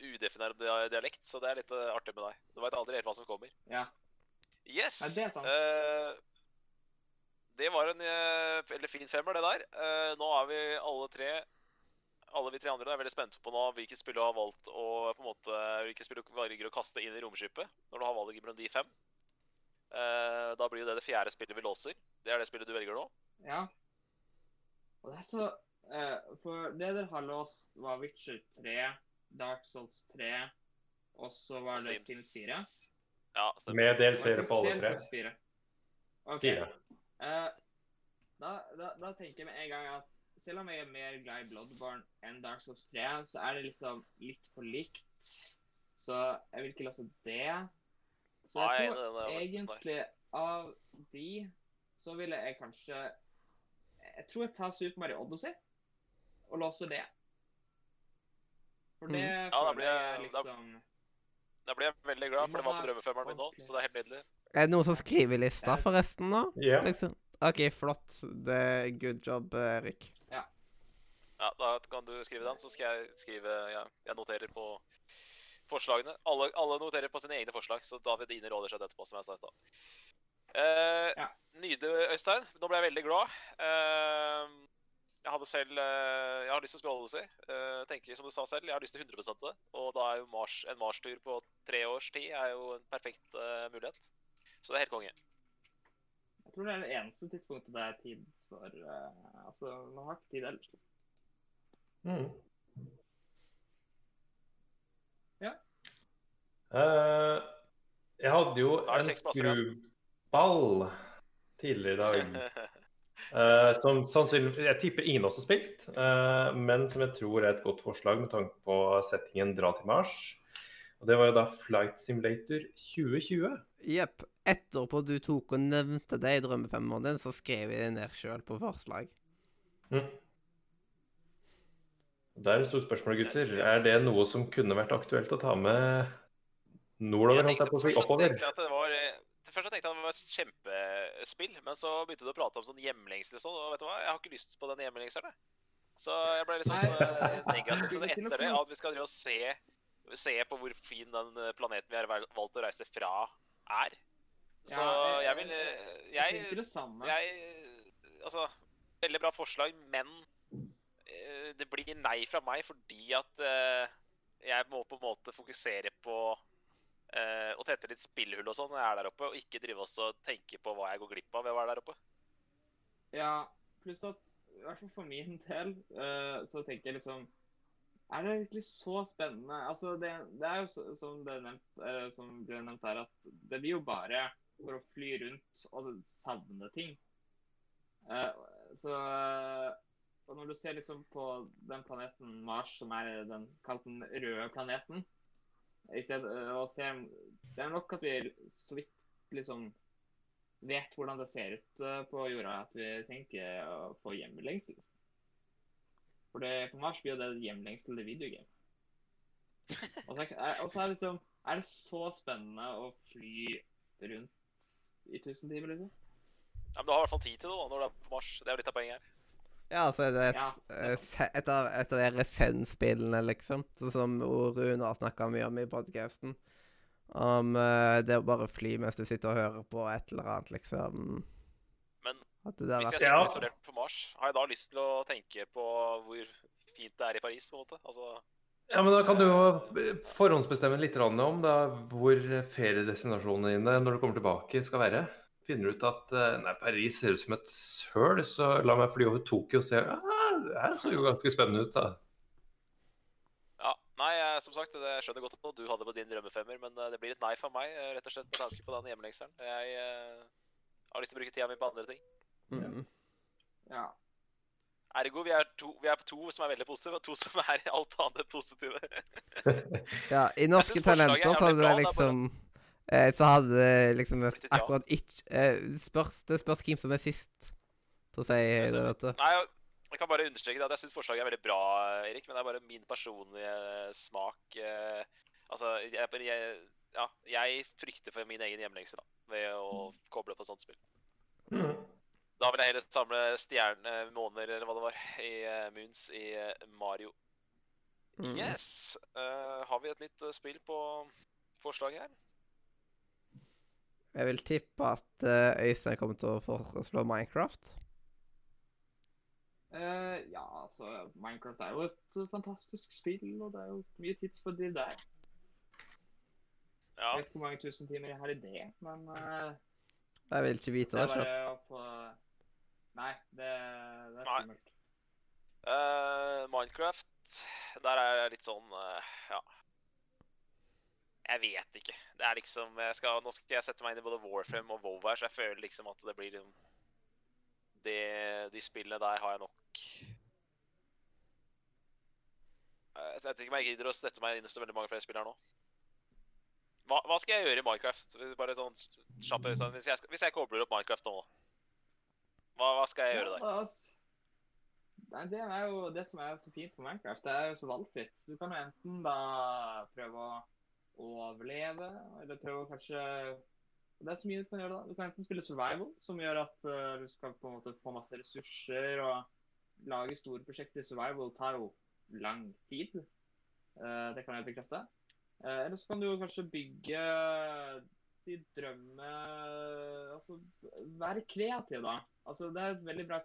udefinert dialekt, så det er litt eh, artig med deg. Du veit aldri helt hva som kommer. Ja. Yes! Nei, det er sant. eh, det var en eh, veldig fin femmer, det der. Uh, nå er vi alle tre alle vi tre andre er veldig spente på nå hvilke spill du har valgt å på en måte, hvilke spill du velger å kaste inn i romskipet når du har valget de fem. Eh, da blir jo det det fjerde spillet vi låser. Det er det spillet du velger nå. Ja. Og det er så eh, For det dere har låst, var Witcher 3, Dark Souls 3, og så var det Sims 4. Ja, stemmer. Med det på alle 3 tre. Sims 4? Ok. Fire. Uh, da, da, da tenker jeg med en gang at selv om jeg er mer glad i Bloodborne enn Dark Souls 3, så er det liksom litt for likt. Så jeg vil ikke låse det. Så jeg det- tror det det egentlig av de så ville jeg kanskje Jeg tror jeg tar Super Mario Odyssey og låse det. For det Mm. Ja, da blir jeg er da- liksom Da blir jeg veldig glad, for det var på drømmefemmeren min nå. Så det er helt nydelig. Er det noen som skriver i lista, forresten, nå? Ja. Liksom. OK, flott. Det er good job, Erik. Ja, Da kan du skrive den, så skal jeg skrive ja, Jeg noterer på forslagene. Alle, alle noterer på sine egne forslag, så da vil dine råder seg etterpå, som jeg sa i stad. Eh, Ja. Nydelig, Øystein. Nå ble jeg veldig glad. Eh, jeg hadde selv eh, Jeg har lyst til å spille Odyssey. Eh, tenker som du sa selv, jeg har lyst til 100 det. Og da er jo Mars, en Mars-tur på tre års tid er jo en perfekt uh, mulighet. Så det er helt konge. Jeg tror det er det eneste tidspunktet det er tid for uh, Altså, man har ikke tid ellers. liksom. Mm. Ja. Uh, jeg hadde jo en skruball tidligere i dag. [LAUGHS] eh, som sannsynlig, Jeg tipper ingen også spilt, uh, men som jeg tror er et godt forslag med tanke på settingen 'Dra til Mars'. Og Det var jo da Flight Simulator 2020. Jepp. Etterpå du tok og nevnte det i drømmefemmeren din, så skrev jeg det ned sjøl på forslag. Mm. Det er et stort spørsmål, gutter. Er det noe som kunne vært aktuelt å ta med nordover? jeg på oppover si, først oppover? tenkte jeg at det var eh, Først tenkte jeg var et kjempespill, men så begynte du å prate om sånn hjemlengsel og sånn, og vet du hva, jeg har ikke lyst på den hjemlengselen. Så jeg ble litt sånn Nei, eh, negativ til [LAUGHS] det etter det, at vi skal drive og se, se på hvor fin den eh, planeten vi har valgt å reise fra, er. Så jeg- vil eh, Jeg Jeg, Altså, veldig bra forslag, men det blir nei fra meg fordi at jeg må på en måte fokusere på eh, og tette litt spillhull og sånn når jeg er der oppe, og ikke drive oss og tenke på hva jeg går glipp av ved å være der oppe. Ja, pluss at i hvert fall for min del eh, så tenker jeg liksom Er det virkelig så spennende? Altså, det, det er jo så, som, det nevnt, eh, som ble nevnt her, at det blir jo bare for å fly rundt og savne ting. Eh, så Og når du ser liksom på den planeten Mars, som er den kalt den røde planeten i stedet, å se Det er nok at vi så vidt liksom vet hvordan det ser ut eh, på jorda, at vi tenker å få hjemlengsel. Liksom. For det, på Mars blir jo det hjemlengsel til videogame. Og så, er, det liksom, er det så spennende å fly rundt i tusen timer, liksom? Ja, men du har i hvert fall tid til det da, når du er på Mars. Det er jo litt av poenget her. Ja, så er det et, Ja. eh, et av, et av de Zen-spillene, liksom. Sånn som Rune har snakka mye om i podkasten. Om uh, det å bare fly mens du sitter og hører på et eller annet, liksom. Men At det der Hvis er jeg sitter Ja. isolert på Mars, har jeg da lyst til å tenke på hvor fint det er i Paris, på en måte? Altså, Ja, men Da kan du jo forhåndsbestemme litt om da, hvor feriedestinasjonene dine når du kommer tilbake skal være. Finner du ut at eh, nei, Paris ser ut som et søl, så la meg fly over Tokyo og se ah, Det her så jo ganske spennende ut. da. ja, nei, som sagt, det skjønner godt at du hadde på din drømmefemmer, men eh, det blir et nei for meg, eh, rett og slett med tanke på den hjemlengselen. Jeg eh, har lyst til å bruke tida mi på andre ting. mm. Ja. Ergo, vi er, to, vi er på to som er veldig positive, og to som er alt annet positive. Ja, i Norske er Talenter så hadde det liksom er liksom eh, Så hadde det liksom akkurat ikke eh, spørs, Det spørs hvem som er sist til å si det, vet du. Nei, jeg- kan bare understreke det at jeg syns forslaget er veldig bra, Erik, men det er bare min personlige smak. eh, Altså, jeg, jeg, ja, jeg frykter for min egen hjemlengsel da, ved å koble på sånt spill. Mm. Da vil jeg heller samle stjerne, måner eller hva det var, i uh, Moons i eh, Mario. Mm. Yes! Uh, har vi et nytt spill på forslaget her? Jeg vil tippe at uh, Øystein kommer til å foreslå Minecraft. Eh, ja, altså Minecraft er jo et uh, fantastisk spill, og det er jo mye tidsfordriv der. Ja. Jeg vet ikke hvor mange tusen timer jeg har i det, men uh, Jeg vil ikke vite det det sjøl. Nei, det, det er skummelt. Eh, Minecraft, der er jeg litt sånn Ja. Jeg vet ikke. Det er liksom skal, Nå skal jeg sette meg inn i både Warframe og WoW her, så jeg føler liksom at det blir liksom det, De spillene der har jeg nok Jeg vet ikke om jeg gidder å sette meg inn i så veldig mange flere spill her nå. Hva, hva skal jeg gjøre i Minecraft? Bare sånn kjapt, Hvis jeg, hvis jeg kobler opp Minecraft nå, hva, hva skal jeg gjøre der? Altså, Nei, Det er jo det som er så fint på Minecraft. Det er jo så valgfritt. Du kan jo enten da prøve å overleve, eller prøve å kanskje Det er så mye du kan gjøre da. Du kan enten spille survival, som gjør at uh, du skal på en måte få masse ressurser og lage store prosjekter. Survival tar jo lang tid. Uh, det kan jeg bekrefte. Uh, eller så kan du jo kanskje bygge de drømme Altså være kreativ, da. Altså det er et veldig bra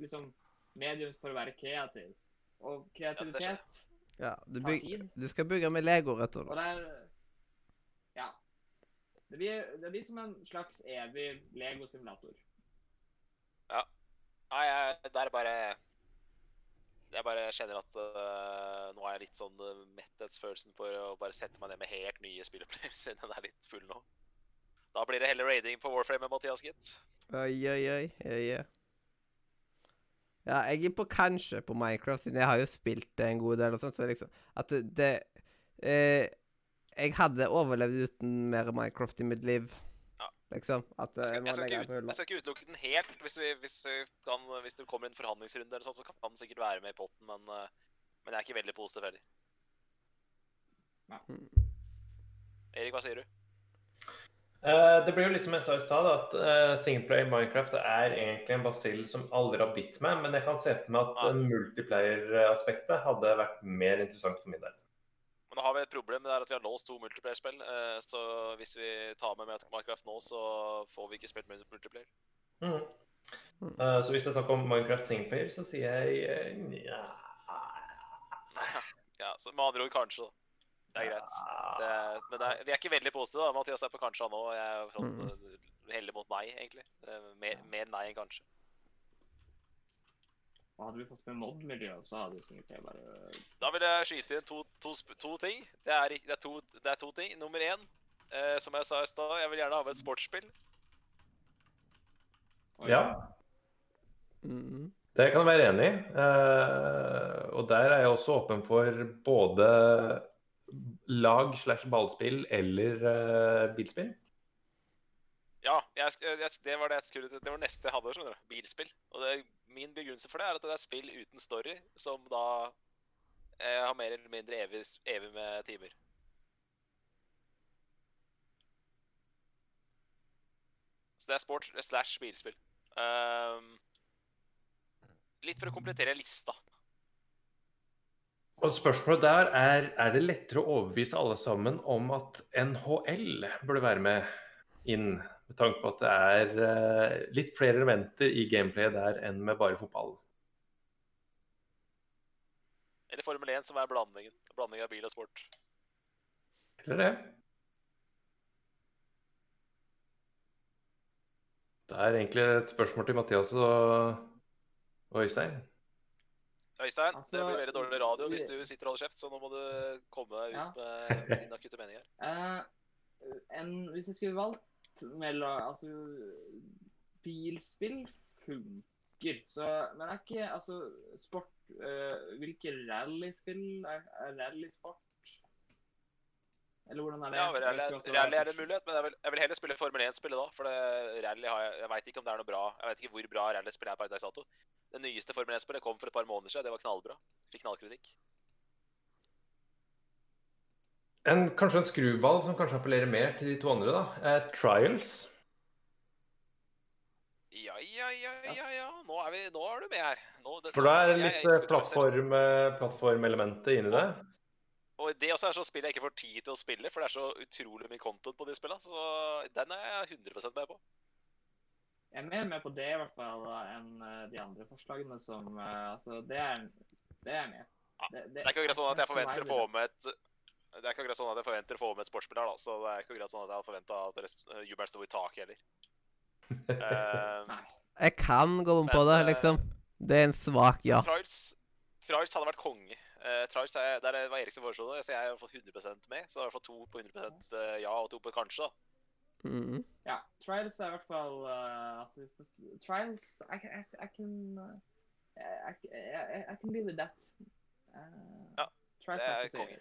liksom, medium for å være kreativ. Og kreativitet Ja, du, tar byg, tid. du skal bygge med Lego, rett og Og slett. det er Ja. Det blir, det blir som en slags evig Lego-simulator. Ja. Nei, jeg, det er bare Jeg bare kjenner at uh, nå er jeg litt sånn uh, metthetsfølelsen for å bare sette meg ned med helt nye spillopplevelser. [LAUGHS] Den er litt full nå. Da blir det heller raiding på Warframe med Mathias, gitt. Oi, oi, oi. oi, oi. Ja, jeg er på kanskje på Minecraft, siden jeg har jo spilt det en god del. og sånn, så liksom At det, det eh, Jeg hadde overlevd uten mer Minecraft i mitt liv. Ja. Liksom. At Jeg eh, skal, jeg skal ut, jeg skal ikke utelukke den helt. Hvis, vi, hvis, vi kan, hvis det kommer en forhandlingsrunde, eller sånt, så kan den sikkert være med i potten. Men, øh, men jeg er ikke veldig positiv heller. Mm. Erik, hva sier du? Eh, det blir jo litt som jeg sa i stad, at uh, singleplayer Minecraft er egentlig en basill som aldri har bitt meg, men jeg kan se for meg at Ja. uh, multiplayer-aspektet hadde vært mer interessant for min del. Men nå har vi et problem, det er at vi har låst to multiplayer-spill. eh, Så hvis vi tar med Minecraft nå, så får vi ikke spilt multi- multiplayer. Mm. Eh, så hvis det er snakk om Minecraft singleplayer, så sier jeg ja. nja [LAUGHS] Ja, så Med andre ord kanskje, da. Det er greit. Det, men det er, vi er ikke veldig positive. da. Mathias er på kanskje nå. og Jeg er sånn, heller mot nei, egentlig. Mer, mer nei enn kanskje. Hadde vi fått med mod-miljøet, så hadde jo jeg bare Da vil jeg skyte inn to, to, to ting. Det er, det, er to, det er to ting. Nummer én, eh, som jeg sa i stad, jeg vil gjerne ha med et sportsspill. Oi. Ja, Mm. det kan jeg være enig i. Eh, og der er jeg også åpen for både lag slash ballspill eller uh, bilspill. Ja, jeg, jeg, det var det jeg skulle Det var neste jeg hadde, skjønner. Bilspill. Og det, min begrunnelse for det er at det er spill uten story, som da eh, har mer eller mindre evig, evig med timer. Så det er sport slash bilspill. Um, litt for å komplettere lista. Og spørsmålet der er er det lettere å overbevise alle sammen om at NHL burde være med inn, med tanke på at det er eh, litt flere elementer i gameplayet der enn med bare fotballen. Eller Formel 1, som er blandingen. Blanding av bil og sport. Eller det? Det er egentlig et spørsmål til Mathias og, og Øystein. Øystein, Altså, det blir veldig dårlig radio hvis du sitter og holder kjeft, så nå må du komme deg ut Ja. med, med din akutte mening her. Uh, en, hvis jeg skulle valgt mellom Altså, bilspill funker. Så, men er ikke Altså, sport uh, Hvilke rallyspill er, er rallysport? Eller hvordan er det? Ja, rally, er- er rally er en mulighet, men jeg vil, jeg vil heller spille Formel 1-spillet da. For det, rally har jeg Jeg veit ikke om det er noe bra Jeg vet ikke hvor bra rallyspill er per dags dato. Det nyeste Formel 1-spillet kom for et par måneder siden. Det var knallbra. Fikk knallkritikk. En, kanskje en skruball som kanskje appellerer mer til de to andre, da. Eh, Trials. Ja, ja, ja, ja, ja. Nå er, vi, nå er du med her. Nå, det, For da er det litt eh, plattform, eh, plattformelementet inni det. Og det også er så spill jeg ikke får tid til å spille, for det er så utrolig mye content på de spillene. Så den er jeg 100% med på. Jeg er mer med på det i hvert fall enn eh, de andre forslagene som eh, Altså, det er, det er med Ja, det, Det, Det er ikke akkurat sånn at jeg forventer å få med et det er ikke akkurat sånn at jeg forventer å få med et sportsspill her, da. Så det er ikke akkurat sånn at jeg hadde forventa at rest- eh, jubelen sto i taket heller. [LAUGHS] Eh, Jeg kan gå om på det, liksom. Det er en svak ja. Trials, Trials hadde vært konge. Uh, Trials er, der var Erik som foreslo det, så jeg er i hvert fall 100% med. Så det er i hvert fall to på 100 eh, ja og to på kanskje. da. Mm. Ja, Trials er i hvert fall uh, altså det, Trials I, can- I, I can I, I, I can be with that. Eh, Ja, Trials det er konge.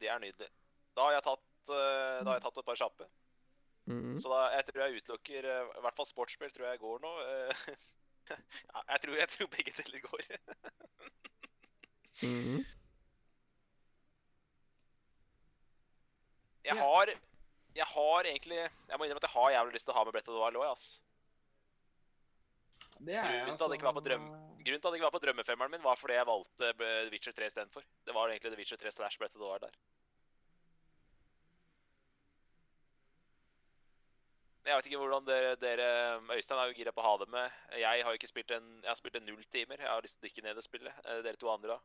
Det er nydelig. Da har jeg tatt, uh, da har jeg tatt et par kjappe. Mm. Så da, jeg tror jeg utelukker eh, I hvert fall sportsspill tror jeg går nå. [LAUGHS] ja, jeg, tror, jeg tror begge deler går. Mm. jeg har Jeg har egentlig Jeg må innrømme at jeg har jævlig lyst til å ha med Brett of the Wild òg, ass. Det er Grunnen til at det ikke var på drøm- Grunnen til at det ikke var på drømmefemmeren min, var fordi jeg valgte The Witcher 3 istedenfor. Det var egentlig The Witcher 3 slash Brett of the Wild der. Jeg vet ikke hvordan dere, dere Øystein er jo gira på å ha det med. Jeg har jo ikke spilt en Jeg har spilt en null timer. Jeg har lyst til å dykke ned og det spillet. Eh, Dere to andre, da?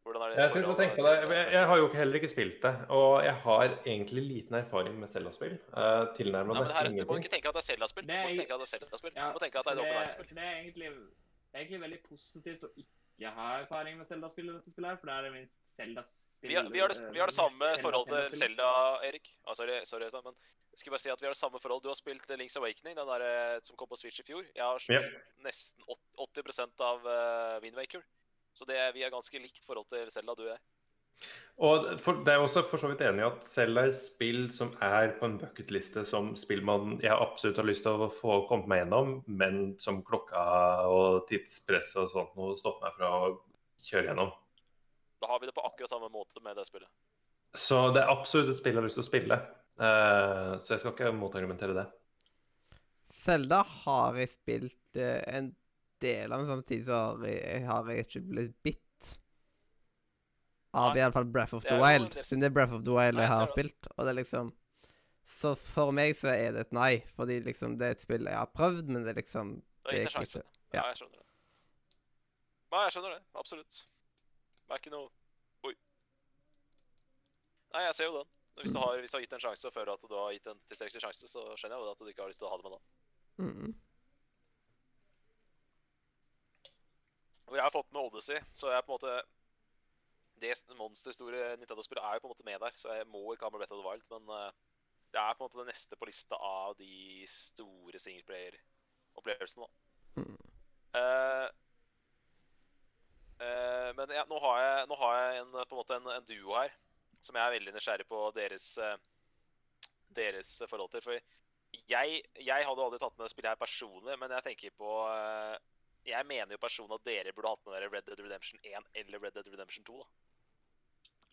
Hvordan er Jeg, sitter og forhold tenker på det. Jeg, jeg har jo heller ikke spilt det, og jeg har egentlig liten erfaring med Zelda-spill. Uh, Tilnærmet Ja, ingenting. her, Du må ikke tenke at det er Zelda-spill. Du må tenke at det er Zelda-spill. Ja, Du må tenke at det er et det, det er egentlig, det er egentlig veldig positivt å ikke ha erfaring med Zelda-spill i dette spillet, her, for det er det minst Zelda-spill Vi har, vi, har det, vi har det samme Zelda- forhold til Zelda-spill. Erik. Ah, sorry, sorry, Øystein, men jeg skal bare si at vi har det samme forhold. Du har spilt Links Awakening, den der, eh, som kom på Switch i fjor. Jeg har spilt nesten åt- 80 av uh, Windwaker. Så det, vi har ganske likt forhold til Zelda, du og jeg. Og for, det er også for så vidt enig i at selv er spill som er på en bucketliste som spill man jeg absolutt har lyst til å få kommet meg gjennom, men som klokka og tidspress og sånt noe stopper meg fra å kjøre gjennom. Da har vi det på akkurat samme måte med det spillet. Så det er absolutt et spill jeg har lyst til å spille. Uh, så jeg skal ikke motargumentere det. Selda har jeg spilt uh, en del av, men samtidig så har jeg, har jeg ikke blitt bitt. Av iallfall Breath of the ja, Wild. en Siden det er Breath of the Wild Nei, jeg har det. spilt. Og det er liksom Så for meg så er det et nei. Fordi liksom det er et spill jeg har prøvd, men det er liksom Det er ikke en sjanse. Ja, jeg skjønner det. Nei, jeg skjønner det. Absolutt. Det er ikke noe Oi. Nei, jeg ser jo den. Hvis du har, hvis du har gitt en sjanse og føler at du har gitt en tilstrekkelig sjanse, så skjønner jeg jo at du ikke har lyst til å ha det med da. mm. Jeg har fått med Odyssey, så jeg er på en måte Det monsterstore Nintendo-spillet er jo på en måte med der, så jeg må ikke ha med Breath of the Wild, men uh, det er på en måte det neste på lista av de store singleplayer-opplevelsene, da. Mm. Uh, uh, men ja, nå har jeg, nå har jeg en, på en måte en, en duo her som jeg er veldig nysgjerrig på deres, deres forhold til. For jeg, jeg hadde aldri tatt med det spillet her personlig, men jeg tenker på Jeg mener jo personlig at dere burde hatt med dere Red Dead Redemption 1 eller Red Dead Redemption 2. da.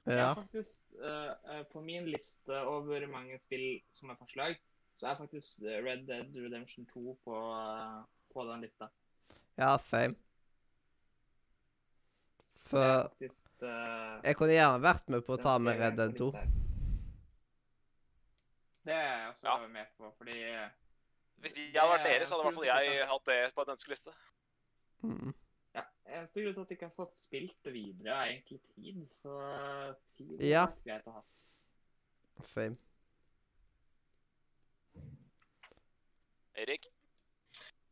Jeg Ja. er faktisk eh, eh, På min liste over mange spill som er forslag, så er faktisk eh, Red Dead Redemption 2 på, uh, på den lista. ja, same. Så faktisk uh, jeg kunne gjerne vært med på å ta med Red Dead 2. Det er jeg også Ja. med på, fordi Hvis jeg hadde vært er dere, så hadde i hvert fall jeg hatt det på en ønskeliste. Mm. Ja, Eneste grunn til at jeg ikke har fått spilt det videre, er egentlig tid. Så tid Ja. er greit å ha. Same. Erik?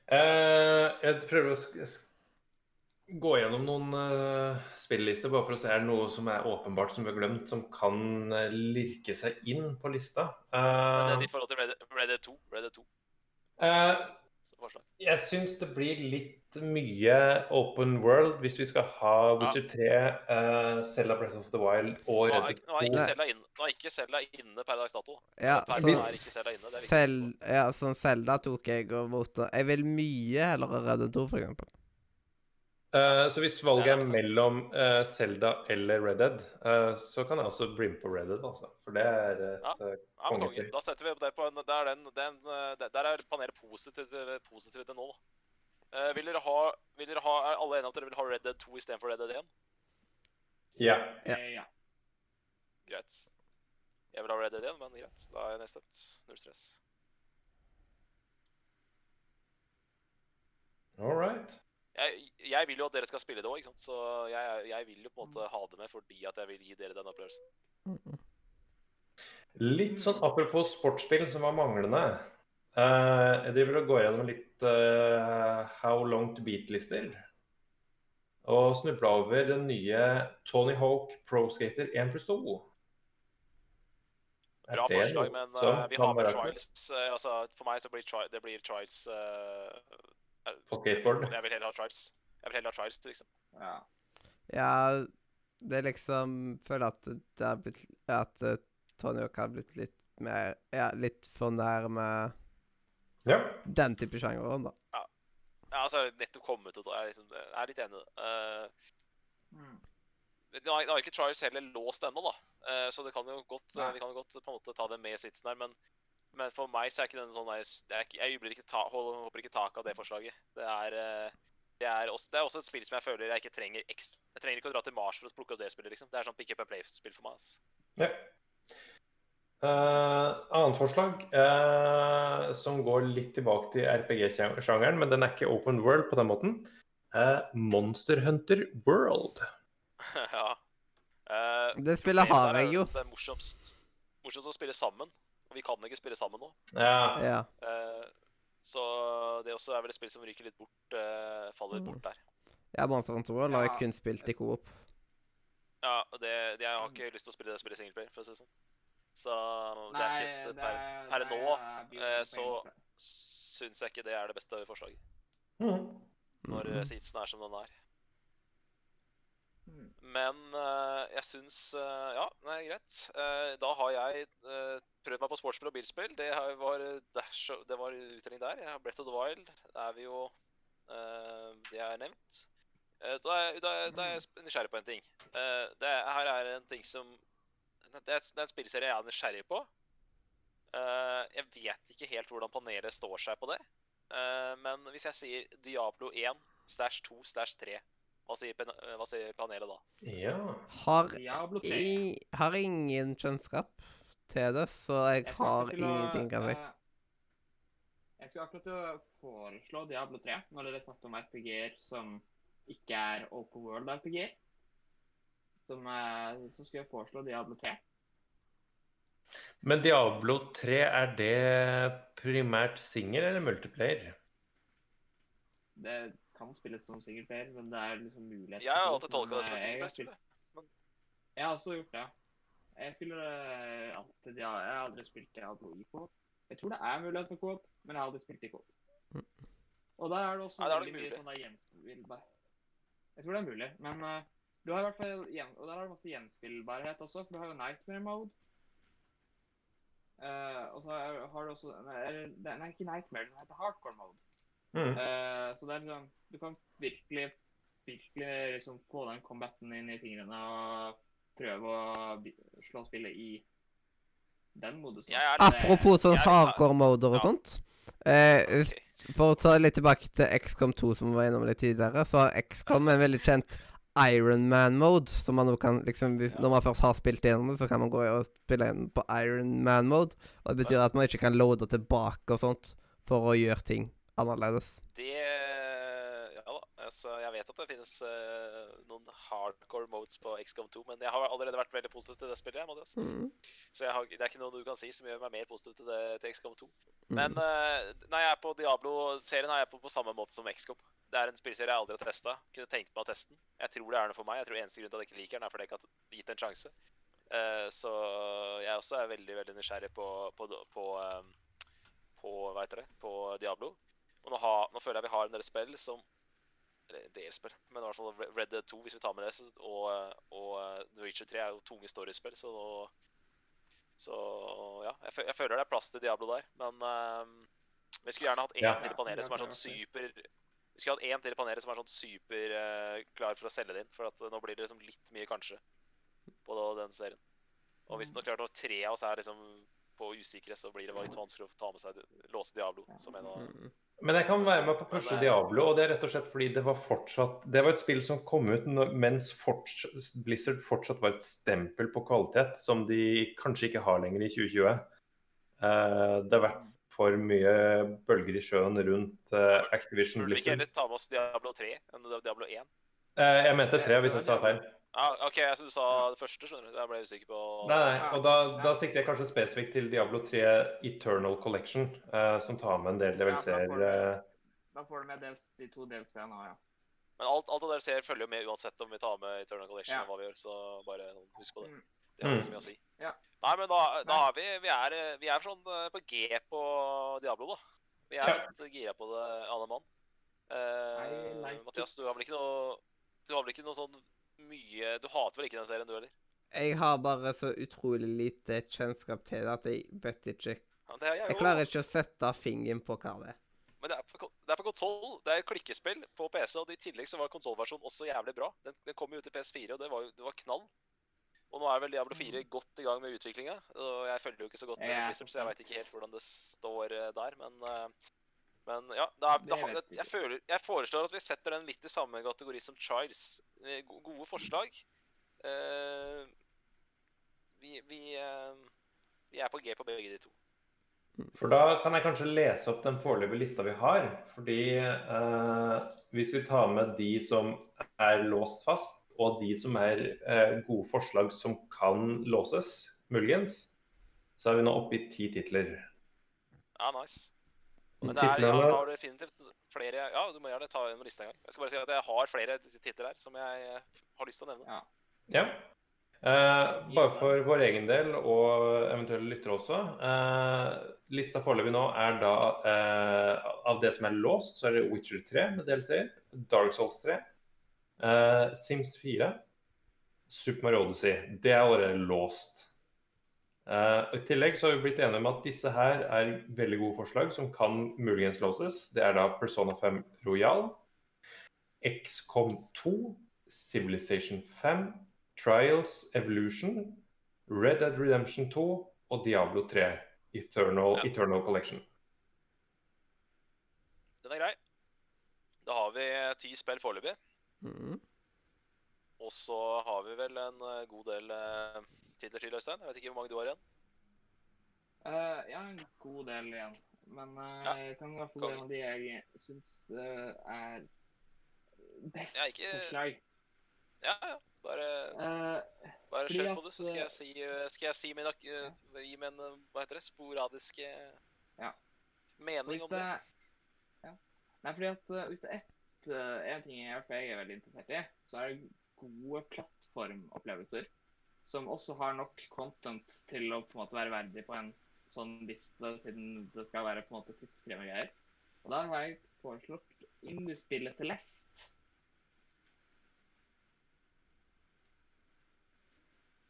Uh, jeg prøver å gå gjennom noen uh, spillister, bare for å se er det noe som er åpenbart som vi har glemt, som kan uh, lirke seg inn på lista. Men det Eh, er ditt forhold til Red, Red Dead 2. Red Dead 2 eh, jeg syns det blir litt mye open world hvis vi skal ha Witcher 3, uh, Zelda Breath of the Wild og Red Dead nå er ikke 2. Zelda inne, nå er ikke Zelda inne per dags dato. Ja, Per hvis er ikke Zelda inne, det er viktig. Ja, sånn Zelda tok jeg og vota Jeg vil mye heller Red Dead 2, for eksempel. Eh, så hvis valget er mellom eh, Zelda eller Red Dead, uh, så kan jeg også bli med på Red Dead, altså. For det er et Ja. eh, Ja, men Da setter vi opp det på en Der, den, den, eh, der er panelet positivt, positivt til nå, da. Eh, vil, dere ha, vil dere ha Er alle enige at dere vil ha Red Dead 2 istedenfor Red Dead 1? Ja. Ja. Ja. Greit. Jeg vil ha Red Dead 1, men greit. Da er jeg nedstemt. Null stress. All right. Jeg, jeg vil jo at dere skal spille det òg. Så jeg, jeg vil jo på en måte ha det med fordi at jeg vil gi dere den opplevelsen. Mm. Litt sånn apropos sportsspill som var manglende. Eh, jeg driver og går gjennom litt uh, How Long To Beat-lister. Og snubla over den nye Tony Hawk Pro Skater 1 pluss 2. Er Bra det forslag, men eh, vi har med trials. altså, for meg så blir tri det blir trials eh, På skateboard. Jeg vil heller ha trials. Jeg vil heller ha trials, liksom. ja. Ja, det er liksom Føler at det har blitt At Tony Hawk har blitt litt mer Ja, litt for nærme Ja. den type sjangeren, da. Ja, altså, jeg har nettopp kommet ut, og jeg er, liksom, jeg er litt enig i det. Uh, Mm. Nå har ikke Trials heller låst ennå, da. uh, så det kan jo godt, Nei. vi kan jo godt på en måte ta det med i sitsen her. Men, men for meg så er ikke den sånn der, det er Jeg jubler ikke ta, holder, håper ikke tak av det forslaget. Det er, uh, det, er også, det er også et spill som jeg føler jeg ikke trenger ekstra Jeg trenger ikke å dra til Mars for å plukke opp det spillet, liksom. Det er sånn pick up and play-spill for meg. Altså. Ja. Eh, annet forslag, uh, som går litt tilbake til RPG-sjangeren, men den er ikke open world på den måten. Uh, Monster Hunter World. [LAUGHS] ja. Uh, Det spillet har jeg jo. Det er morsomst, morsomst å spille sammen. Og vi kan ikke spille sammen nå. Ja. Ja. Eh, så det også er vel et spill som ryker litt bort. faller litt bort der. ja Monster Hunter World har jeg kun spilt i Coop. Ja, og det, jeg har ikke lyst til å spille det spillet singleplayer, for å si det sånn. Så det Nei, er ikke et, det per, er- per det nå, er Bjørn eh, så- syns jeg ikke det er det beste forslaget. Mm. Når sitsen mm. seatsen er som den er. Mm. Men eh, jeg syns Ja, Ja, er greit. Eh, da har jeg eh, prøvd meg på sportsspill og bilspill. Det var, det var uttelling der. Jeg har Brett of the Wild. Det er vi jo eh, Det er nevnt. Eh, da, er, da, er- da er jeg nysgjerrig på en ting. Eh, det er, her er en ting som Det er, det er en spillserie jeg er nysgjerrig på. Eh, jeg vet ikke helt hvordan panelet står seg på det. Eh, men hvis jeg sier Diablo 1 stæsj 2 stæsj 3, hva sier, eh, hva sier panelet da? ja. Har, Diablo 3. i, har ingen kjennskap til det, så jeg Jeg har ingenting kan si. Jeg skulle akkurat til å foreslå Diablo 3, når dere snakket om RPG-er som ikke er open world Som, eh, så skulle jeg foreslå Diablo 3. Men Diablo 3, er det primært singel eller multiplayer? Det kan spilles som singelplayer, men det er liksom mulighet Jeg har alltid tolka det som eh, jeg har Jeg har også gjort det. Jeg spiller eh, alltid ja, Jeg har aldri spilt Diablo i Coop. Jeg tror det er mulighet for Coop, men jeg har aldri spilt i Coop. Og der er det også Nei, det er det mye sånn der gjenspillbar Jeg tror det er mulig, men eh, du har i hvert fall gjen... Og der har du masse gjenspillbarhet også, for du har jo Nightmare Mode. Uh, og så har har du også Nei, nei, ikke Nightmare, den heter Hardcore Mode. Mm. Uh, så det er liksom Du kan virkelig, virkelig liksom få den combaten inn i fingrene og prøve å slå spillet i den modusen. Ja, er- Apropos sånn hardcore-moder og Ja. sånt. Eh, okay. For å ta litt tilbake til XCOM 2, som vi var innom litt tidligere, så har XCOM en veldig kjent Iron Man-mode, som man kan liksom hvis, Ja. Når man først har spilt gjennom det, så kan man gå og spille inn på Iron Man-mode. Og det betyr at man ikke kan loade tilbake og sånt for å gjøre ting annerledes. Det Ja da. Altså, jeg vet at det finnes uh, noen hardcore modes på XCOM 2, men jeg har allerede vært veldig positiv til det spillet. jeg må det. Mm. Så har, det er ikke noe du kan si som gjør meg mer positiv til, det, til XCOM 2. Mm. Men uh, når jeg er på Diablo-serien, er jeg på, på samme måte som XCOM. Det er en spillserie jeg aldri har testa. Kunne tenkt meg å teste den. Jeg tror det er noe for meg. Jeg tror eneste grunn til at jeg ikke liker den, er fordi jeg ikke har gitt den en sjanse. Uh, så jeg også er veldig veldig nysgjerrig på, på, på, eh, på hva heter det, på Diablo. Og nå, ha, nå føler jeg vi har en del spill som eller en del spill, men i hvert fall Red Dead 2, hvis vi tar med det. Så, og og The Witcher 3 er jo tunge storiespill, så nå Så ja, jeg, jeg føler det er plass til Diablo der. Men ehm, vi skulle gjerne hatt én Ja. til i panelet som er sånn super Vi skulle hatt én til i panelet som er sånn super eh, klar for å selge det inn. For at eh, nå blir det liksom litt mye, kanskje, på da- den serien. Og hvis nå klart når tre av oss er liksom på usikre, så blir det bare litt vanskelig å ta med seg låse Diablo som en av Mm. Men jeg kan være med på å pushe Diablo, og det er rett og slett fordi det var fortsatt Det var et spill som kom ut mens forts, Blizzard fortsatt var et stempel på kvalitet, som de kanskje ikke har lenger i 2020. Uh, det har vært for mye bølger i sjøen rundt uh, Activision Burde vi ikke heller ta med oss Diablo 3 enn Diablo 1? Eh, jeg mente 3 hvis jeg sa feil. Ah, OK, jeg synes du sa det første, skjønner du. Jeg ble usikker på Nei, nei, og da, da sikter jeg kanskje spesifikt til Diablo 3 Eternal Collection, eh, som tar med en del Ja, da får du- eh, Da får du med dels, de to DLC-ene òg, ja. Men alt, alt av dere ser følger jo med uansett om vi tar med Eternal Collection Ja. og hva vi gjør, så bare sånn, husk på det. Mm. Det har ikke Mm. så mye å si. Ja. Nei, men da, da er har vi Vi er, vi er sånn eh, på G på Diablo, da. Vi er litt gira på det, alle mann. Uh, Eh, Mathias, du har vel ikke noe Du har vel ikke noe sånn mye Du hater vel ikke den serien, du heller? Jeg har bare så utrolig lite kjennskap til det at jeg vet ikke Ja, jeg Jeg klarer ikke å sette fingeren på hva det er. Men det er på, det er på konsoll. Det er et klikkespill på PC, og i tillegg så var konsollversjonen også jævlig bra. Den, den kom jo ut til PS4, og det var, det var knall. Og nå er vel Diablo 4 godt i gang med utviklinga. Og jeg følger jo ikke så godt med yeah. liksom, så jeg veit ikke helt hvordan det står eh, der, men eh, men ja, det er, det, jeg, jeg føler, jeg foreslår at vi setter den litt i samme kategori som Trials. Eh, Gode forslag. Uh, vi, vi, uh, vi er på G på begge de to. For da kan jeg kanskje lese opp den foreløpige lista vi har. Fordi uh, hvis vi tar med de som er låst fast, og de som er eh, gode forslag som kan låses, muligens, så er vi nå oppe i ti titler. Ja, nice. Men det er, jeg har definitivt flere Ja, du må gjerne ta en liste en gang. Jeg skal bare si at jeg har flere titler her som jeg eh, har lyst til å nevne. Ja. Ja. Eh, bare for vår egen del, og eventuelle lyttere også. Eh, lista foreløpig nå er da eh, Av det som er låst, så er det Witcher 3 med DLC-er, Dark Souls 3, eh, Sims 4, Super Mario Odyssey. Det er allerede låst. Uh, I tillegg så har vi blitt enige om at disse her er veldig gode forslag som kan muligens låses. Det er da Persona 5 Royal, XCOM 2, Civilization 5, Trials Evolution, Red Dead Redemption 2 og Diablo 3 Eternal, Ja. Eternal Collection. Den er grei. Da har vi ti spill foreløpig. Mhm. Og så har vi vel en eh, god del uh, titler til, Øystein. Jeg vet ikke hvor mange du har igjen. Uh, jeg har en god del igjen. Men uh, Ja, jeg kan i hvert fall gjøre de jeg syns eh, er best er ikke- forslag. Ja, ja. Bare, uh, bare kjør på det, så skal eh, jeg si, eh, skal jeg si min, uh, eh, gi min eh, hva heter det, sporadiske Ja. mening hvis om det det. ja. Nei, fordi at eh, hvis det er ett, eh, en ting i jeg er veldig interessert i, så er det gode plattformopplevelser som også har nok content til å på en måte være verdig på en sånn liste, siden det skal være på en måte tidskrevende greier. Og da har jeg foreslått indiespillet Celeste.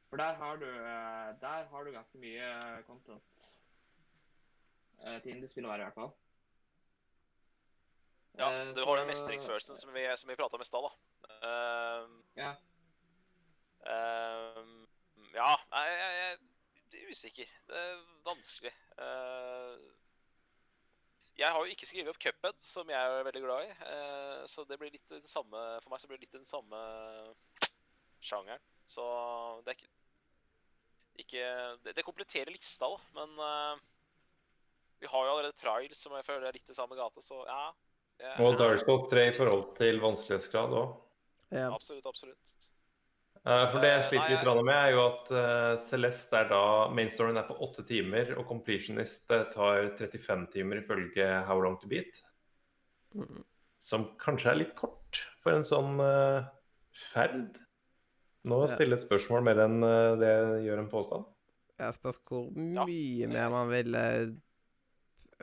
For der har du, eh, der har du ganske mye content eh, til indiespill å være, i hvert fall. Ja, Eh, du har den så- mestringsfølelsen som vi, som vi prata om i stad, da. Ehm, Ja. ehm, ja, nei, jeg, jeg er usikker. Det er vanskelig. Uh, jeg har jo ikke skrevet opp Cuphead, som jeg er veldig glad i. Uh, så det blir litt den samme For meg så blir det litt den samme sjangeren. Så det er ikke, ikke Det, det kompletterer lista, da, men eh, vi har jo allerede Trials, som jeg føler er litt i samme gate, så ja. Jeg- Og Dark Souls 3 i forhold til vanskelighetsgrad òg. Ja. Absolutt, absolutt. for det jeg Eh, sliter litt jeg- med, er jo at eh, Celeste er da Mainstoryen er på åtte timer, og Completionist eh, tar 35 timer ifølge How Long To Beat. Mhm. Som kanskje er litt kort for en sånn uh, ferd. Nå Ja. stiller et spørsmål mer enn eh, det gjør en påstand. Jeg spørs hvor Ja. mye mer man ville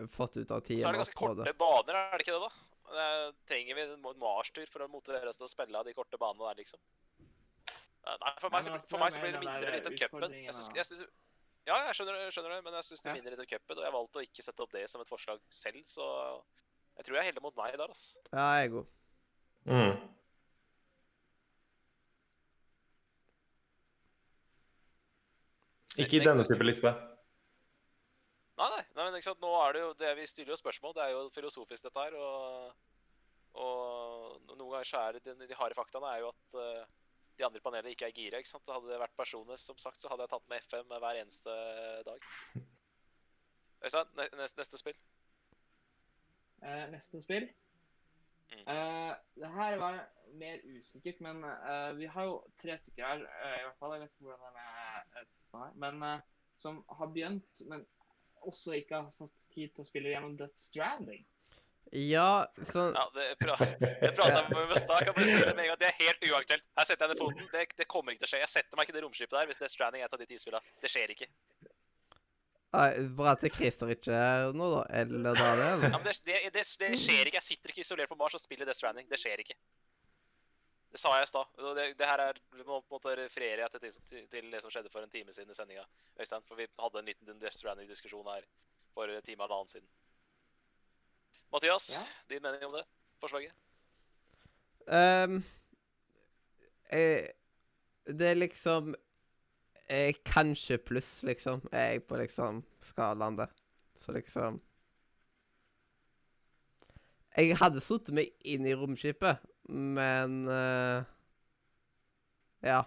fått ut av Så er det ganske korte det. baner, er det ikke det, da? Eh, trenger vi en marstur for å motiveres til å spille av de korte banene der, liksom? Eh, Nei, for meg, så, for altså, meg så blir det mindre litt om cupen. ja, jeg skjønner, skjønner det, men jeg syns det minner litt om cupen, og jeg valgte å ikke sette opp det som et forslag selv, så jeg tror jeg heller mot nei der, altså. Ja, jeg er god. Mm. Ikke i denne type liste. Nei, nei, nei, men ikke sant, nå er det jo det vi stiller jo spørsmål. Det er jo filosofisk, dette her. Og, og noen ganger så er det de, de harde faktaene er jo at uh, de andre i panelet ikke er gira. ikke sant? Hadde det vært personer, som sagt, så hadde jeg tatt med FM hver eneste dag. Øystein, neste, neste spill? Uh, neste spill. Mm. Eh, det her var mer usikkert, men uh, vi har jo tre stykker her, i hvert fall. Jeg vet ikke hvordan det er med siste her, men som har begynt, men også ikke har fått tid til å spille gjennom Death Stranding. Ja, sånn Ja, det, pra det prata jeg med stad. Kan bare si det med en gang. Det er helt uaktuelt. Her setter jeg ned foten. Det, det kommer ikke til å skje. Jeg setter meg ikke i det romskipet der hvis Death Stranding er et av de tidsspillene. Det skjer ikke. Nei, Bra at Christer ikke er nå, da. Eller da det, Ja, men det, det, det, det skjer ikke. Jeg sitter ikke isolert på Mars og spiller Death Stranding. Det skjer ikke. Det sa jeg i stad. Det, det her er vi må på en måte referere til, til, til det som skjedde for en time siden i sendinga. For vi hadde en liten Death Stranding-diskusjon her for en time eller annen siden. Mathias, Ja. din mening om det forslaget? Um, jeg, det er liksom jeg, Kanskje pluss, liksom, er jeg på liksom skalaen der. Så liksom Jeg hadde sittet meg inn i romskipet, men uh, Ja.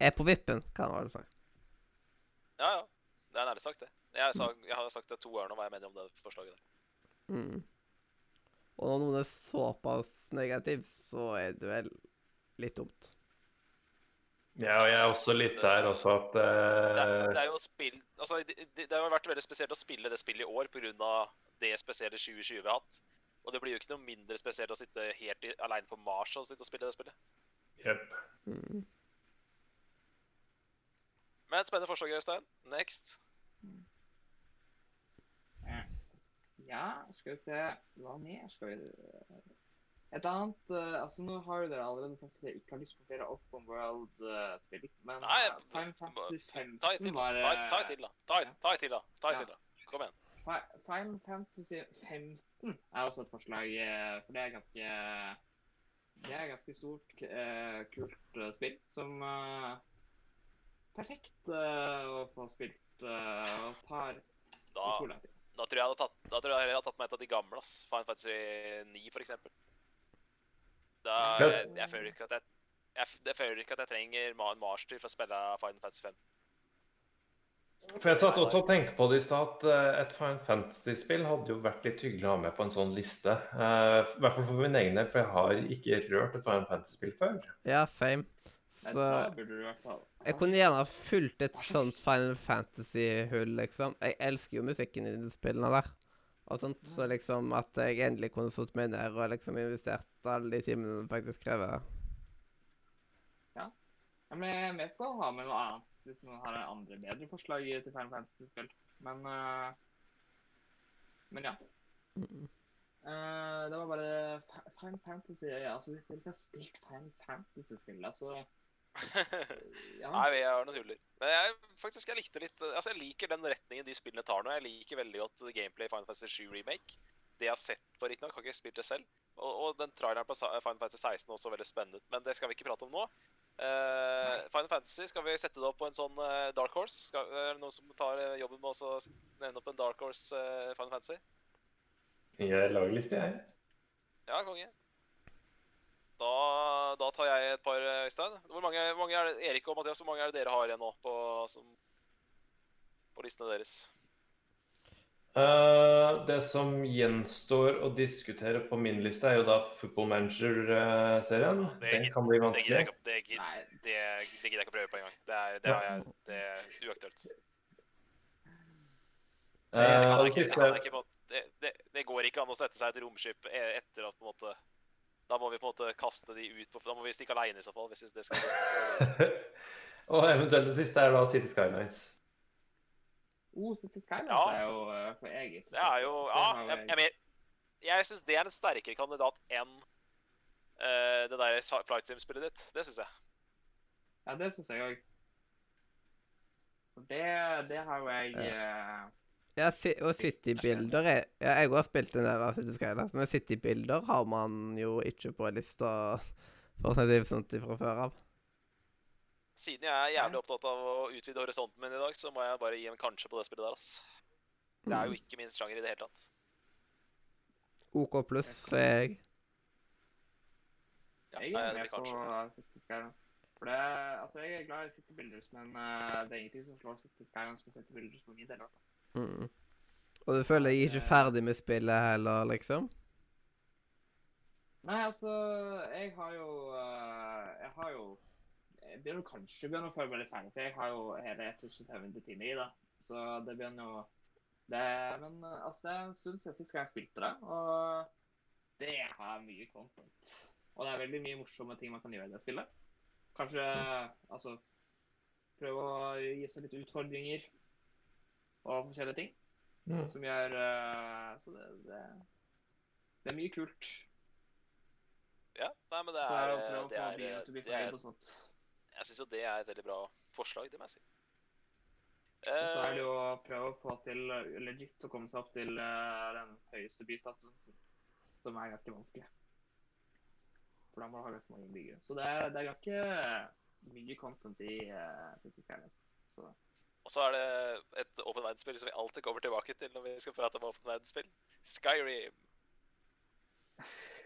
Er på vippen, kan man vel si. Ja, ja. Det er nærlig sagt, det. Jeg, sa, jeg har sagt det to ganger nå hva jeg mener om det forslaget der. Mm. Og når noen er såpass negativ, så er det vel litt dumt. Ja, og jeg er også litt der også at Det, er- eh, det er jo spill Altså, det, det det har vært veldig spesielt å spille det spillet i år pga. det spesielle 2020 vi har hatt. Og det blir jo ikke noe mindre spesielt å sitte helt i, alene på Mars og sitte og spille det spillet. Yep. Mm. Men spennende forslag, Øystein. Next. Ja, skal vi se Hva mer skal vi Et annet uh, Altså, nå har jo dere allerede sagt at dere ikke har lyst på flere Open World-spill, men Nei, eh, Final Fantasy Ta et 15 da. var Ta, en eh, til, da. Ta, en til, da. Ta et til, da. Kom igjen. Fi- Final Fantasy 15 er også et forslag, eh, for det er ganske Det er ganske stort, eh, kult eh, spill som Perfekt å få spilt og tar Da, utrolig lang tid. da tror jeg jeg hadde tatt, da tror jeg jeg hadde tatt meg et av de gamle. ass. Final Fantasy 9, for eksempel. Da, jeg, jeg føler ikke at jeg jeg, jeg føler ikke at jeg trenger en master for å spille Final Fantasy 5. For jeg satt også og tenkte på det i stad at eh, et Final Fantasy-spill hadde jo vært litt hyggelig å ha med på en sånn liste. Eh, I hvert fall for min egen del, for jeg har ikke rørt et Final Fantasy-spill før. Ja, same. Så jeg kunne gjerne ha fulgt et sånt Final Fantasy-hull, liksom. Jeg elsker jo musikken i de spillene der. Og sånt, Så liksom at jeg endelig kunne satt meg ned og liksom investert alle de timene det faktisk krever. Ja, men jeg er med på å ha med noe annet hvis noen har andre bedre forslag til Final Fantasy-spill. Men uh, Men ja. Mm. Eh, det var bare Final Fantasy ja. Altså, hvis dere ikke har spilt Final Fantasy-spill, altså [LAUGHS] Ja. Nei, vi er noen tuller. Men jeg faktisk, jeg likte litt Altså, jeg liker den retningen de spillene tar nå. Jeg liker veldig godt gameplay i Final Fantasy 7 Remake. Det jeg har sett på, riktignok, har ikke spilt det selv. Og, og den traileren på Final Fantasy 16 også veldig spennende ut. Men det skal vi ikke prate om nå. Eh, Final Fantasy, skal vi sette det opp på en sånn uh, Dark Horse? Skal, er det noen som tar uh, jobben med å nevne opp en Dark Horse Final Fantasy? Jeg lager liste, jeg. Ja, konge. Da, da tar jeg et par, Øystein. Hvor mange, hvor mange er det, Erik og Mathias, hvor mange er det dere har igjen nå på, som, på listene deres? Eh, det som gjenstår å diskutere på min liste, er jo da Football Manager-serien. Ja, Den kan bli Det gidder vanskelig. jeg ikke, det gidder, Nei, det, det jeg ikke å prøve på engang. Det er, det har det er uaktuelt. Jeg ikke, ikke, på- det, går ikke an å sette seg i et romskip e- etter at på en måte Da må vi på en måte kaste de ut på Da må vi stikke aleine i så fall. [LAUGHS] hvis det skal og eventuelt det siste er da City Skylines. Oh, City Skylines Ja. er jo uh, for eget. Det er jo Ja, jeg, jeg- jeg, jeg syns det er en sterkere kandidat enn uh, det der Flight Sim-spillet ditt. Det syns jeg. Ja, det syns jeg òg. Det, det har jo jeg uh, Ja, og City-bilder er Ja, jeg har spilt en del av City Skylines, men City-bilder har man jo ikke på lista for å si det sånn fra før av. Siden jeg er jævlig opptatt av å utvide horisonten min i dag, så må jeg bare gi en kanskje på det spillet der, ass. Det er jo ikke min sjanger i det hele tatt. OK pluss, sier jeg. Ja, Jeg er det med på. City For det, altså, jeg er glad i City Builders, men uh, det er ingenting som slår City Skylines på City Builders for min del. Mm. Og du føler jeg er ikke ferdig med spillet heller, liksom? Nei, altså, jeg har jo uh, Jeg har jo Jeg begynner kanskje begynner å føle meg litt ferdig, for jeg har jo hele 1500 timer i det. Så det begynner jo det, Men eh, altså, det er en stund siden sist gang jeg spilte det, og det har mye content. Og det er veldig mye morsomme ting man kan gjøre i det spillet. Kanskje altså prøve å gi seg litt utfordringer og forskjellige ting Mm. som gjør eh, Så det, det, det er mye kult. Ja, nei, men det er, er det å det er, det er. Jeg syns jo det er et veldig bra forslag, det må jeg si. Og så er det Eh, jo å prøve å få til eh, legit å komme seg opp til eh, den høyeste bystatusen, som er ganske vanskelig. For da må du ha ganske mange innbyggere. Så det er, det er ganske mye content i uh, City Skylines. Så Og så er det et åpen verdensspill som vi alltid kommer tilbake til når vi skal prate om åpen verdensspill. Skyrim. [LAUGHS]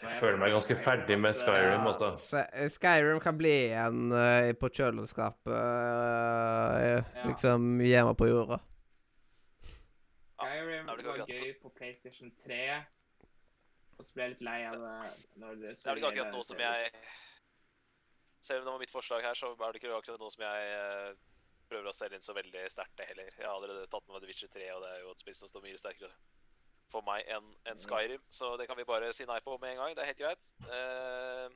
Jeg føler meg ganske ferdig med Skyrim altså. også. Skyrim kan bli igjen uh, på kjøleskapet, uh, Ja. liksom hjemme på jorda. Skyrim ja, var gøy på PlayStation 3. Og så ble jeg litt lei av det når det Det er vel ikke akkurat noe som jeg. Selv om det var mitt forslag her, så er det ikke akkurat noe som jeg eh, prøver å selge inn så veldig sterkt, det heller. Jeg har allerede tatt med meg The Witcher 3, og det er jo et spill som står mye sterkere for meg enn en Skyrim, så det kan vi bare si nei på med en gang. Det er helt greit. Uh,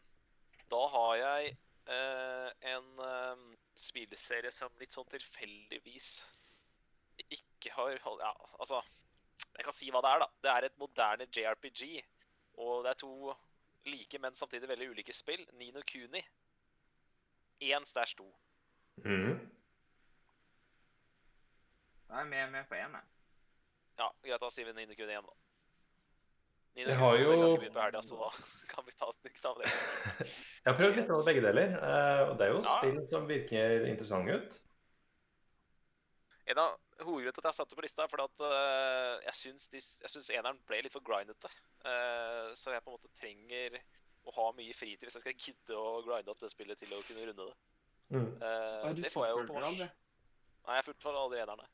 da har jeg uh, en eh, spillserie som litt sånn tilfeldigvis ikke har Ja, altså Jeg kan si hva det er, da. Det er et moderne JRPG. Og det er to like, men samtidig veldig ulike spill. Nino Kuni. Én stæsj to. Mm. Da er jeg med, med på én, jeg. Ja, greit, da sier vi Nino Kuni igjen, da. Nino Det Kuni har jo- ganske mye på helga, så da [LAUGHS] kan vi ta, ta det. [LAUGHS] Jeg har prøvd litt av begge deler, eh, og det er jo Ja. spill som virker interessante ut. En av hovedgrunnene til at jeg satte på lista, er fordi at øh, jeg syns, de, jeg syns eneren ble litt for grindete. Eh, så jeg på en måte trenger å ha mye fritid hvis jeg skal gidde å grinde opp det spillet til å kunne runde det. Mm. Eh, det får jeg jo på mars. Nei, jeg fullførte aldri eneren. nei.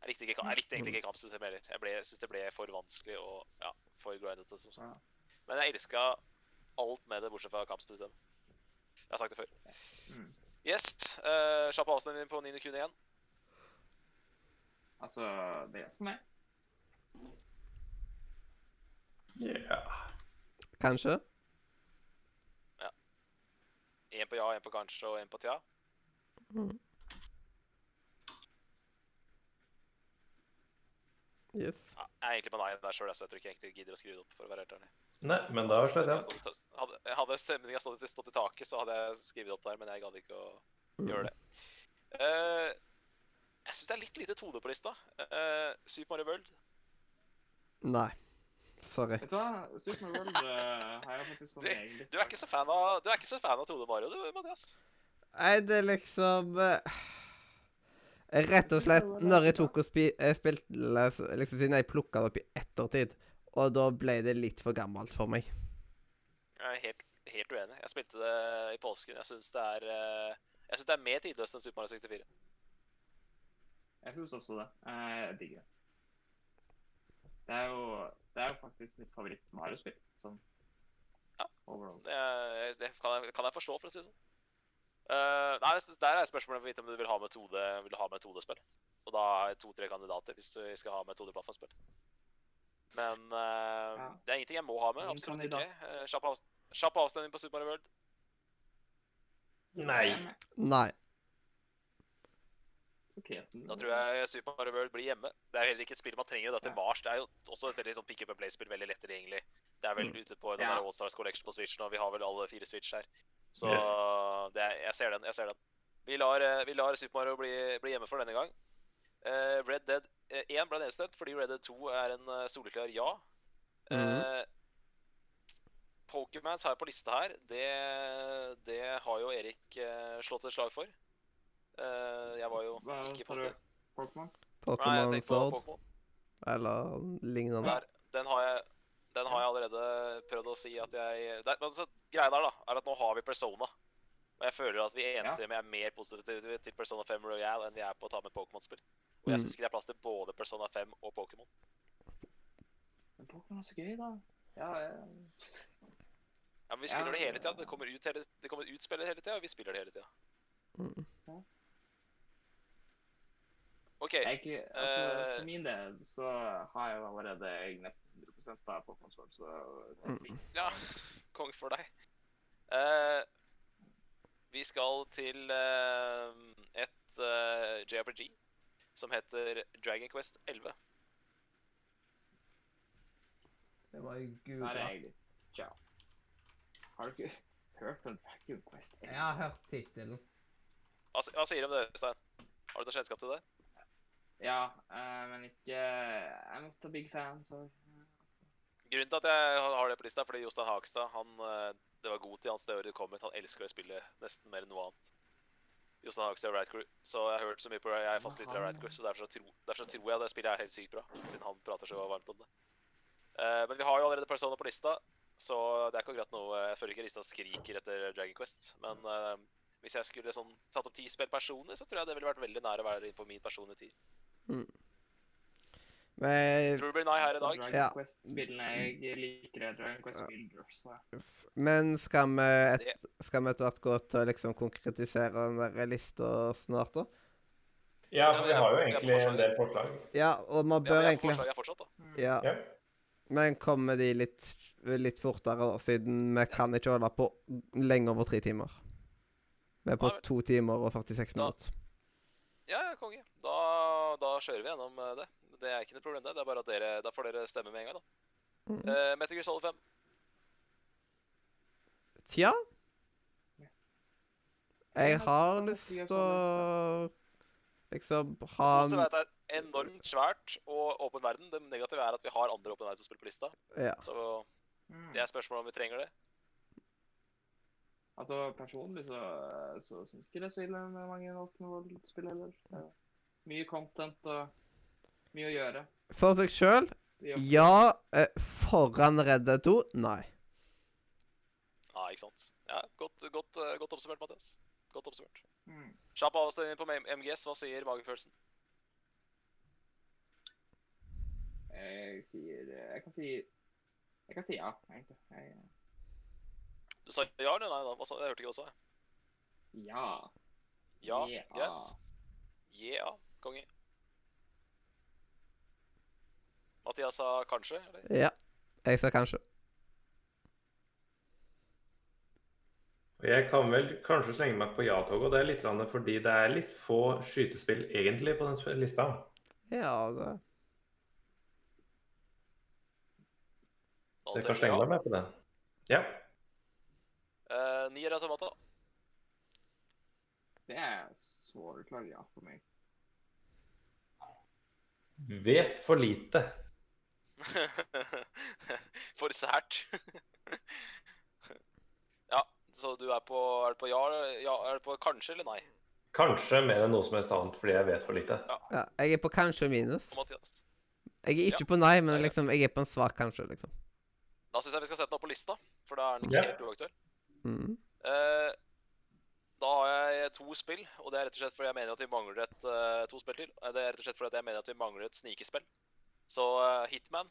Jeg likte, ikke, jeg likte egentlig ikke kampsystemet heller. Jeg, ble- jeg syns det ble for vanskelig og ja, for grindete. som sagt. Ja. Men jeg elska alt med det, bortsett fra kampsystemet. Jeg har sagt det før. Mm. Yes. Uh, Kjapp avstemning på 9. kun igjen. Altså, det er for meg. Ja. Kanskje? Én på ja, én på kanskje og én på tja. Yes. Ja, jeg er egentlig på nei der sjøl, så jeg tror ikke jeg egentlig gidder å skrive det opp. for å være helt ærlig. Nei, men da sletter jeg. Stått- Hadde, hadde stemninga stått, stått i taket, så hadde jeg skrevet det opp der, men jeg gadd ikke å gjøre det. Uh, jeg syns det er litt lite 2D på lista. Uh, Super Mario World. Nei. Sorry. Vet du hva? Super Mario World uh, har jeg faktisk på Du, min egen liste. du er ikke så fan av, du er ikke så fan av 2D Mario, du, Mathias. Nei, det er liksom eh, Rett og slett når jeg tok og spi, spilte liksom Siden jeg plukka det opp i ettertid, og da ble det litt for gammelt for meg. Jeg er helt, helt uenig. Jeg spilte det i påsken. Jeg syns det er eh, Jeg synes det er mer tidløst enn Super Mario 64. Jeg syns også det. Eh, Jeg digger det. Det er jo, det er jo faktisk mitt favoritt-Mario-spill. Sånn Ja. overall. Det, det kan, jeg, kan jeg forstå, for å si det sånn. Eh, nei, Der er spørsmålet om om du vil ha metode, vil ha metodespill. Og da er to-tre kandidater hvis du skal ha metodeplattformspill. Men uh, Ja. det er ingenting jeg må ha med. Absolutt ikke. Eh, Kjapp avst avstemning på Super Mario World. Nei. Nei. Kresen. Da tror jeg Super Mario World blir hjemme. Det er heller ikke et spill man trenger Da, til. Mars. Det er jo også et veldig sånn pick up and play-spill, veldig lett tilgjengelig. Det er vel Mm. ute på den Ja. der Allstars Collection på Switch og Vi har vel alle fire Switch her. Så Yes. det er, jeg ser den. jeg ser den. Vi lar, eh, vi lar Super Mario bli, bli hjemme for denne gang. Uh, Red Dead eh, 1 ble nedstemt fordi Red Dead 2 er en eh, soleklar ja. Mhm. Uh, Pokémons har jeg på lista her. Det, det har jo Erik uh, slått et slag for. Eh, jeg var jo Hva ikke sa på du? sted. Pokémon? Nei, jeg Pokémon tenkte på Sword Pokémon. eller lignende. Der, den har jeg den har jeg allerede prøvd å si at jeg der, er- altså, Greia der da, er at nå har vi Persona. Og jeg føler at vi enstemmig er mer positive til Persona 5 Royal enn vi er på å ta med Pokémon-spill. Og jeg Mm. syns ikke det er plass til både Persona 5 og Pokémon. Men Pokémon er så gøy, da. Ja, jeg... Ja, men vi spiller Ja. det hele tida. Det kommer ut, hele, det kommer ut spillet hele tida, og vi spiller det hele tida. Mm. OK. Jeg er altså, Eh. for min del så har jeg jo allerede jeg nesten 100 da, på konsoll, så det Mm. Ja, [LAUGHS] kong for deg. Uh, vi skal til uh, et uh, JRPG som heter Dragon Quest 11. Det var jo Der er jeg litt ciao. Har du ikke [LAUGHS] hørt om Dragon Quest? 11? Jeg har hørt tittelen. Hva, hva sier du om det, Øystein? Har du noe kjennskap til det? Ja, eh, men ikke I'm not a big fan, så Grunnen til at jeg har det på lista, er fordi Jostein Hagstad han, eh, Det var god til hans det året det kom ut. Han elsker å spille nesten mer enn noe annet. Jostein Hagstad og Right Crew. Så jeg har hørt så mye på Jeg er fastliter av Right Crew, så derfor så, tro, derfor så tror jeg det spillet er helt sykt bra. Siden han prater så varmt om det. Eh, men vi har jo allerede personer på lista, så det er ikke akkurat noe Jeg føler ikke lista skriker etter Dragon Quest. Men eh, hvis jeg skulle sånn satt opp ti spill personlig, så tror jeg det ville vært veldig nære å være inn på min personlige tid. Men, Tror det blir nei her i dag. Dragon Ja. Quest-spillene jeg liker, er Dragon Quest Builders. Men skal vi, et, skal vi etter hvert gå til å liksom konkretisere den der lista snart, da? Ja, for vi har jo egentlig en del forslag. Ja, og man bør ja, egentlig forslaget fortsatt, da. Mm. Ja, Ja. men kommer de litt, litt fortere, da, siden vi kan ikke holde på lenge over tre timer? Vi er på to timer og 46 minutter. Ja, ja, konge. Da, da kjører vi gjennom eh, det. Det er ikke noe problem, det. Det er bare at dere, da får dere stemme med en gang, da. Mm. Uh, Metal Gear Solid 5. Tja Jeg har lyst til å liksom ha Positivt er at det er enormt svært og åpen verden. Det negative er at vi har andre åpen verden som spiller på lista. Ja. Så Mm. det er spørsmålet om vi trenger det. Altså, personlig så, så syns ikke det er så ille med mange Open world-spill heller. Er mye content og mye å gjøre. For deg sjøl, ja. Eh, foran Red Dead 2, nei. Ja, ikke sant. Ja, Godt, godt, eh, godt oppsummert, Mathias. Godt oppsummert. Mm. Kjapp avstemning på MGS. Hva sier magefølelsen? Jeg sier Jeg kan si Jeg kan si ja, egentlig. Jeg, Du sa ja eller nei? da? Hva sa, jeg hørte ikke hva du sa. ja. Ja, Ja. greit. Yeah, konge. Mathias sa kanskje, eller? Ja. Jeg sa kanskje. Jeg kan vel kanskje slenge meg på ja-toget, og det er litt grann fordi det er litt få skytespill egentlig på den lista. Ja, det Så jeg kan slenge meg med på det. Ja. Nier Automata. Det er så klart ja for meg. Vet for lite. [LAUGHS] For sært. [LAUGHS] ja, så du er på, er du på ja, ja Er det på kanskje eller nei? Kanskje mer enn noe som helst annet fordi jeg vet for lite. ja. Jeg er på kanskje minus. Mathias? Jeg er ikke på nei, men Ja, ja. liksom, jeg er på en svak kanskje, liksom. Da syns jeg vi skal sette den opp på lista, for da er den ikke Ja. helt uaktuell. Mm. Eh, da har jeg to spill, og det er rett og slett fordi jeg mener at vi mangler et uh, to spill til. Eh, Det er rett og slett fordi jeg mener at vi mangler et snikespill. Så uh, Hitman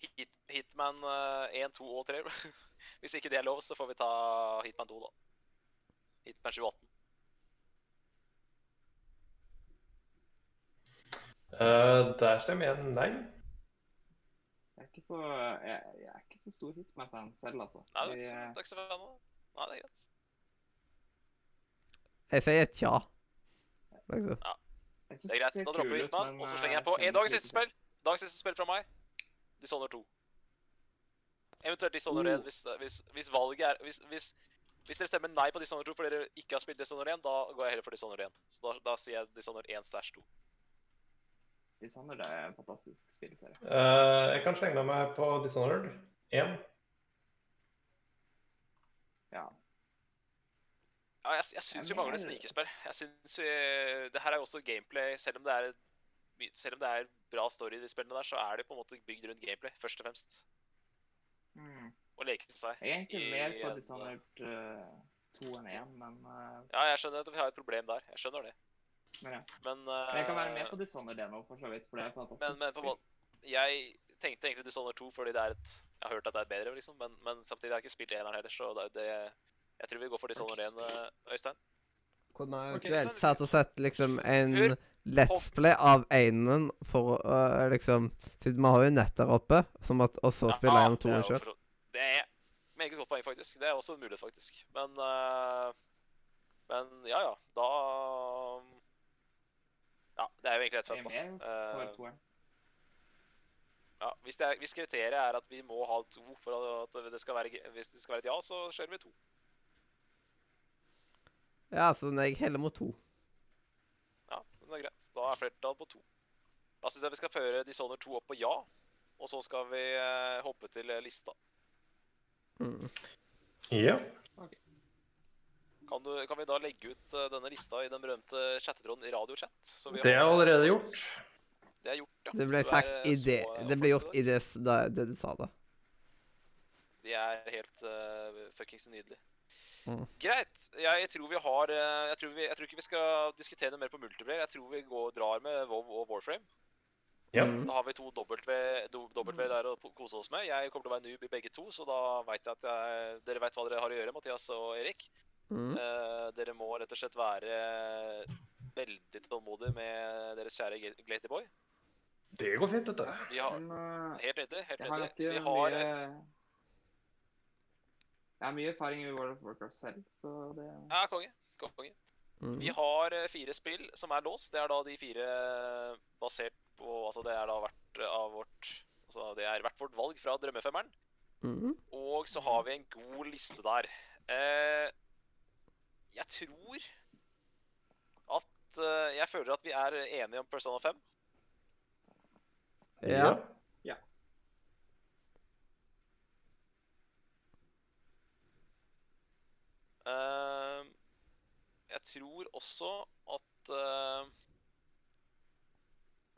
Hit, Hitman uh, 1, 2 og 3. [LAUGHS] Hvis ikke det er lov, så får vi ta Hitman 2, da. Hitman 2018. Uh, der stemmer jeg nei. Ikke så, jeg, jeg er ikke så stor Hitman-fan selv, altså. Nei, du er ikke så, du er ikke så fan av det? Nei, det er greit. Jeg sier tja. Liksom. Ja. Det er greit. Da dropper vi Hitman, og så eh, slenger jeg på en dagens siste spill. Dagens siste spill fra meg. Dishonored 2. Eventuelt Dishonored Uh. 1 hvis, hvis, hvis valget er hvis, hvis, hvis dere stemmer nei på Dishonored 2 fordi dere ikke har spilt Dishonored 1, da går jeg heller for Dishonored 1. Så da, da sier jeg Dishonored 1 slash 2. Dishonored er en fantastisk spillserie. Eh, jeg kan slenge meg på Dishonored 1. Ja. Ja, jeg, jeg syns vi mangler snikespill. Jeg synes vi, Det her er jo også gameplay. Selv om det er selv om det er bra story i de spillene der, så er det på en måte bygd rundt gameplay, først og fremst. Mm. Å leke seg. Jeg er egentlig mer på Dishonored uh, 2 enn 1, men, uh... Ja, jeg skjønner at vi har et problem der. Jeg skjønner det. Men ja. Men, Men jeg kan være med eh, på Dishonored 1 nå, for så vidt, for det er fantastisk Men, men på måte, jeg tenkte egentlig Dishonored 2 fordi det er et Jeg har hørt at det er bedre, liksom, men, men samtidig har jeg ikke spilt eneren heller, så det, det Jeg tror vi går for Dishonored 1, eh, Øystein. Kunne jeg eventuelt okay, satt og sett liksom en Hør, let's play av einen for å øh, liksom Siden vi har jo nett der oppe, som at, og så spiller jeg det er sjøl. Det er meget godt poeng, faktisk. Det er også en mulighet, faktisk. Men uh, Men ja, ja. Da Ja, det er jo egentlig rett fett da. Eh, ja, hvis, det er, hvis kriteriet er at vi må ha to for at det skal være, hvis det skal være et ja, så kjører vi to. Ja, så jeg heller mot to. Ja, det er greit. Da er flertall på to. Da syns jeg vi skal føre Dishonored 2 opp på ja. Og så skal vi eh, hoppe til lista. Mm. Ja. Kan, du, kan vi da legge ut eh, denne lista i den berømte chattetråden i Radiochat? Det er har- allerede gjort. Det er gjort, ja. Det ble sagt er, i det så Det ble gjort i det, da, det du sa da. De er helt uh, fuckings nydelige. Mm. Greit. Jeg tror vi har eh, jeg tror, vi, jeg tror ikke vi skal diskutere noe mer på multiplayer. Jeg tror vi går, drar med WoW og Warframe. Ja. Mm. Da har vi to W, w der å kose oss med. Jeg kommer til å være noob i begge to, så da veit jeg at jeg, dere veit hva dere har å gjøre, Mathias og Erik. Mm. Uh, dere må rett og slett være veldig tålmodige med deres kjære Glatyboy. Det går fint, vet du. Vi har, Men eh, helt nydelig. helt har Vi har mye Jeg har mye erfaring i World of Warcraft selv, så det Ja, konge. konge. Mm. Vi har eh, fire spill som er låst. Det er da de fire basert på Altså det er da hvert av vårt Altså det er hvert vårt valg fra Drømmefemmeren. Mm. Og så har vi en god liste der. Eh, jeg tror at uh, Jeg føler at vi er enige om Persona 5. Ja. Eh, jeg tror også at uh,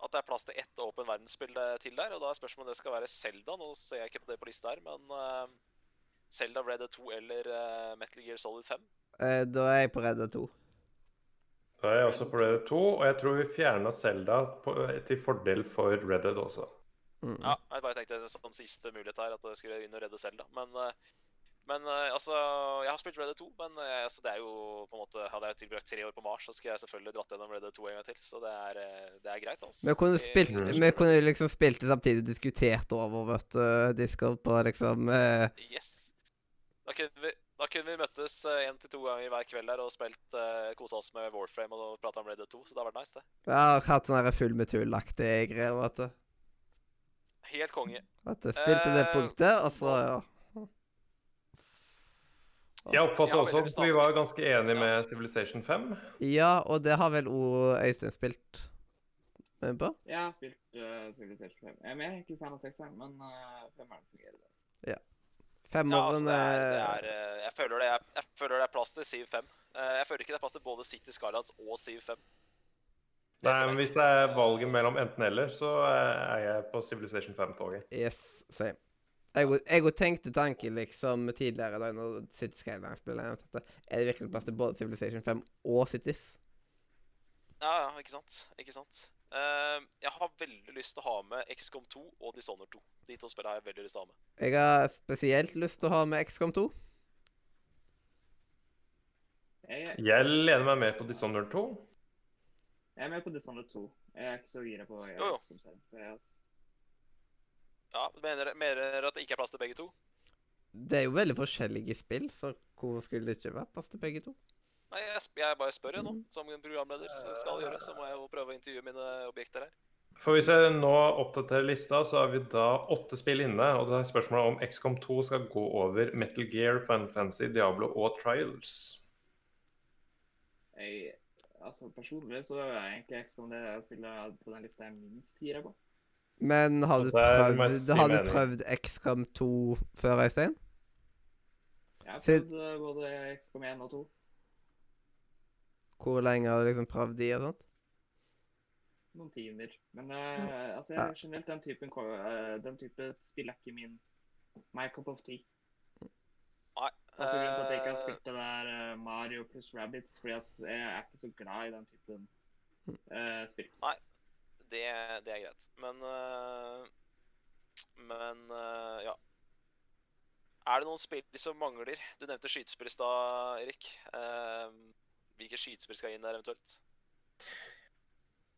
at det er plass til ett åpen verdensspill til der. Og da er spørsmålet om det skal være Zelda. Nå ser jeg ikke på det på lista her, men uh, Zelda Red Dead 2 eller Metal Gear Solid 5. Eh, da er jeg på Redda 2. Da er jeg også på Red Dead 2, og jeg tror vi fjerna Selda til fordel for Red Dead også. Mm. Ja, jeg bare tenkte en sånn siste mulighet her, at jeg skulle inn og redde Zelda. Men, eh, men eh, altså Jeg har spilt Red Dead 2, men eh, altså, det er jo på en måte Hadde jeg tilbrakt tre år på Mars, så skulle jeg selvfølgelig dratt gjennom Red Dead 2 en gang til. Så det er, eh, det er greit, altså. Vi kunne spilt Mm. Vi kunne liksom spilt det samtidig diskutert over, vet du, Discord på liksom eh, Yes. Da kunne vi, da kunne vi møttes én til to ganger hver kveld her og spilt uh, kosa oss med Warframe og prata om Red Dead 2, så det har vært nice, det. Jeg har hatt sånne full med tullaktige greier, vet du. Helt konge. At jeg spilte det Eh, punktet, og så ja. Jeg oppfatter også at vi var ganske enige med Civilization 5. Ja, og det har vel òg Øystein spilt med på? Jeg har spilt uh, Civilization 5. Jeg er ikke fan av 6, men uh, gjelder fungerer. Det. Ja, altså, det er, det eh, er eh, jeg, føler det er, jeg føler det er plass til Siv 5. Eh, jeg føler ikke det er plass til både City Skylands og 7-5. Nei, men. Hvis det er valget mellom enten eller, så er jeg på Civilization 5-toget. Yes, same. Jeg òg- tenkt òg tenkte tanken liksom tidligere da når City Skyline spiller at Er det virkelig plass til både Civilization 5 og Cities? Ja, ja, ikke sant. Ikke sant. Eh, jeg har veldig lyst til å ha med XCOM 2 og Dishonored 2. De to spillene har jeg veldig lyst til å ha med. Jeg har spesielt lyst til å ha med XCOM 2. Jeg, Jeg lener meg mer på Dishonored 2. jeg er med på Dishonored 2. Jeg er ikke så gira på. XCOM-serien. Ja, mener, mener at det ikke er plass til begge to? Det er jo veldig forskjellige spill, så hvor skulle det ikke være plass til begge to? Nei, jeg, jeg bare spør jeg nå, Mhm. som en programleder. Så skal jeg gjøre, så må jeg jo prøve å intervjue mine objekter her. For hvis jeg nå oppdaterer lista, så har vi da åtte spill inne. Og det er spørsmålet om XCOM 2 skal gå over Metal Gear, Final Fantasy, Diablo og Trials. Jeg, altså Personlig så er egentlig XCOM det spillet på den lista jeg minst minst gira på. Men har du jeg prøvd, har du prøvd XCOM 2 før, Øystein? Jeg har prøvd eh, både XCOM 1 og 2. Hvor lenge har du liksom prøvd de og sånt? Noen timer. Men uh, altså, jeg, generelt den typen, eh, den type spill er ikke min my cup of tea. Nei. Altså Grunnen til at jeg ikke har eh, spilt det der Mario pluss Rabbids, fordi at jeg er ikke så glad i den typen uh, spill. det, det er greit. Men uh, Men uh, ja. Er det noen spill som mangler? Du nevnte skytespill i stad, Erik. Eh, hvilke skytespill skal inn der eventuelt?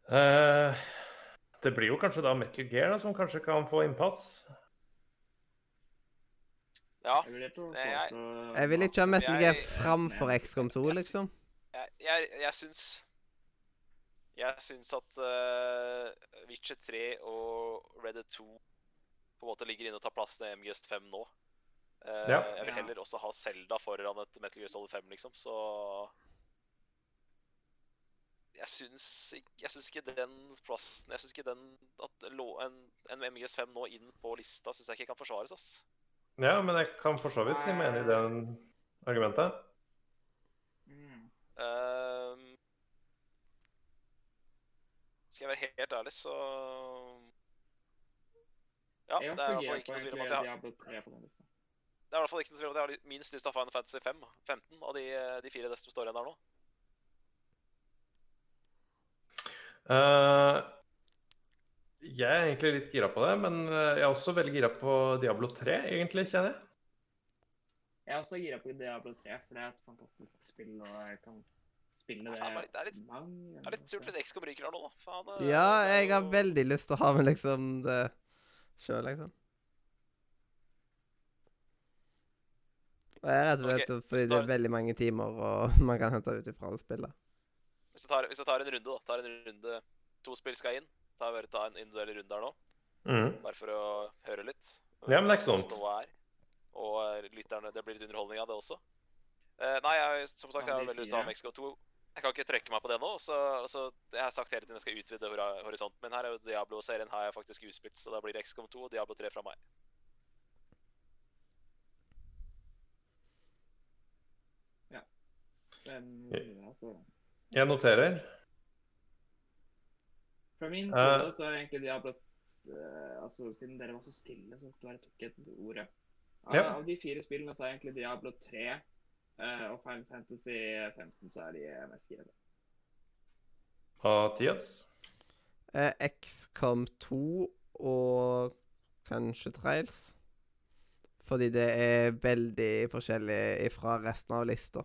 Uh, det blir jo kanskje da Metal Gear da, som kanskje kan få innpass. Ja. Jeg vurderte Nei, jeg- Jeg vil ikke ha Metal Gear framfor XCOM 2, liksom. Jeg, jeg, jeg syns Jeg syns at uh, Witcher 3 og Red Dead 2 på en måte ligger inne og tar plass til MGS 5 nå. Uh, Ja. Jeg vil heller også ha Zelda foran et Metal Gear Solid 5, liksom, så jeg syns, jeg syns ikke den plassen Jeg syns ikke den at lå, en, en MGS5 nå inn på lista syns jeg ikke kan forsvares, ass. Ja, men jeg kan for så vidt si meg enig i det argumentet. Mm. Uh, skal jeg være helt ærlig, så Ja, det er i hvert fall ikke noe tvil om at jeg har Diablo 3 på den lista. Det er i hvert fall ikke noe tvil om at jeg har minst lyst til å ha Final Fantasy 5. 15 av de, de fire som står igjen der nå. Eh, jeg er egentlig litt gira på det, men eh, jeg er også veldig gira på Diablo 3, egentlig, kjenner jeg. Jeg er også gira på Diablo 3, for det er et fantastisk spill, og jeg kan spille det Ja, det er litt- det er litt- mange er litt surt hvis Exco ryker her nå, da. Faen, det- Ja, er jeg har veldig lyst til å ha med liksom det sjøl, liksom. Og jeg er rett og slett Ok, fordi det er veldig mange timer og [LAUGHS] man kan hente ut ifra det spillet. Hvis jeg tar, hvis jeg tar en runde, da. Tar en runde To spill skal inn. Ta, bare ta en individuell runde her nå. Mm. Bare for å høre litt. Ja, men det er ikke så hvordan dumt. ståa er. Og eh, lytterne Det blir litt underholdning av det også. Uh, nei, jeg, som sagt, jeg har veldig lyst til å ha. Mexico 2. Jeg kan ikke trekke meg på det nå, så, så jeg har sagt hele tiden jeg skal utvide horisonten min. Her er jo Diablo-serien har jeg faktisk utspilt, så da blir det XCOM 2 og Diablo 3 fra meg. Ja. Men, altså, Jeg noterer. fra min Eh. side så er egentlig Diablo uh, altså Siden dere var så stille, så bare tok jeg et ordet. Av, Ja. av de fire spillene så er egentlig Diablo 3 uh, og Final Fantasy 15 så er de eh, mest gira. Mathias? Uh, XCOM 2 og kanskje Trails. Fordi det er veldig forskjellig fra resten av lista.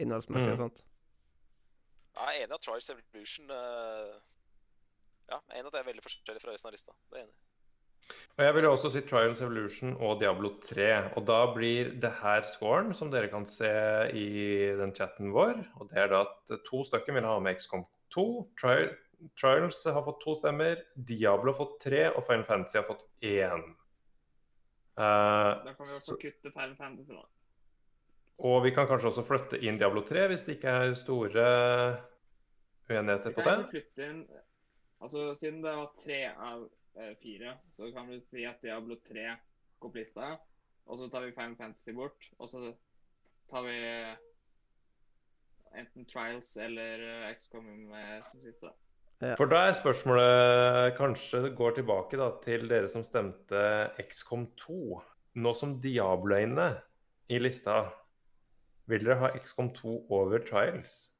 Innholdsmessig og Mm. sånt. Jeg er enig i at Trials Evolution uh, Ja, jeg er enig i at det er veldig forskjellig fra resten av lista. Det er enig. Og jeg vil jo også si Trials Evolution og Diablo 3. Og da blir det her scoren, som dere kan se i den chatten vår. Og det er da at to stykker vil ha med XCOM 2. Tri Trials har fått to stemmer. Diablo har fått tre, og Final Fantasy har fått én. Uh, Da kan vi så- få kutte Final Fantasy, da. Og vi kan kanskje også flytte inn Diablo 3 hvis det ikke er store uenigheter på kan det. inn Altså, siden det var tre av eh, fire, så kan vi si at Diablo 3 går på lista. Og så tar vi Final Fantasy bort, og så tar vi eh, enten Trials eller eh, XCOM med som siste. For da er spørsmålet Kanskje det går tilbake da, til dere som stemte XCOM 2. Nå som Diablo er inne i lista, vil dere ha XCOM 2 over Trials?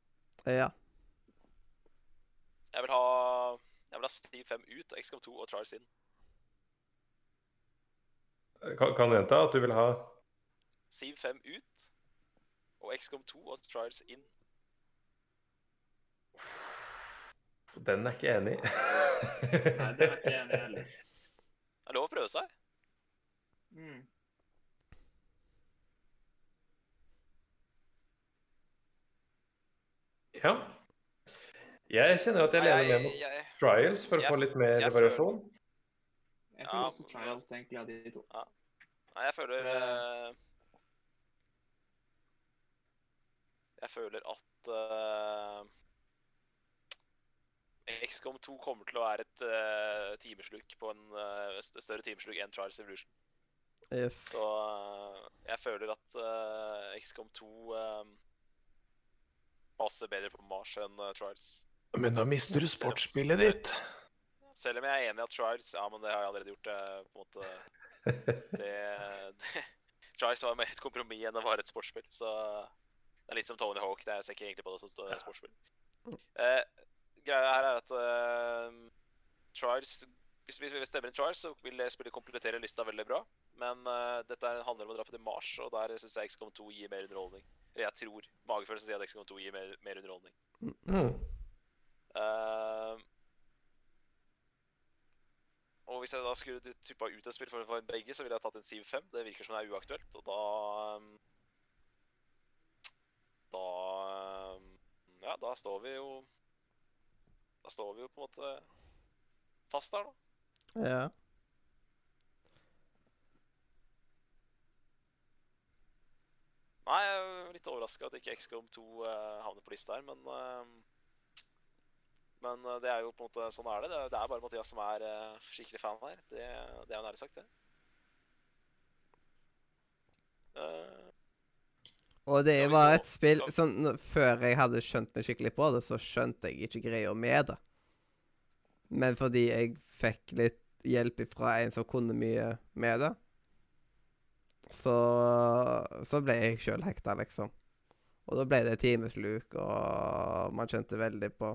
Ja. Jeg vil ha jeg vil ha Steve 5 ut og XCOM 2 og Trials inn. Kan, kan du gjenta at du vil ha Siv 5 ut og XCOM 2 og Trials inn. Den er ikke enig i. Nei, den er ikke enig i heller. Det er lov å prøve seg. Mm. Ja. Jeg kjenner at jeg lener med mot jeg, Trials for å få litt mer jeg variasjon. Jeg Ja, føler også Trials egentlig av de to. Nei, jeg føler Ja. eh, Jeg føler at uh, XCOM 2 kommer til å være et uh, timesluk på en uh, større timesluk enn Trials Evolution. Yes. Så eh, jeg føler at eh, XCOM 2 passer bedre på Mars enn uh, Trials. Men da mister du sportsspillet ditt. Selv om jeg er enig i at Trials Ja, men det har jeg allerede gjort. eh, på en måte [LAUGHS] det, det, [LAUGHS] Trials var mer et kompromiss enn det var et sportsspill. Så det er litt som Tony Hawk. Det er, jeg ser ikke egentlig på det som står- sportsspill. Eh, greia her er at eh, Trials Hvis vi stemmer inn Trials, så vil det spillet komplettere lista veldig bra. Men uh, dette handler om å dra på til Mars, og der syns jeg XCOM 2 gir mer underholdning. Eller jeg tror magefølelsen sier at XCOM 2 gir mer, mer underholdning. Mm. Uh, og hvis jeg da skulle tuppa ut et spill for, for begge, så ville jeg tatt en Siv 5. Det virker som det er uaktuelt, og da um, Da um, Ja, da står vi jo Da står vi jo på en måte fast der, da. Ja. Nei, jeg er litt overraska at ikke XCOM 2 eh, havner på lista her, men um, Men eh, det er jo på en måte sånn er det. Det er, det bare Mathias som er eh, skikkelig fan her. Det, det er jo nærlig sagt, det. Uh, Og det var et spill som sånn Før jeg hadde skjønt meg skikkelig på det, så skjønte jeg ikke greia med det. Men fordi jeg fikk litt hjelp fra en som kunne mye med det, så, så ble jeg sjøl hekta, liksom. Og da ble det timesluk, og man kjente veldig på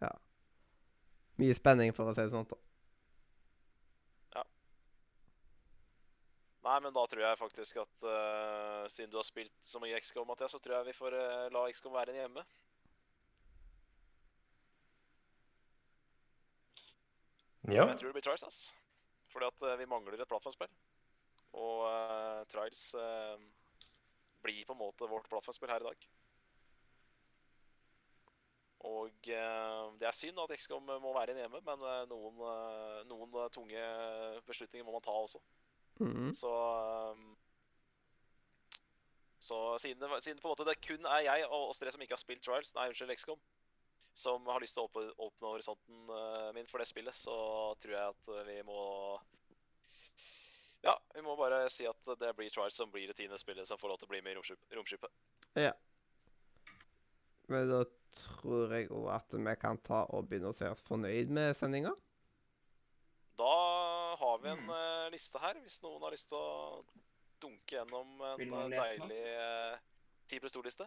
Ja. Mye spenning, for å si det sånn. da. Nei, men da tror jeg faktisk at uh, siden du har spilt så mye XCOM, Mathias, så tror jeg vi får uh, la XCOM være igjen hjemme. Ja. Jeg tror det blir Trice, ass. Fordi at eh, vi mangler et plattformspill. Og uh, Trials uh, blir på en måte vårt plattformspill her i dag. Og uh, det er synd at XCOM må være igjen hjemme, men noen, noen tunge beslutninger må man ta også. Mhm. Så um, Så siden det, siden det kun er jeg og oss tre som ikke har spilt Trials, nei, unnskyld, XCOM, som har lyst til å åpne, åpne horisonten uh, min for det spillet, så tror jeg at uh, vi må Ja, vi må bare si at det blir Trials som blir det tiende spillet som får lov til å bli med i romskip- romskipet. Men da tror jeg òg at vi kan ta og begynne å se oss fornøyd med sendinga. Da har vi en Mm. uh, liste her, hvis noen har lyst til å dunke gjennom en deilig ti uh, deilig 10 pluss 2-liste.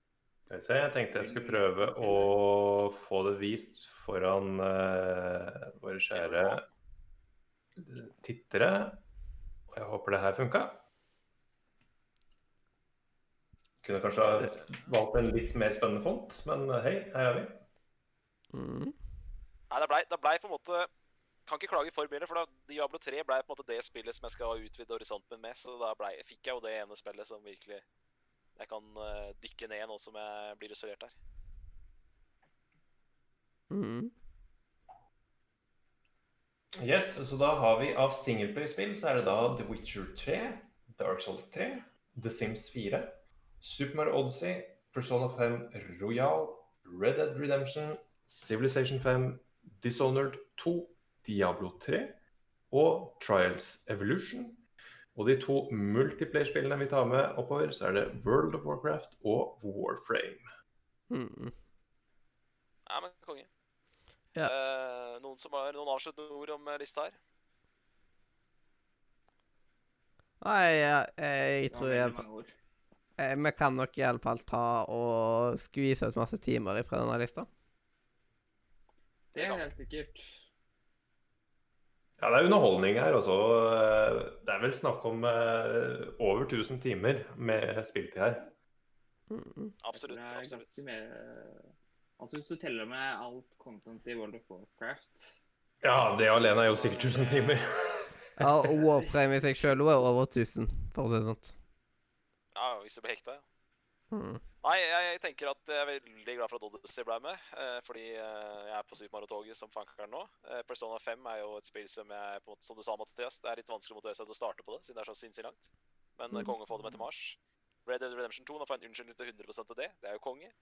Skal vi se, jeg tenkte jeg skulle prøve å få det vist foran uh, våre kjære tittere. Jeg håper det her funka. Kunne kanskje ha valgt en litt mer spennende font, men eh, hei, her er vi. Mm. Nei, det blei, ble på en måte Kan ikke klage for mye, for da Diablo 3 blei på en måte det spillet som jeg skal utvide horisonten min med, så da ble, fikk jeg jo det ene spillet som virkelig jeg kan eh, dykke ned nå som jeg blir isolert her. Mm. Yes, så da har vi av singleplay-spill så er det da The Witcher 3, Dark Souls 3, The Sims 4, Super Mario Odyssey, Persona 5 Royal, Red Dead Redemption, Civilization 5, Dishonored 2, Diablo 3 og Trials Evolution. Og de to multiplayer-spillene vi tar med oppover, så er det World of Warcraft og Warframe. Mhm. Nei, men konge. Ja. Eh, noen som har noen avsluttende ord om eh, lista her? Nei, jeg, jeg tror iallfall mange eh, Vi kan nok iallfall ta og skvise ut masse timer fra denne lista. Det er helt sikkert. Ja, det er underholdning her også. Det er vel snakk om eh, over 1000 timer med spiltid her. Mm. Absolutt. Absolutt. mer Altså Hvis du teller med alt content i World of Warcraft Ja, det alene er jo sikkert 1000 timer. Ja, og Warframe i seg sjøl er over 1000, for å si det sånn. Ja, hvis det blir hekta, ja. Mhm. Nei, jeg, jeg tenker at jeg er veldig glad for at Odyssey ble med. Eh, fordi eh, jeg er på Super Mario-toget som fankeren nå. Eh, Persona 5 er jo et spill som jeg, på en måte, som du sa, Mathias, det er litt vanskelig å motivere seg til å starte på det, siden det er så sinnssykt langt. Men mm. konge få det med til Mars. Red Dead Redemption 2, nå får jeg en unnskyldning til 100 til det. Det er jo konge.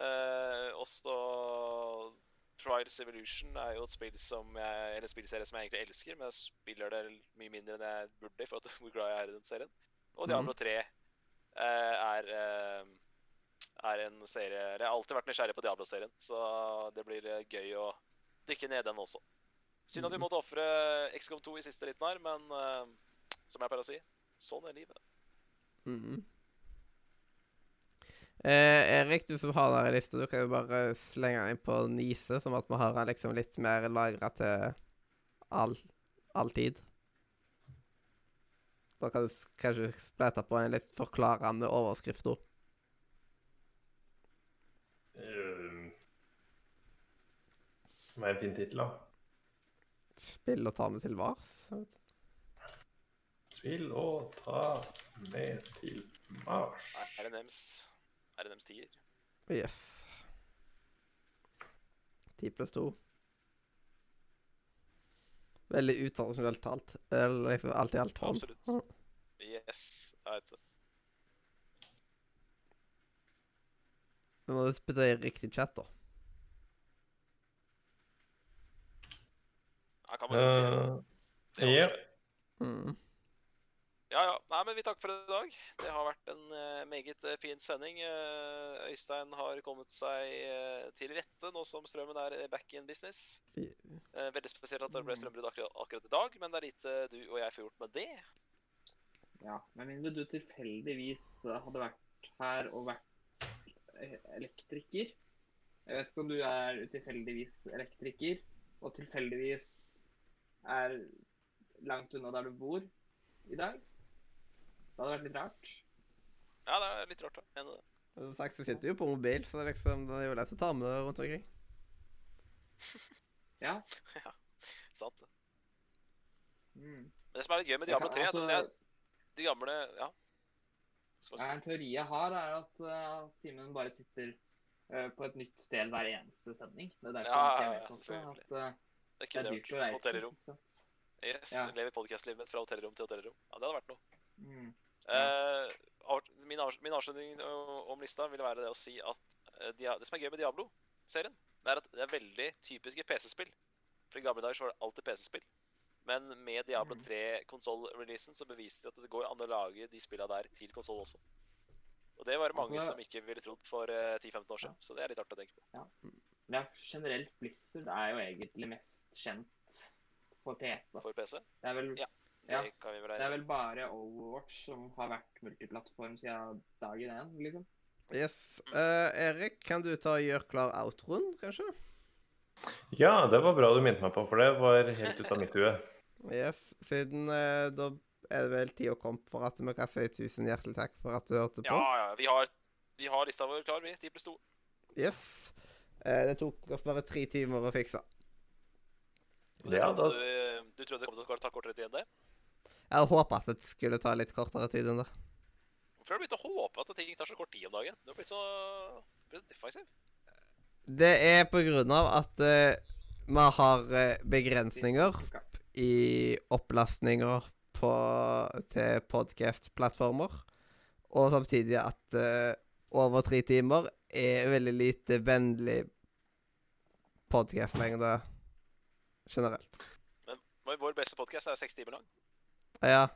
Eh, også Trials Evolution er jo et spill som jeg, eller spillserie som jeg egentlig elsker, men jeg spiller det mye mindre enn jeg burde i forhold til hvor glad jeg er i den serien. Og Diablo 3 tre er, er en serie Jeg har alltid vært nysgjerrig på Diablo-serien, så det blir eh, gøy å dykke ned i den også. Synd at vi måtte ofre XCOM 2 i siste liten her, men uh, som jeg pleier å si, sånn er livet. Mhm. Eh, Erik, du som har den her lista, du kan jo bare slenge den inn på Nise, som at vi har den liksom litt mer lagra til all, all tid. Da kan du kanskje splette på en litt forklarende overskrift òg. Uh, som er en fin tittel, da. Spill og ta med til vars. Spill og ta med til Mars. Er det Er Nems tier? Yes. Ti pluss to. Veldig utradisjonelt talt. Eller liksom alt i alt tolv. Absolutt. Yes. Jeg vet det. Vi må spille i riktig chat, da. Ja, kan bare... Uh. Eh, ja. Mm. Ja, ja. Nei, men vi takker for i dag. Det har vært en uh, meget uh, fin sending. Uh, Øystein har kommet seg til rette nå som strømmen er back in business. Veldig spesielt at det ble strømbrudd akkurat, akkurat i dag, men det er lite du og jeg får gjort med det. Ja, med mindre du tilfeldigvis hadde vært her og vært elektriker. Jeg vet ikke om du er tilfeldigvis elektriker, og tilfeldigvis er langt unna der du bor i dag. Det hadde vært litt rart. Ja, det er litt rart, da. Enig i det. Som sagt, så sitter jo på mobil, så det er liksom, det er jo lett å ta med rundt omkring. [LAUGHS] Ja. ja. Sant. det. Mm. Men det som er litt gøy med Diablo kan- 3, altså, det er de gamle Ja. En teori jeg har, er at, uh, Simen bare sitter uh, på et nytt sted hver eneste sending. Det er derfor Ja, jeg er med sånn At eh, Det det kunne er dyrt å reise. Hotellrom. Yes, Ja. Lever podcastlivet mitt fra hotellrom til hotellrom. Ja, det hadde vært noe. Mm. Uh, min, min avslutning om lista ville være det å si at uh, det som er gøy med Diablo-serien, det er at det er veldig typiske PC-spill. For i gamle dager så var det alltid PC-spill. Men med Diablo Mhm. 3-konsoll-releasen så beviste de at det går an å lage de spillene der til konsoll også. Og det var det mange Altså- som ikke ville trodd for eh, 10-15 år siden. Så det er litt artig å tenke på. Men ja, generelt Blizzard er jo egentlig mest kjent for PC. For PC. Det er vel, Ja, Ja, kan vi vel det er vel bare Overwatch som har vært multiplattform siden dagen én, liksom. Yes. Uh, Erik, kan du ta og gjøre klar outroen, kanskje? Ja, det var bra du minnet meg på, for det var helt ut av mitt hue. Yes. Siden uh, da er det vel tid å komme for at vi kan si tusen hjertelig takk for at du hørte på. Ja, ja. Vi har, vi har lista vår klar, vi. 10 pluss 2. Yes. Eh, det tok oss bare tre timer å fikse. Ja, da, du, du trodde det kom til å ta kortere tid enn det? Jeg hadde håpet at det skulle ta litt kortere tid enn det. Hvorfor har du begynt å håpe at ting tar så kort tid om dagen? Du har blitt så, blitt så defensiv. Det er på grunn av at eh, vi har eh, begrensninger i opplastninger på, til podcast-plattformer. Og samtidig at uh, over tre timer er veldig lite vennlig podcast-lengde generelt. Men vår beste podkast er seks timer lang. Ja.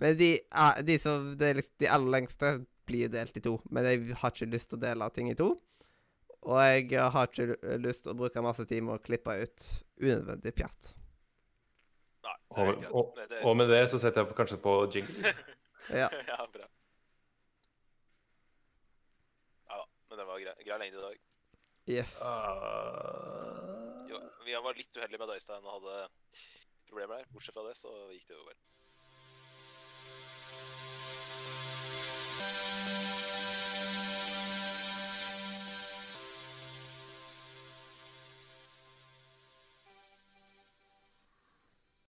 Men de, de, som, det liksom, de aller lengste blir delt i to. Men jeg har ikke lyst til å dele ting i to. Og jeg har ikke lyst til å bruke masse med å klippe ut unødvendig pjatt. Nei, det er og, og, og med det så setter jeg på, kanskje på jingle. [LAUGHS] Ja. ja, bra. Ja da, men det var grei, grei lengde i dag. Yes. Uh... Jo, vi var litt uheldige med at Øystein hadde problemer der. Bortsett fra det, så gikk det jo vel.